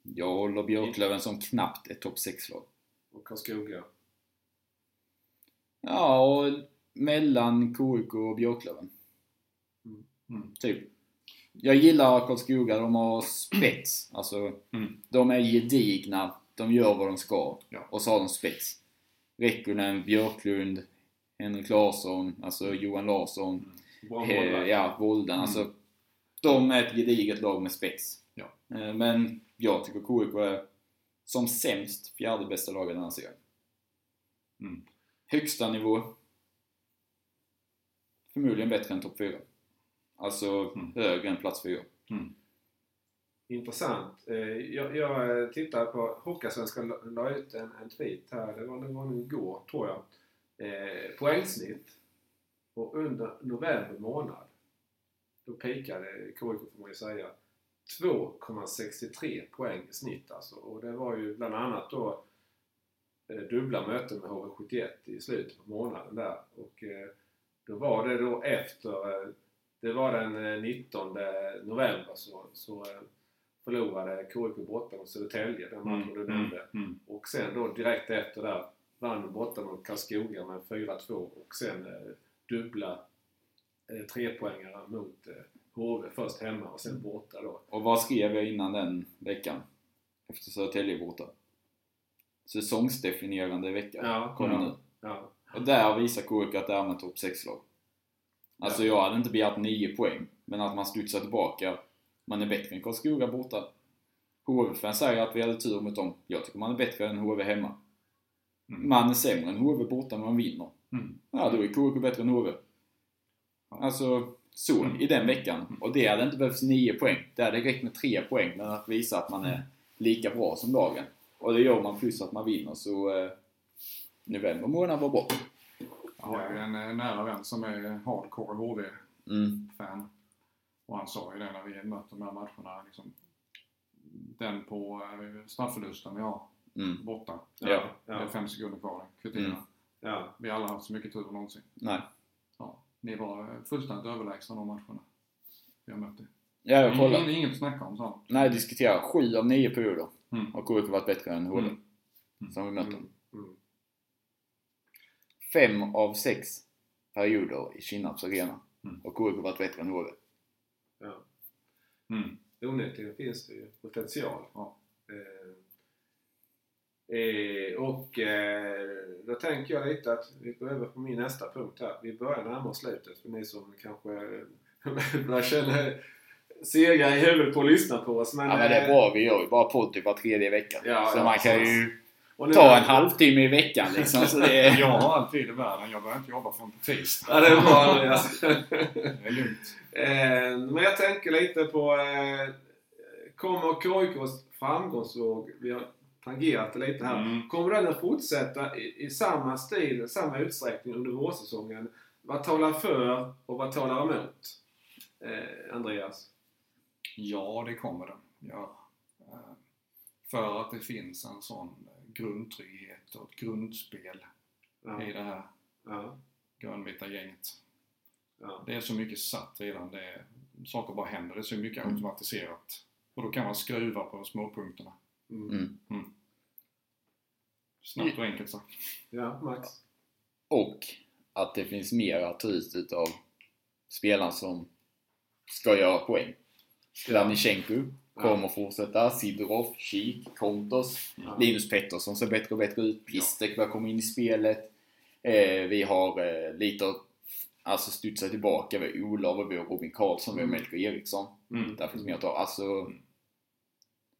Jag håller Björklöven som knappt ett topp 6-lag. Och Karlskoga? Ja, och mellan KIK och Björklöven. Mm. Typ. Jag gillar Karlskoga, de har spets. Alltså, Mm. de är gedigna, de gör vad de ska. Ja. Och så har de spets. Rekkonen, Björklund, Henrik Larsson, alltså Johan Larsson, Bra eh, ja, Volden. Mm. Alltså, de är ett gediget lag med spets. Ja. Eh, Men jag tycker KIK är som sämst fjärde bästa lag i den här serien. Mm. Högsta nivå. Förmodligen bättre än topp 4. Alltså Mm. högre än plats 4. Mm. Intressant. Eh, jag, jag eh, tittade på Hockeysvenskan la- la ut en, en tweet här. Det var, det var nog igår, tror jag. Eh, poängsnitt. Och under november månad då pikade KIK får man ju säga 2,63 poäng i snitt alltså. Och det var ju bland annat då eh, dubbla möten med HV71 i slutet på månaden där. Och eh, då var det då efter, eh, det var den eh, 19 november så, så eh, förlorade KIK borta mot Södertälje, den matchen du nämnde. Mm. Och sen då direkt efter där vann de borta mot Karlskoga med 4-2 och sen eh, dubbla eh, trepoängare mot eh, HV. Först hemma och sen borta då. Och vad skrev jag innan den veckan? Efter Södertälje borta? Säsongsdefinierande vecka Ja, kommer ja. nu. Ja, Och där visar KIK att det är med topp 6-lag. Alltså Ja. jag hade inte begärt 9 poäng, men att man studsar tillbaka. Man är bättre än Karlskoga borta. HV-fans säger att vi hade tur mot dem. Jag tycker man är bättre än HV hemma. Mm. Man är sämre än HV borta, men man vinner. Mm. Ja, då är KIK bättre än HV. Alltså, så Mm. i den veckan. Och det hade inte behövts 9 poäng. Det hade räckt med 3 poäng, men att visa att man är lika bra som lagen. Och det gör man plus att man vinner, så eh, november månad var bra. Jag har ju en eh, nära vän som är hardcore HV-fan. Och han sa ju det när vi mött de här matcherna. Liksom, den på eh, strafförlusten vi har Mm. borta. Ja. Det är ja, fem sekunder kvar, kvittera. Mm. Ja. Vi har aldrig haft så mycket tur någonsin. Nej. Ja, ni var fullständigt överlägsna de matcherna. Vi har mött er. Ja, jag kollar. Ingen, inget att snacka om så. Nej, jag diskuterar. Sju av nio perioder Mm. har KIK varit bättre än HD. Mm. Mm. Som vi mött dem. Mm. Mm. Fem av sex perioder i Kinnarps arena Mm. har KIK varit bättre än HD. Ja. Mm. Onekligen finns det ju potential. Ja. Eh, eh, och eh, då tänker jag lite att vi går över på min nästa punkt här. Vi börjar närma oss slutet för ni som kanske <laughs> börjar känna sega i huvudet på att lyssna på oss. Men, Ja men det är eh, bra, vi gör ju bara podd typ var tredje vecka. Ja, så ja, man kan precis. ju ta en halvtimme i veckan liksom. Så det är... Jag har all tid i världen. Jag behöver inte jobba från på tisdag. Ja, det är bra Andreas. Det är lugnt. Eh, men jag tänker lite på... Eh, kommer KIKs framgångsvåg, vi har tangerat det lite här, Mm. kommer den att fortsätta i, i samma stil, samma utsträckning under vårsäsongen? Vad talar för och vad talar emot? Eh, Andreas? Ja, det kommer den. Ja. Eh, För att det finns en sån grundtrygghet och ett grundspel Ja. i det här Ja. grönvita gänget. Ja. Det är så mycket satt redan. Det är, saker bara händer. Det är så mycket automatiserat. Och då kan man skruva på småpunkterna. Mm. Mm. Snabbt och enkelt sagt. ja, Max? Och att det finns mer att ta ut utav spelarna som ska göra poäng. Slanichenko kommer fortsätta. Sidorov, Kik, Kontos, Ja. Linus Pettersson ser bättre och bättre ut. Pistek börjar komma in i spelet. Eh, vi har eh, lite att alltså, studsa tillbaka. Vi har Olav och vi har Robin Karlsson, vi har Mm. Melker Eriksson. Mm. Där finns mer att ta. Alltså,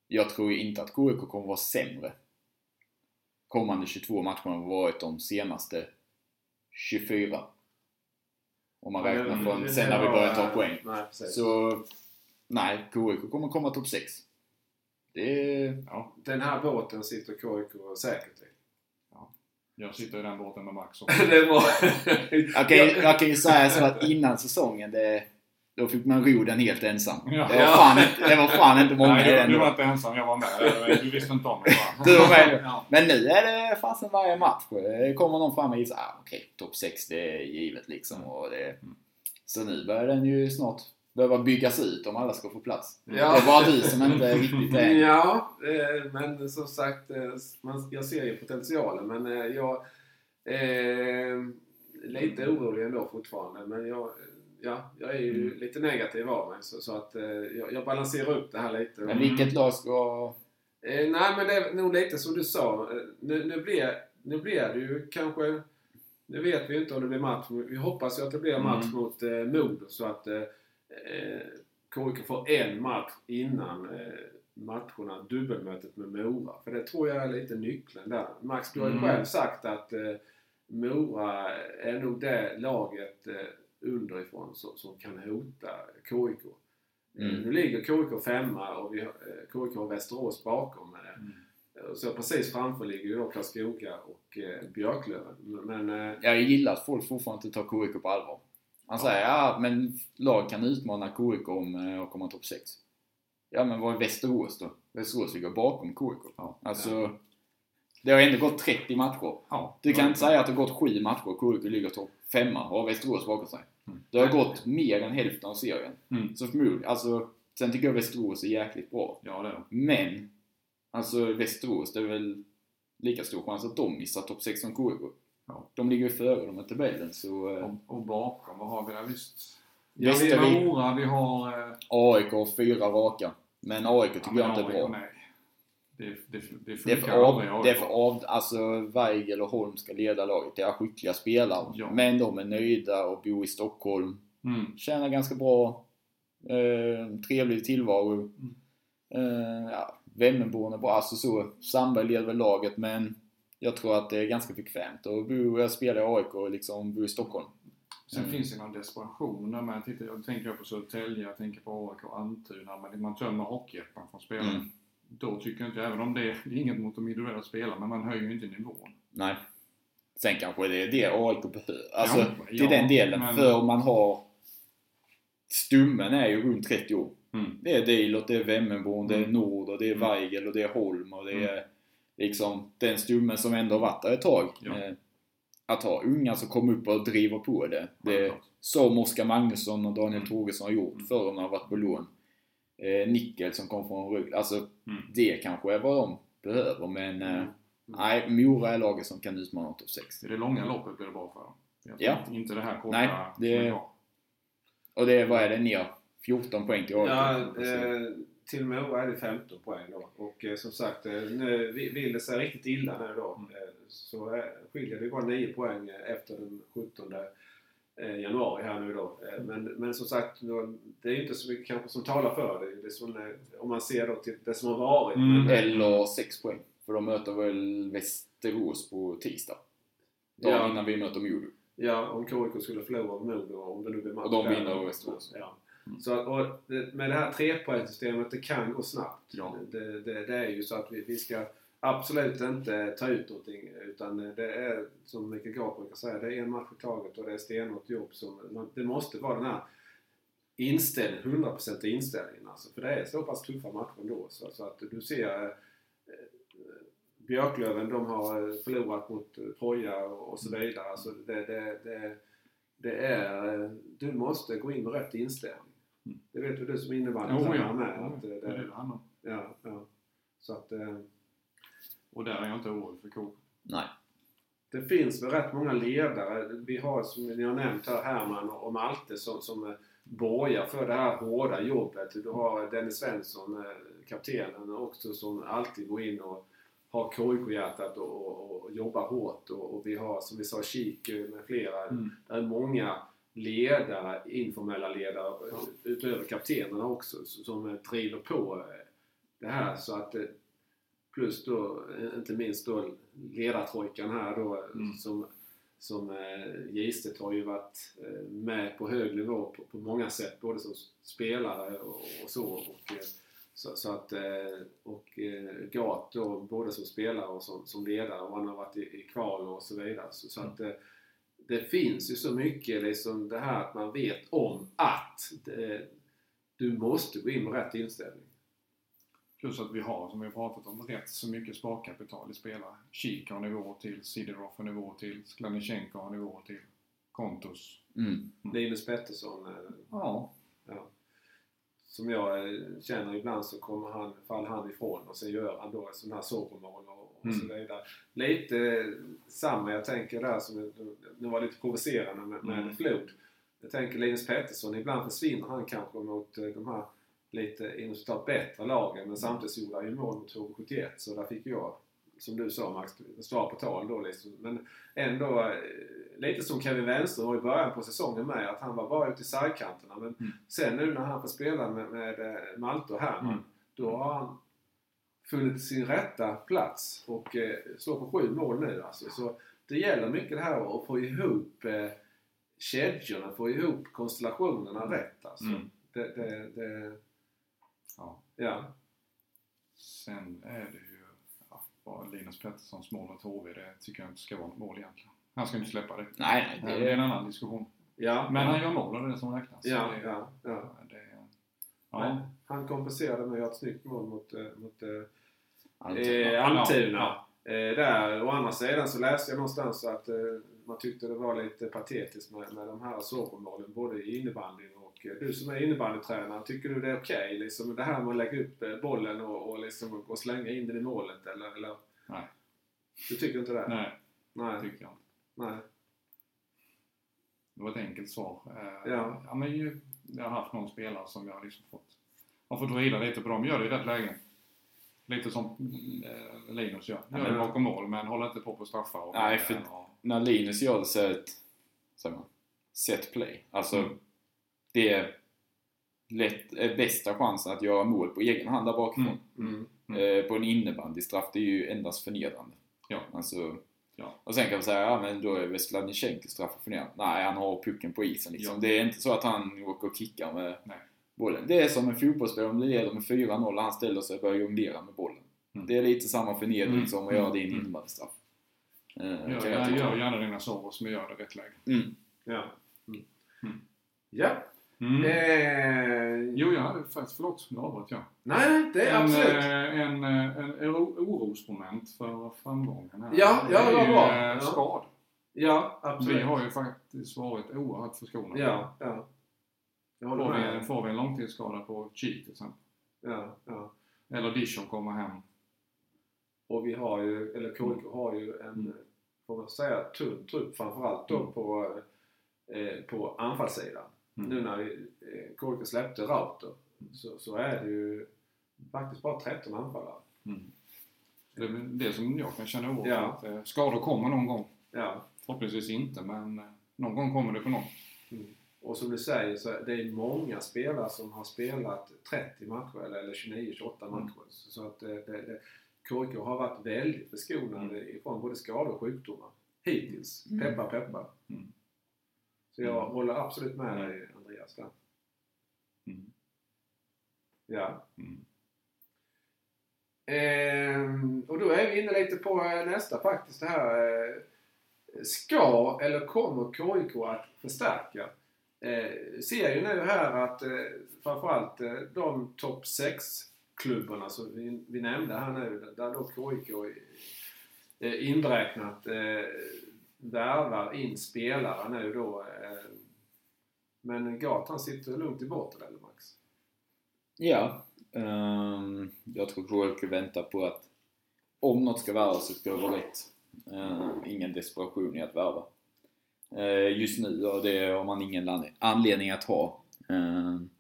jag tror inte att KIK kommer vara sämre kommande 22 matcherna vad varit de senaste 24. Om man räknar från sen när vi började ta poäng. Nej. Så, nej, KIK kommer komma topp 6. Det. Ja, Den här båten sitter KIK säkert i. jag sitter i den båten med Max. Och <laughs> det är bra. Jag kan, ju- jag kan ju säga så att innan säsongen, det, då fick man ro den helt ensam. Ja. Det, var fan det var fan inte många Nej, i du, var inte ensam. Jag var med. Du visste inte om det va? Du var med. Ja. Men nu är det fasen varje match. Det kommer någon fram och gissar ah, okej, topp 6 det är givet liksom. Och det, så nu börjar den ju snart behöva byggas ut om alla ska få plats. Ja. Det är bara du som inte <laughs> riktigt är... Ja, eh, men som sagt, eh, jag ser ju potentialen. Men eh, jag eh, lite orolig ändå fortfarande. Men jag, ja, jag är ju Mm. lite negativ av mig. Så, så att jag, jag balanserar upp det här lite. Men vilket lag ska... Nej, men det är nog lite som du sa. Nu, nu, blir, nu blir det ju kanske... Nu vet vi ju inte om det blir match. Vi hoppas ju att det blir match Mm. mot eh, Modo så att eh, eh, KIK får en match innan eh, matcherna, dubbelmötet med Mora. För det tror jag är lite nyckeln där. Max, du har ju Mm. själv sagt att eh, Mora är nog det laget eh, underifrån som, som kan hota KIK. Eh, Mm. Nu ligger KIK femma och vi har, eh, KIK har Västerås bakom. eh, Mm. Så precis framför ligger ju då Karlskoga och eh, Björklöven. Men eh, Jag gillar att folk fortfarande inte tar KIK på allvar. Han säger ja, men lag kan utmana KIK om att komma topp 6. Ja, men vad är Västerås då? Västerås ligger bakom KIK. Ja. Alltså, det har ändå gått 30 matcher. Ja. Du kan inte säga att det har gått 7 matcher och KIK ligger topp 5 och har Västerås bakom sig. Mm. Det har gått mer än hälften av serien. Mm. Så förmodligen, alltså, sen tycker jag Västerås är jäkligt bra. Ja, det är. Men, alltså Västerås, det är väl lika stor chans att de missar topp 6 som KIK. Ja. De ligger ju före dem i tabellen så... eh, Och, och bakom, vad har vi där? Visst. Ja, vi har Mora, vi har... Eh, AIK fyra raka. Men AIK tycker ja, jag inte är bra. Nej. Det, det, det Det är för av, det är för av, alltså Weigel och Holm ska leda laget. Det är skickliga spelare. Ja. Men de är nöjda och bor i Stockholm. Mm. Tjänar ganska bra. Eh, trevlig tillvaro. Mm. Eh, ja, Vemmenborn är bra. Alltså så. Sandberg leder väl laget men jag tror att det är ganska bekvämt att bo, jag spelar i AIK och liksom bo i Stockholm. Sen Mm. finns det någon desperation där med. Tittar, jag tänker på Södertälje, jag tänker på AIK och Almtuna. Men man tömmer Hockeyettan från spelare. Mm. Då tycker jag inte, även om det är det är inget mot de individuella spelarna, men man höjer ju inte nivån. Nej. Sen kanske det är det AIK behöver. Alltså Kanske, till ja, den delen. men- För man har... Stummen är ju runt 30 år. Mm. Det är Deilert, det är Vemmenborn, det är Mm. Nord och det är Mm. Weigel och det är Holm och det Mm. är liksom den stummen som ändå har varit där ett tag. Ja. Eh, att ha unga som kommer upp och driver på det. Det som Oskar Magnusson och Daniel Mm. Torgesson har gjort Mm. förr när de har varit på lån. Eh, Nickel som kom från Rögle. Alltså, Mm. det kanske är vad de behöver, men eh, Mm. nej, Mora är laget som kan utmana topp 6. I det långa loppet blir det bra för dem. Jag Ja. inte- det här korta Nej, det-. Och det är, vad är det, ner 14 poäng till AIK. Ja, eh, till Mora är det 15 poäng då. Och eh, som sagt, eh, nu vi- vill det sig riktigt illa nu då. Mm. Eh, så eh, skiljer det bara 9 poäng eh, efter den 17 eh, januari här nu då. Eh, men, men som sagt, då, det är ju inte så mycket kanske som talar för det. det är som, om man ser då till det som har varit. Mm. Men, Eller 6 poäng. För de möter väl Västerås på tisdag. Dagen Ja. innan vi möter Modo. Ja, om KIK skulle förlora mot Modo, om det nu blir match Och de vinner över Västerås. Ja. Så och med det här trepoängssystemet, det kan gå snabbt. Ja. Det, det, det är ju så att vi, vi ska absolut inte ta ut någonting. Utan det är, som Mikael Gard brukar säga, det är en match i taget och det är stenhårt jobb. Som, det måste vara den här inställningen, 100% inställningen alltså. För det är så pass tuffa matcher ändå. Så, så att du ser eh, Björklöven, de har eh, förlorat mot eh, Troja och, så vidare. Alltså det, det, det, det är, du måste gå in med rätt inställning. Det vet ju du som innebandytränare ja. med. Ja, Att, eh, det är det det, det handlar om. ja, ja. Så att eh, Och där är jag inte orolig för KK. Nej. det finns väl rätt många ledare. Vi har som ni har nämnt här Herman och Malte som, som eh, borgar för det här hårda jobbet. Du har Dennis Svensson, eh, kaptenen också, som alltid går in och har KIK-hjärtat och, och, och jobbar hårt. Och, och vi har som vi sa Kik med flera. Mm. Det är många ledare, informella ledare, utöver kaptenerna också, som driver på eh, det här. Så att, eh, plus då, eh, inte minst då ledartrojkan här då, Mm. som, som Gistet har ju varit med på hög nivå på, på många sätt, både som spelare och, och så. Och, så, så att, och Gat då, både som spelare och som, som ledare, och han har varit i, i kval och så vidare. Så, så att, eh, det finns ju så mycket liksom det här att man vet om att det, du måste gå in med rätt inställning. Plus att vi har, som vi har pratat om, rätt så mycket sparkapital i spelare. Kik har nivå till, Sidorov har nivå till, Skladnysjenko har nivå till, Kontos. Mm. Linus Pettersson, eh, ja, som jag eh, känner ibland så kommer han, faller han ifrån och sen gör han då sådana här solomål och, och så Mm. vidare. Lite eh, samma jag tänker där som det var lite provocerande med, med Mm. Flod. Jag tänker Linus Pettersson, ibland försvinner han kanske mot eh, de här lite inom bättre lagen men samtidigt så gjorde han ju mål mot HV71 så där fick jag, som du sa Max, svar på tal då liksom. Men ändå eh, lite som Kevin Wenström var i början på säsongen med att han var bara ute i sidkanterna men Mm. sen nu när han får spela med, med eh, Malte och Herman Mm. då har han funnit sin rätta plats och eh, slår på sju mål nu alltså. Så det gäller mycket det här att få ihop eh, kedjorna, få ihop konstellationerna rätt alltså. Mm. Det, det, det, ja. ja. Sen är det bara Linus Petterssons mål mot HV, det tycker jag inte ska vara något mål egentligen. Han ska inte släppa det. Nej, Det nej. är en Det, annan diskussion. Ja, Men han gör mål och det är det som räknas. Ja, det, ja, ja. Det, Men ja. han kompenserade med att göra ett snyggt mål mot, eh, mot eh, Allt. eh, Almtuna. Ja, Eh, där, å andra sidan så läste jag någonstans att eh, man tyckte det var lite patetiskt med, med de här solomålen både i innebandyn och eh, du som är innebandytränare, tycker du det är okej liksom det här med att lägga upp eh, bollen och, och liksom och slänga in den i målet eller? eller? Nej. Du tycker inte det? Nej, det Nej. tycker jag inte. Nej. Det var ett enkelt svar. Eh, Ja. ja men jag har haft någon spelare som jag har liksom fått, har fått vrida lite på dem. Gör det i rätt läge. Lite som eh, Linus gör. Gör det bakom mål men håller inte på på straffar. Och Nej, för- och, När Linus gör det så är det ett man, set play. Alltså, Mm. det är lätt, är bästa chansen att göra mål på egen hand där bakifrån. Mm. Mm. Eh, på en innebandystraff, det är ju endast förnedrande. Ja. Alltså, Ja. Och sen kan man säga, ja men då är väl Skladnysjenko straff förnedrande. Nej, han har pucken på isen liksom. Ja. Det är inte så att han åker och kickar med Nej. Bollen. Det är som en fotbollsspelare, om det leder med 4-0 och han ställer sig och börjar jonglera med bollen. Mm. Det är lite samma förnedring Mm. som att göra en Mm. innebandystraff. Gör, kan jag gör, gärna dina Soros men gör det rätt läge. Mm. Ja. Mm. Mm. Ja. Eh, Jo, jag hade faktiskt, förlåt, nu avbröt jag. nej, det är en, absolut. eh, en, eh, en oro- orosmoment för framgången här. Ja, ja, det var bra. Ja. skador. Ja, absolut. Vi har ju faktiskt varit oerhört förskonade. Ja, ja. Får vi, får vi en långtidsskada på Cheek till exempel. Ja, ja. Eller Dishon kommer hem. Och vi har ju, eller KIK har ju en, Mm. får man säga, tunn trupp framförallt då Mm. på, eh, på anfallssidan. Mm. Nu när vi, eh, KIK släppte Rauter så, så är det ju faktiskt bara 13 anfallare. Mm. Det är det som jag kan känna oro Ja. Att eh, skador kommer någon gång. Ja. Förhoppningsvis inte, men eh, någon gång kommer det på någon. Och som du säger så är det många spelare som har spelat 30 matcher eller, eller 29-28 Mm. matcher. Så så att det, det, det, KIK har varit väldigt förskonade ifrån både skador och sjukdomar. Hittills. Mm. Peppar peppar. Mm. Så jag Mm. håller absolut med dig Andreas där. Mm. Ja. Mm. Ehm, och då är vi inne lite på eh, nästa faktiskt det här. Eh, ska eller kommer KIK att förstärka? Eh, ser ju nu här att eh, framförallt eh, de topp 6-klubbarna som vi, vi nämnde här nu, där då KIK eh, inräknat eh, värvar in spelare nu då. Eh, men Gatan sitter lugnt i båten eller Max? Ja. um, jag tror KIK väntar på att om något ska värvas så ska det vara rätt. Uh, ingen desperation i att värva. Ehm, just nu, och det har man ingen an- anledning att ha. Ehm,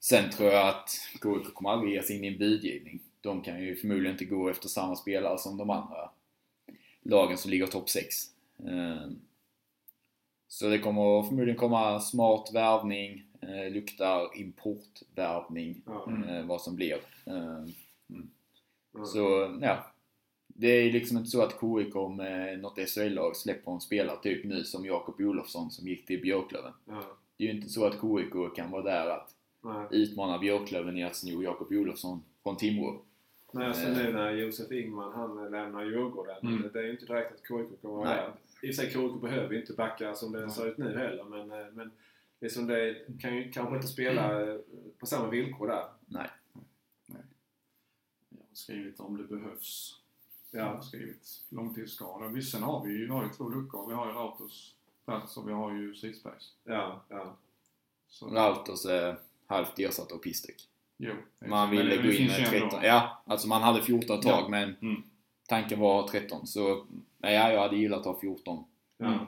sen tror jag att KIK kommer aldrig ge sig in i en budgivning. De kan ju förmodligen inte gå efter samma spelare som de andra lagen som ligger topp 6. Ehm, så det kommer förmodligen komma smart värvning, eh, luktar importvärvning. Mm. eh, vad som blir. Eh, Mm. så, ja. Det är liksom inte så att KIK med något SHL-lag släpper en spelare typ nu som Jakob Olofsson som gick till Björklöven. Ja. Det är ju inte så att KIK kan vara där att Nej. utmana Björklöven i att sno Jakob Olofsson från Timrå. Men alltså nu när Josef Ingman han lämnar Djurgården. Mm. Det, är ju inte direkt att KIK kommer vara Nej. där. I och sig KIK behöver inte backa som det Nej. ser ut nu heller. Men, eh, men det är som det kan ju kanske inte spela eh, på samma villkor där. Nej. Jag har skrivit om det behövs. Ja. har skrivit långtidsskada. Visst, sen har vi ju, vi har ju två luckor. Vi har ju Rauters plats och vi har ju Cisbergs. Ja, ja. Så, Rauters är halvt ersatt av Pistek. jo, Man men ville det gå in med ju 13. ändå- Ja, alltså man hade 14 ett tag Ja. men Mm. tanken var 13. Så nej, ja, jag hade gillat att ha 14 ja. Mm.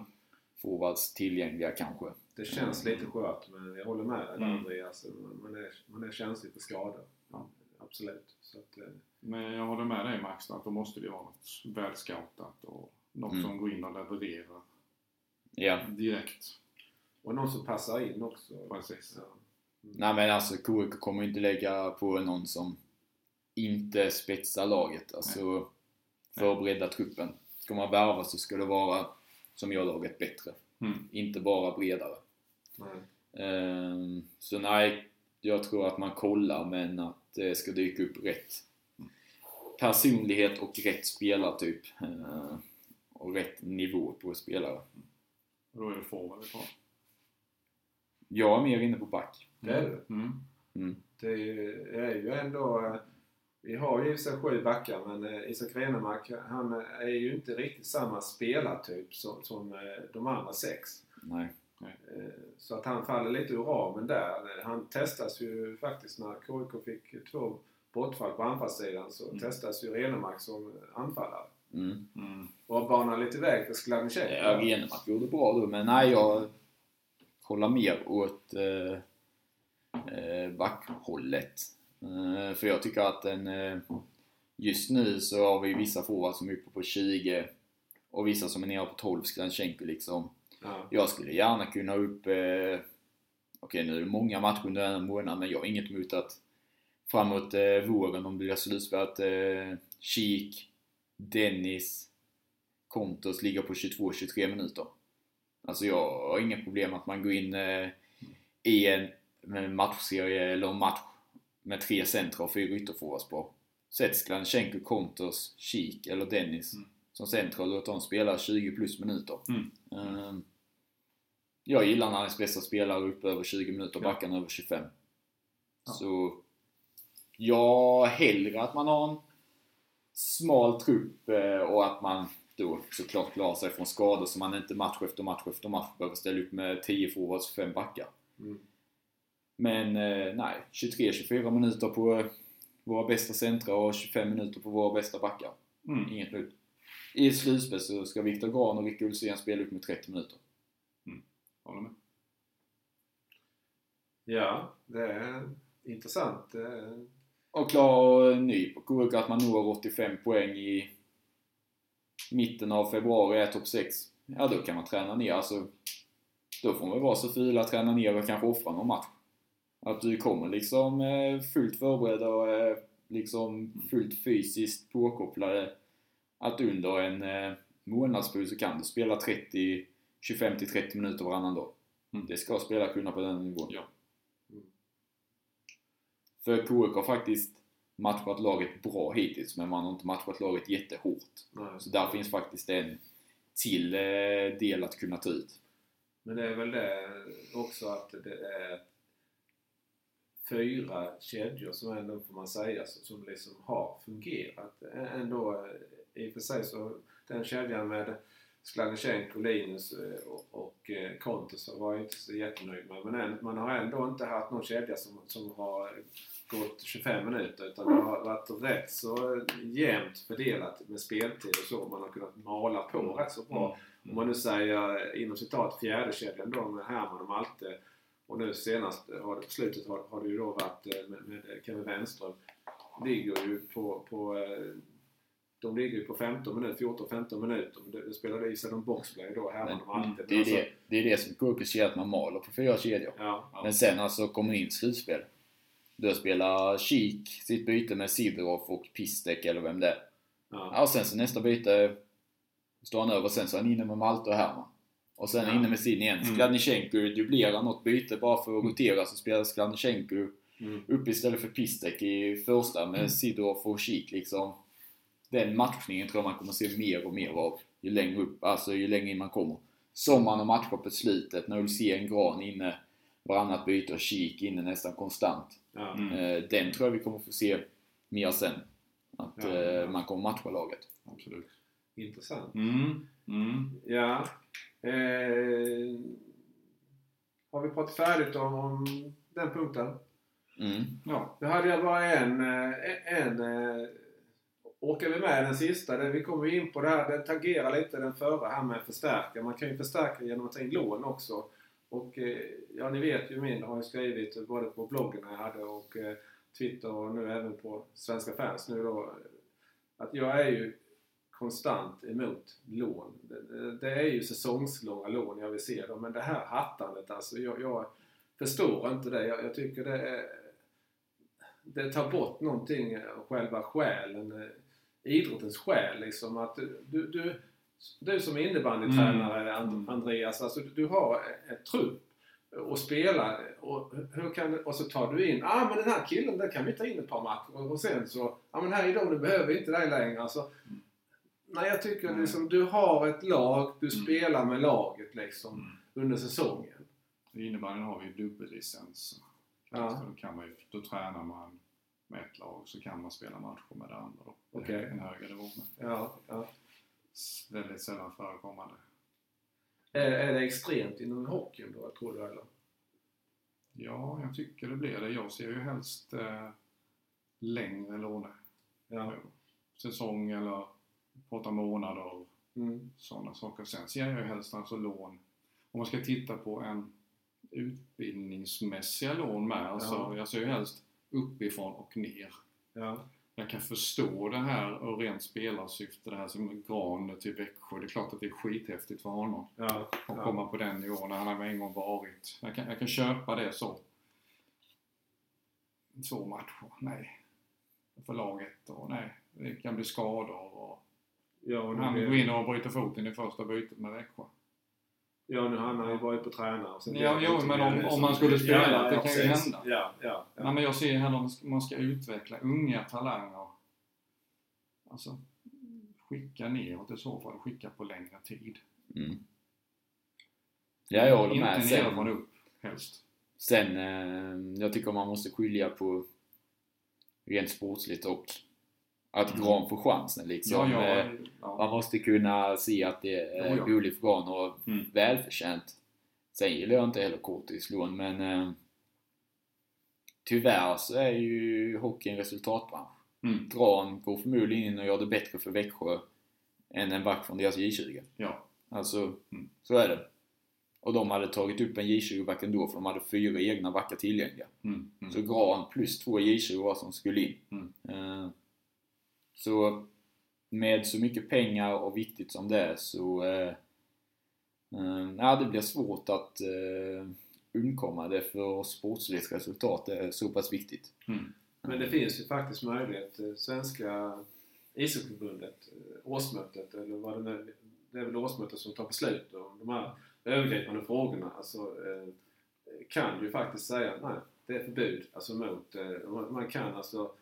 forwards tillgängliga kanske. Det känns lite skört men jag håller med dig Mm. Andreas. Man- Man är, man är känslig för skador. Ja. Absolut. Så att, eh, Men jag håller med dig Max, att då måste det vara något välscoutat och något Mm. som går in och levererar Ja. direkt. och någon som passar in också. Precis. Ja. Nej men alltså KIK kommer inte lägga på någon som inte spetsar laget. Alltså förbereda truppen. Ska man värva så ska det vara, som jag laget, bättre. Mm. Inte bara bredare. Nej. Ehm, så nej, jag tror att man kollar men att det ska dyka upp rätt personlighet och rätt spelartyp. Ehm, och rätt nivå på spelare. Och då är det forward vi pratar. Jag är mer inne på back. Det är det. Mm. Mm. Det är ju ändå... eh, Vi har ju sig sju backar men eh, Isak Renemark han är ju inte riktigt samma spelartyp som, som eh, de andra sex. Nej. Eh, Så att han faller lite ur ramen där. Han testas ju faktiskt när KIK fick två bortfall på anfallssidan så Mm. testas ju Renemark som anfallare. Mm. Mm. Och banar lite väg för Skladnysjenko. Ja, Renemark gjorde bra då, men nej, jag kollar mer åt eh, eh, backhållet. Eh, för jag tycker att en, eh, just nu så har vi vissa forwards som är uppe på 20 och vissa som är nere på 12, Skladnysjenko liksom. Ja. Jag skulle gärna kunna upp, eh, okej nu är det många matcher under en månad, men jag har inget emot att framåt eh, våren om det blir slutspel att eh, Kik, Dennis, Kontos ligger på 22-23 minuter. Alltså jag har inga problem att man går in eh, i en matchserie eller en match med tre centra och fyra ytterforwards på. Sätt Skladnysjenko, Kontos, Kik eller Dennis Mm. som centra och låt dem spela 20 plus minuter. Mm. Ehm, jag gillar när ens bästa spelare är uppe över 20 minuter och Ja. backarna över 25. Ja. Så jag hellre att man har en smal trupp eh, och att man då såklart klara sig från skador så man inte match efter match efter match behöver ställa upp med 10 forwards och 5 backar. Mm. Men eh, nej, 23-24 minuter på våra bästa centra och 25 minuter på våra bästa backar. Mm. Inget nytt. I slutspel så ska Viktor Grahn och Rick Ulsén spela upp med 30 minuter. Håller med. Ja, det är intressant. Det är... Och klar ny på KUK att man når 85 poäng i mitten av februari, är topp 6. Ja, då kan man träna ner. Alltså, då får man vara så fula, träna ner och kanske offra någon match. Att du kommer liksom eh, fullt förberedd och eh, liksom fullt fysiskt påkopplade. Att under en eh, månadsperiod så kan du spela 30, 25 till 30 minuter varannan dag. Mm. Det ska spela kunna på den nivån. Ja. För KIK har faktiskt matchat laget bra hittills, men man har inte matchat laget jättehårt. Nej. Så där finns faktiskt en till eh, del att kunna ta ut. Men det är väl det också att det är fyra kedjor som ändå får man säga som- som liksom har fungerat. Ändå eh, i och för sig så den kedjan med Skladnysjenko, Linus eh, och, och Kontos var jag inte så jättenöjd med. Men man har ändå inte haft någon kedja som, som har gått 25 minuter utan det har varit rätt så jämnt fördelat med speltid och så. Man har kunnat mala på rätt så bra. Om man nu säger inom citat fjärdekedjan då med Herman och Malte och nu senast har det, på slutet har, har det ju då varit eh, med, med Kevin Wenström. Ligger ju på, på eh, de ligger ju på 15 minuter, 14-15 minuter. Det, det spelade i sig de boxplay då, Herman och Malte. Det, är det, det är det som KIK ser att man maler på fyra kedjor. Ja, Ja. Men sen alltså kommer in slutspel. Då spelar Kik sitt byte med Sidorov och Pistek eller vem det är. ja, Ja, och sen så nästa byte står han över, sen så är han inne med Malte och Herman. Och sen Ja. inne med sin igen. Mm. Skladnysjenko dubblerar något byte bara för att rotera, så spelar Skladnysjenko mm, upp istället för Pistek i första med Sidorov och Kik liksom. Den matchningen tror jag man kommer se mer och mer av ju längre upp, alltså ju längre in man kommer. Som man har matchat på slutet när Ulsén Gran inne varannat byte och Kik inne nästan konstant. ja. Mm. Eh, Den tror jag vi kommer få se mer sen. Att Ja, eh, ja. man kommer matcha laget. Absolut. Intressant. Mm. Mm. Ja. Eh, har vi pratat färdigt om, om den punkten? Mm. Ja. Då hade jag bara en... eh, en eh, Orkar vi med den sista? Vi kommer in på det här, den tangerar lite den förra här med förstärka. Man kan ju förstärka genom att ta in lån också. Och eh, ja, ni vet ju min, har jag skrivit både på bloggen jag hade och eh, Twitter och nu även på Svenska fans nu då. Att jag är ju konstant emot lån. Det, är ju säsongslånga lån jag vill se dem. Men det här hattandet alltså, jag, jag förstår inte det. Jag, jag tycker det är det tar bort någonting eh, själva själen. Idrottens själ liksom. Att du, du, du, som innebandytränare And- Andreas, alltså du, du har ett trupp och spelar och, hur kan, och så tar du in, ah men den här killen den kan vi ta in ett par matcher och sen så, ja men här idag nu behöver vi inte dig längre. Alltså, nej jag tycker Mm. liksom, du har ett lag, du Mm. spelar med laget liksom Mm. under säsongen. I innebandyn har vi dubbellicens. Ja. Då, kan man ju, då tränar man med ett lag så kan man spela matcher med det andra då. Det Okej. En högre nivå med. Ja, ja. Väldigt sällan förekommande. Är, är det extremt inom hockeyn då, tror du eller? Ja, jag tycker det blir det. Jag ser ju helst eh, längre låne. Ja. Säsong eller par månader. Mm. Sådana saker. Sen ser jag ju helst alltså lån. Om man ska titta på en utbildningsmässiga lån med. Ja. Jag ser ju helst uppifrån och ner. Ja. Jag kan förstå det här och rent spelarsyfte, det här som Gran till Växjö. Det är klart att det är skithäftigt för honom Ja. att ja. komma på den nivån när han har en gång varit. Jag kan, jag kan köpa det så. Två matcher, nej. För laget och nej. Det kan bli skador och Ja, och han går in och bryter foten i första bytet med Växjö. Ja, nu han har ju varit på tränare. och sen- Ja, jo, men om- om man skulle spela, ja, det ja, kan ju hända. Ja, ja. ja. Nej, men jag ser hellre om man ska utveckla unga talanger. Alltså, skicka neråt i så fall. Skicka på längre tid. Mm. Ja, jag håller Inte med. nerifrån Sen, upp, helst. sen eh, jag tycker man måste skilja på rent sportsligt och Att Mm. Gran får chansen liksom. Ja, ja, Eh, ja. Man måste kunna se att det är ja. roligt för Gran och Mm. välförtjänt. Sen gillar jag inte heller Kortis lån men eh, Tyvärr så är ju hockey en resultatbransch. Mm. Gran går förmodligen in och gör det bättre för Växjö än en back från deras J20. Ja. Alltså, Mm. så är det. Och de hade tagit upp en J20-back ändå för de hade fyra egna backar tillgängliga. Mm. Mm. Så Gran plus två J20 var som skulle in. Mm. Eh, så med så mycket pengar och viktigt som det är så eh, eh, ja, det blir svårt att eh, undkomma det för sportsligt resultat är så pass viktigt. Mm. Men det finns ju faktiskt möjlighet. Eh, svenska ishockeyförbundet, eh, årsmötet, eller vad det nu det är väl årsmötet som tar beslut om de här övergripande frågorna. Alltså, eh, kan ju faktiskt säga nej, det är förbud alltså mot, eh, man- man kan alltså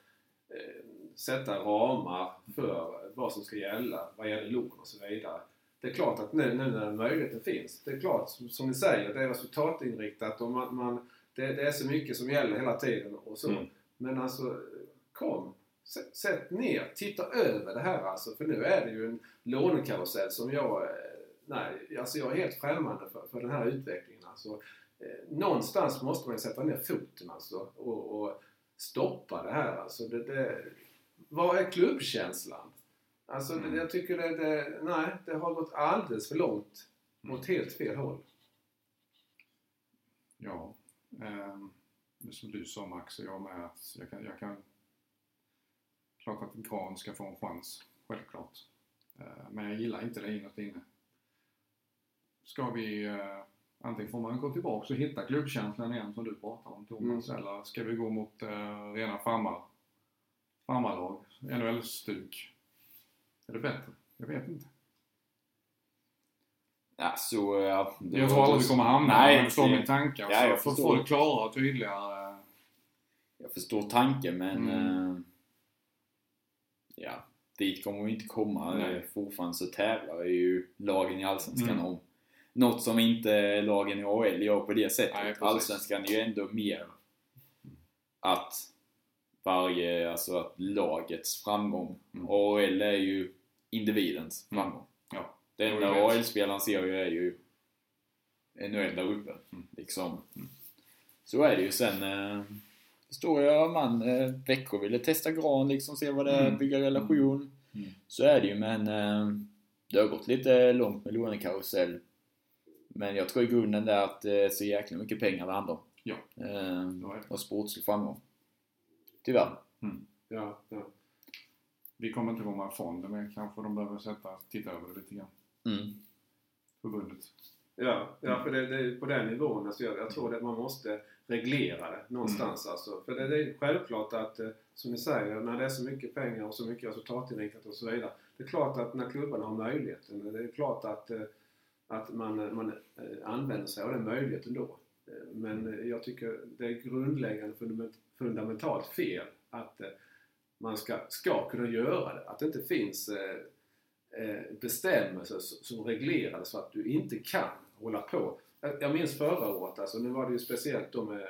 eh, sätta ramar för vad som ska gälla vad gäller lån och så vidare. Det är klart att nu, nu när möjligheten finns, det är klart som, som ni säger, det är resultatinriktat och man, man, det, det är så mycket som gäller hela tiden och så. Mm. Men alltså, kom. Sätt, sätt ner, titta över det här alltså. För nu är det ju en lånekarusell som jag... eh, Nej, alltså jag är helt främmande för, för den här utvecklingen. Alltså, eh, någonstans måste man sätta ner foten alltså och, och stoppa det här. Alltså, det, det, vad är klubbkänslan? Alltså, Mm. jag tycker det, det... Nej, det har gått alldeles för långt mot helt fel håll. Ja, det som du sa Max och jag med att jag kan, jag kan klart att Gran ska få en chans, självklart. Eh, men jag gillar inte det inåt inne. Ska vi, eh, antingen får man gå tillbaka och hitta klubbkänslan igen som du pratar om Thomas, eller ska vi gå mot eh, rena farmar, farmarlag, NHL-stuk? Är det bättre? Jag vet inte. Ja, så, ja, det Jag tror aldrig vi kommer hamna Nej, men förstår det- min tankar. Ja, jag förstår. få det klarare och tydligare. Jag förstår tanken men Mm. eh, ja, dit kommer vi inte komma. Nej. Fortfarande så tävlar ju lagen i Allsvenskan Mm. om något som inte lagen i AHL gör på det sättet. Nej. Allsvenskan är ju ändå mer att varje, alltså att lagets framgång. Mm. AHL är ju individens Mm. framgång. Ja. Det enda. AHL-spelaren ser ju är ju NHL där uppe. Mm. Liksom. Mm. Så är det ju. Sen eh, förstår jag man, eh, Växjö ville testa Gran liksom, se vad det är, Mm. bygga relation. Mm. Så är det ju men eh, det har gått lite långt med lånekarusell. Men jag tror i grunden det är att det är så jäkla mycket pengar det handlar om. Ja. Eh, och sportslig framgång. Tyvärr. Ja, ja. Vi kommer inte komma ifrån det, men kanske de behöver sätta, titta över det lite grann. Mm. Förbundet. Ja, ja för det, det är på den nivån. Alltså jag, jag tror att man måste reglera det någonstans. Alltså. För det, det är självklart att, eh, som ni säger, när det är så mycket pengar och så mycket resultatinriktat och så vidare. Det är klart att när klubbarna har möjligheten, det är klart att, eh, att man, man eh, använder sig av den möjligheten då. Men eh, jag tycker det är grundläggande fundament, fundamentalt fel att eh, man ska, ska kunna göra det. Att det inte finns eh, eh, bestämmelser som reglerar så att du inte kan hålla på. Jag- minns förra året, alltså, nu var det ju speciellt då med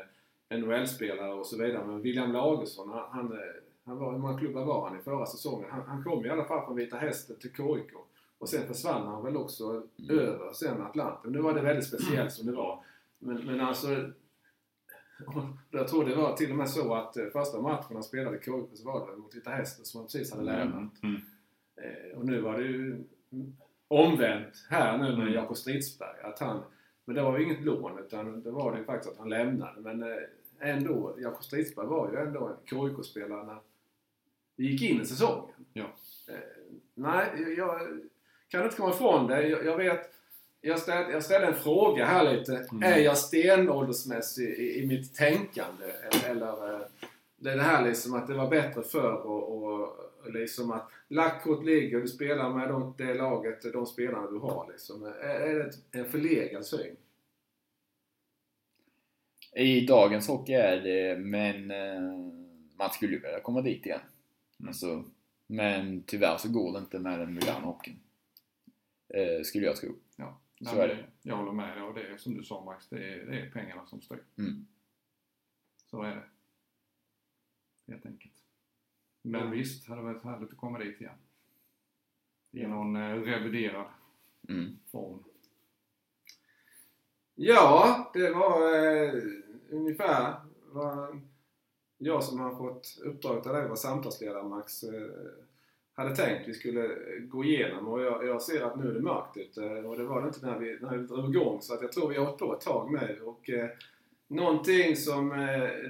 NHL-spelare och så vidare, men William Lagersson, han, han, han var, hur många klubbar var han i förra säsongen? Han, han kom i alla fall från Vita Hästen till KIK och sen försvann han väl också över sen Atlanten. Nu var det väldigt speciellt som det var. Men, men alltså, jag tror det var till och med så att eh, första matchen han spelade i KIK så var det mot Vita Hästen som han precis hade lämnat. Mm. Eh, och nu var det ju omvänt här nu med Mm. Jakob Stridsberg. Att han, men det var ju inget lån utan det var det ju faktiskt att han lämnade. Men eh, ändå, Jakob Stridsberg var ju ändå en KIK-spelare när vi gick in i säsongen. Ja. Nej, jag kan inte komma ifrån det. Jag vet jag ställde, jag ställde en fråga här lite. Mm. Är jag stenåldersmässig i, i mitt tänkande? Eller, eh, det är det här liksom att det var bättre förr och, och liksom att lackkort ligger och du spelar med de, det laget, de spelarna du har. Liksom. Är, är det en förlegad syn? I dagens hockey är det, men eh, man skulle ju vilja komma dit igen. Mm. Alltså, men tyvärr så går det inte med den moderna hockeyn. Eh, skulle jag tro. Så Nej, är det. Jag håller med dig och det är som du sa Max, det är, det är pengarna som styr. Mm. Så är det. Helt enkelt. Men Mm. visst, hade det varit härligt att komma dit igen. I någon eh, reviderad Mm. form. Ja, det var eh, ungefär vad jag som har fått uppdraget av dig var samtalsledare Max eh, hade tänkt vi skulle gå igenom och jag, jag ser att nu är det mörkt ute och det var det inte när vi, när vi drog igång så att jag tror vi har hållit på ett tag nu och eh, någonting som eh,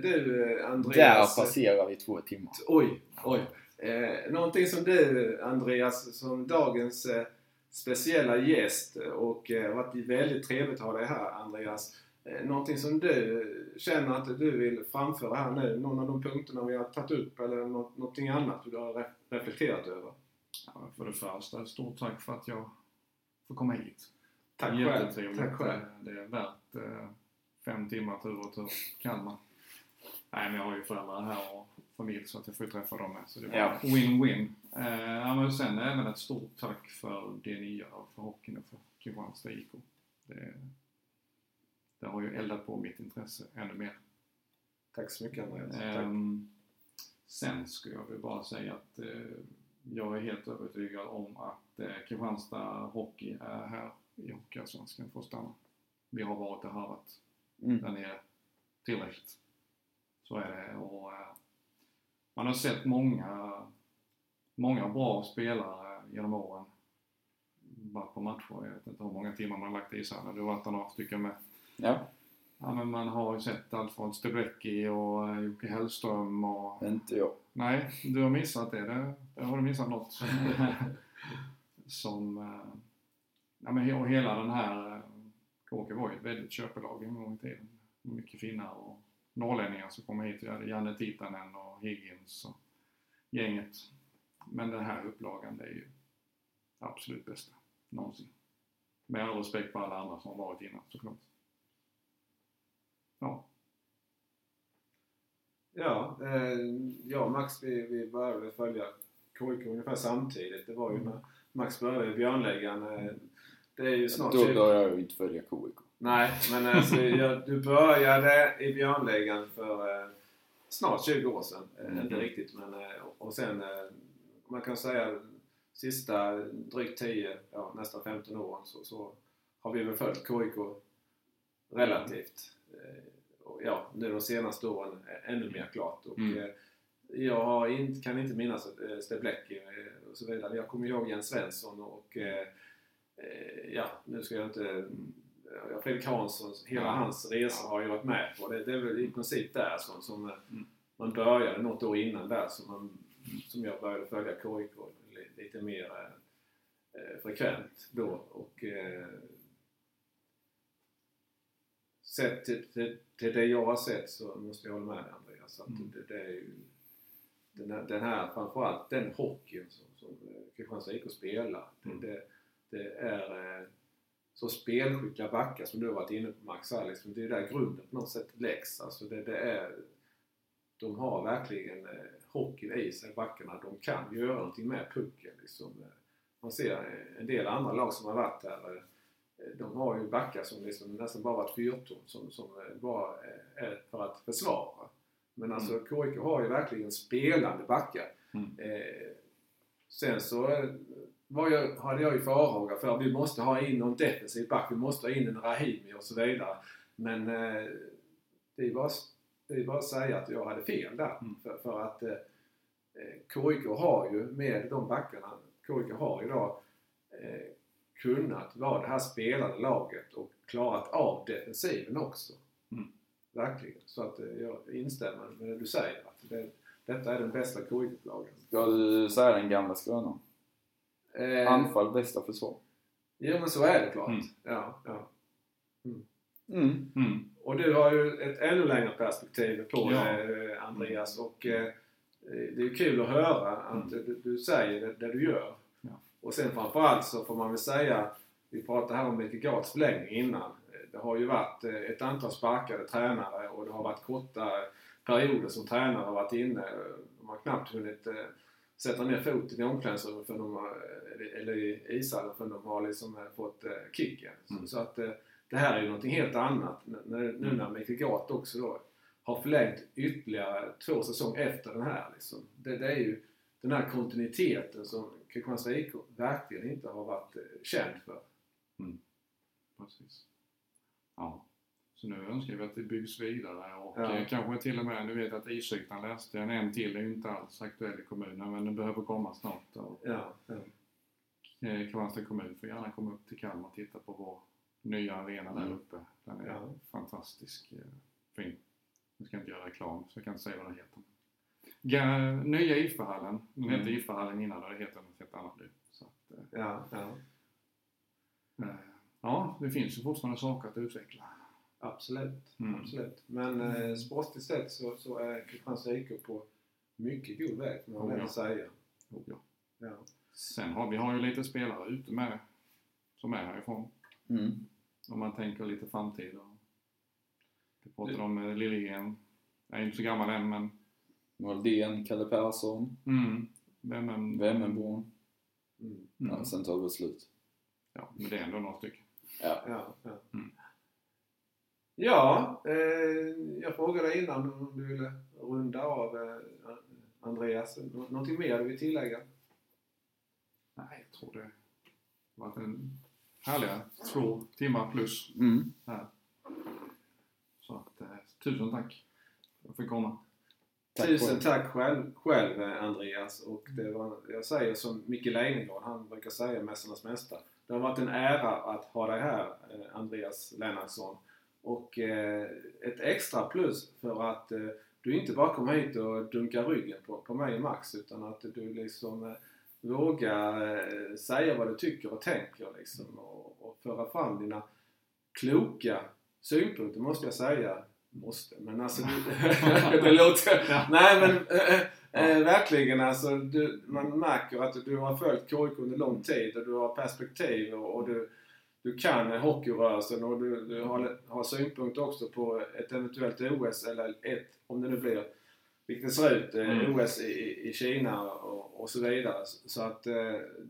du eh, Där Andreas passerar vi två timmar. Oj, oj. Eh, någonting som du Andreas, som dagens eh, speciella gäst och eh, varit väldigt trevligt att ha dig här Andreas. Eh, någonting som du känner att du vill framföra här nu? Någon av de punkterna vi har tagit upp eller något, någonting annat du har re- reflekterat över? Ja, för det första, stort tack för att jag får komma hit. Tack själv. Jättetrevligt. Tack själv. Eh, Det är värt eh, fem timmar tur och tur Kalmar. Nej, men jag har ju föräldrar här och familj så att jag får träffa dem med. Så det var Ja. win-win. Eh, ja, men sen även ett stort tack för det ni gör för hockeyn och för Kristianstad IK. Det, det har ju eldat på mitt intresse ännu mer. Tack så mycket Andreas. Ehm, sen skulle jag väl bara säga att eh, jag är helt övertygad om att eh, Kristianstad Hockey är här i Hockeyallsvenskan för att stanna. Vi har varit och harvat Mm. där nere tillräckligt. Så är det. Och, eh, man har sett många, många bra spelare genom åren. Varit på matcher, jag vet inte hur många timmar man har lagt i ishallen. Du har varit där några stycken med. Ja, Ja, men man har ju sett allt från Steblecki och eh, Jocke Hellström och... inte jag. Nej, du har missat det. Det, det har du missat något. <laughs> Som... eh, Ja, men och hela den här... eh, KK var ju ett väldigt köpelag en gång i tiden. Mycket finnar och norrlänningar som kommer hit. Vi hade Janne Titanen och Higgins och gänget. Men den här upplagan, det är ju absolut bästa någonsin. Med all respekt för alla andra som har varit innan såklart. Ja. Ja, eh, jag och Max vi, vi började följa KIK ungefär samtidigt. Det var ju när Max började i Björnligan. Eh, det är ju snart Då 20 börjar jag ju inte följa KIK. Nej, men alltså, jag, du började i Björnligan för eh, snart 20 år sedan. Eh, Mhm. Inte riktigt, men eh, och sen man kan säga sista drygt 10, ja, nästan 15 åren så, så har vi väl följt KIK relativt. Och ja, nu de senaste åren ännu mer klart. Och, Mm. eh, jag har inte, kan inte minnas eh, Steblecki eh, och så vidare. Jag kommer ihåg Jens Svensson och ja, nu ska jag inte ja, Fredrik Hansson, hela Ja. hans resa har jag varit med på. Det, det är väl i princip där som, som Mm. man började något år innan där som, man, som jag började följa KIK li- lite mer eh, frekvent då. Och, eh, sett till, till, till det jag har sett så måste jag hålla med dig Andreas. Att Mm. det, det är ju den här, den här framförallt den hockeyn som, som eh, Kristianstad IK spelar. Mm. Det, det, är eh, så spelskickliga backar som du har varit inne på Max Alex. Men det är där grunden på något sätt läggs. Alltså det, det är, de har verkligen eh, hockeyn i sig, backarna. De kan göra någonting med pucken. Liksom. Man ser en del andra lag som har varit där. De har ju backar som liksom nästan bara varit fyrtorn som, som eh, bara eh, är för att försvara. Men alltså KIK har ju verkligen spelande backar. Mm. Eh, sen så eh, var jag, hade jag ju farhåga för att vi måste ha in någon defensiv back. Vi måste ha in en Rahimi och så vidare. Men eh, det är bara, det är bara att säga att jag hade fel där. Mm. För, för att eh, KIK har ju med de backarna KIK har idag eh, kunnat vara det här spelande laget och klarat av defensiven också. Mm. Verkligen. Så att eh, jag instämmer med det du säger. Att det, detta är den bästa KIK-lagen. Ska du säga den gamla skrönan? Eh, Anfall, bästa försvar. Jo men så är det klart. Mm. Ja, ja. Mm. Mm. Och du har ju ett ännu längre perspektiv på Ja. det Andreas och eh, det är kul att höra att du, du säger det, det du gör. Och sen framförallt så får man väl säga, vi pratade här om Mikael Gards förlängning innan. Det har ju varit eh, ett antal sparkade tränare och det har varit korta perioder som tränare har varit inne. De har knappt hunnit eh, sätta ner foten i omklädningsrummet för de har, eller- i ishallen för de har liksom eh, fått kicken. Mm. Så, att det här är ju någonting helt annat. Nu när Mikael Gart också då har förlängt ytterligare två säsonger efter den här. Liksom. Det, det är ju den här kontinuiteten som Kristianstad IK verkligen inte har varit eh, känd för. Precis. Ja. Så nu önskar vi att det byggs vidare och Ja. eh, kanske till och med, nu vet jag att isytan läste jag, en till är ju inte alls aktuell i kommunen men den behöver komma snart. Och, Ja, ja. eh, Kristianstad kommun får gärna komma upp till Kalmar och titta på vår nya arena där Mm. uppe. Den är Ja. fantastisk. Fin. Jag ska inte göra reklam så jag kan inte säga vad den heter. Nya IFA-hallen. Den hette Mm. IFA-hallen innan och det heter något helt annat nu. Så att, eh, ja, ja. eh, ja, det finns ju fortfarande saker att utveckla. Absolut. Mm. absolut. Men eh, sportligt sett så, så är Kristianstad IK på mycket god väg får man Oh, väl ja. säga. Oh, ja. Ja. Sen har vi har ju lite spelare ute med som är härifrån. Mm. Om man tänker lite framtid. Och vi pratade om eh, Liljegren. Jag är inte så gammal än men Moldén, Kalle Persson, mm, vem, vem, Vemmenborn. Mm. Mm. Ja, sen tar det slut. Ja, men det är ändå några stycken. Ja. Ja, ja. Mm. ja eh, jag frågade innan om du ville runda av eh, Andreas. Nå- någonting mer du vill tillägga? Nej, jag tror det har varit en härliga två timmar plus Mm. här. Så att, eh, tusen tack för att jag fick komma. Tack Tusen tack själv, själv eh, Andreas. Och det var, jag säger som Micke Leijnegard, han brukar säga Mästarnas Mästare. Det har varit en ära att ha dig här, eh, Andreas Lennartsson. Och eh, ett extra plus för att eh, du inte bara kom hit och dunkar ryggen på, på mig och Max utan att du liksom eh, vågar eh, säga vad du tycker och tänker liksom och, och föra fram dina kloka synpunkter måste jag säga. Måste, men alltså <laughs> <laughs> det låter... Ja. Nej men eh, eh, verkligen alltså. Du, man märker att du har följt KIK under lång tid och du har perspektiv och, och du, du kan hockeyrörelsen och du, du har, har synpunkter också på ett eventuellt OS eller ett, om det nu blir, vilket det ser ut, Mm. OS i, i Kina och, och så vidare. Så att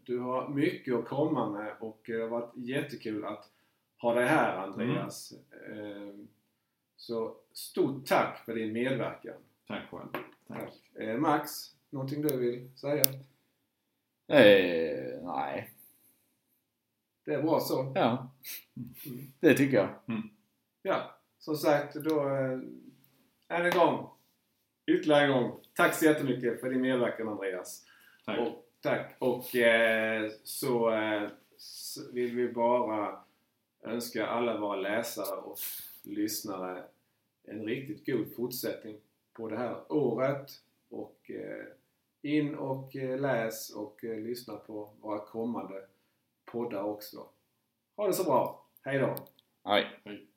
du har mycket att komma med och det har varit jättekul att ha dig här Andreas. Eh, så stort tack för din medverkan. Tack själv. Tack. Eh, Max, någonting du vill säga? Eh, nej. Det är bra så. Ja. Mm. Det tycker jag. Ja, som sagt då eh, än en gång, ytterligare en gång, tack så jättemycket för din medverkan Andreas. Tack. Och, tack. Och eh, så, eh, så vill vi bara önska alla våra läsare och lyssnare en riktigt god fortsättning på det här året. Och eh, in och eh, läs och eh, lyssna på våra kommande poddar också. Ha det så bra! Hej då! Hej.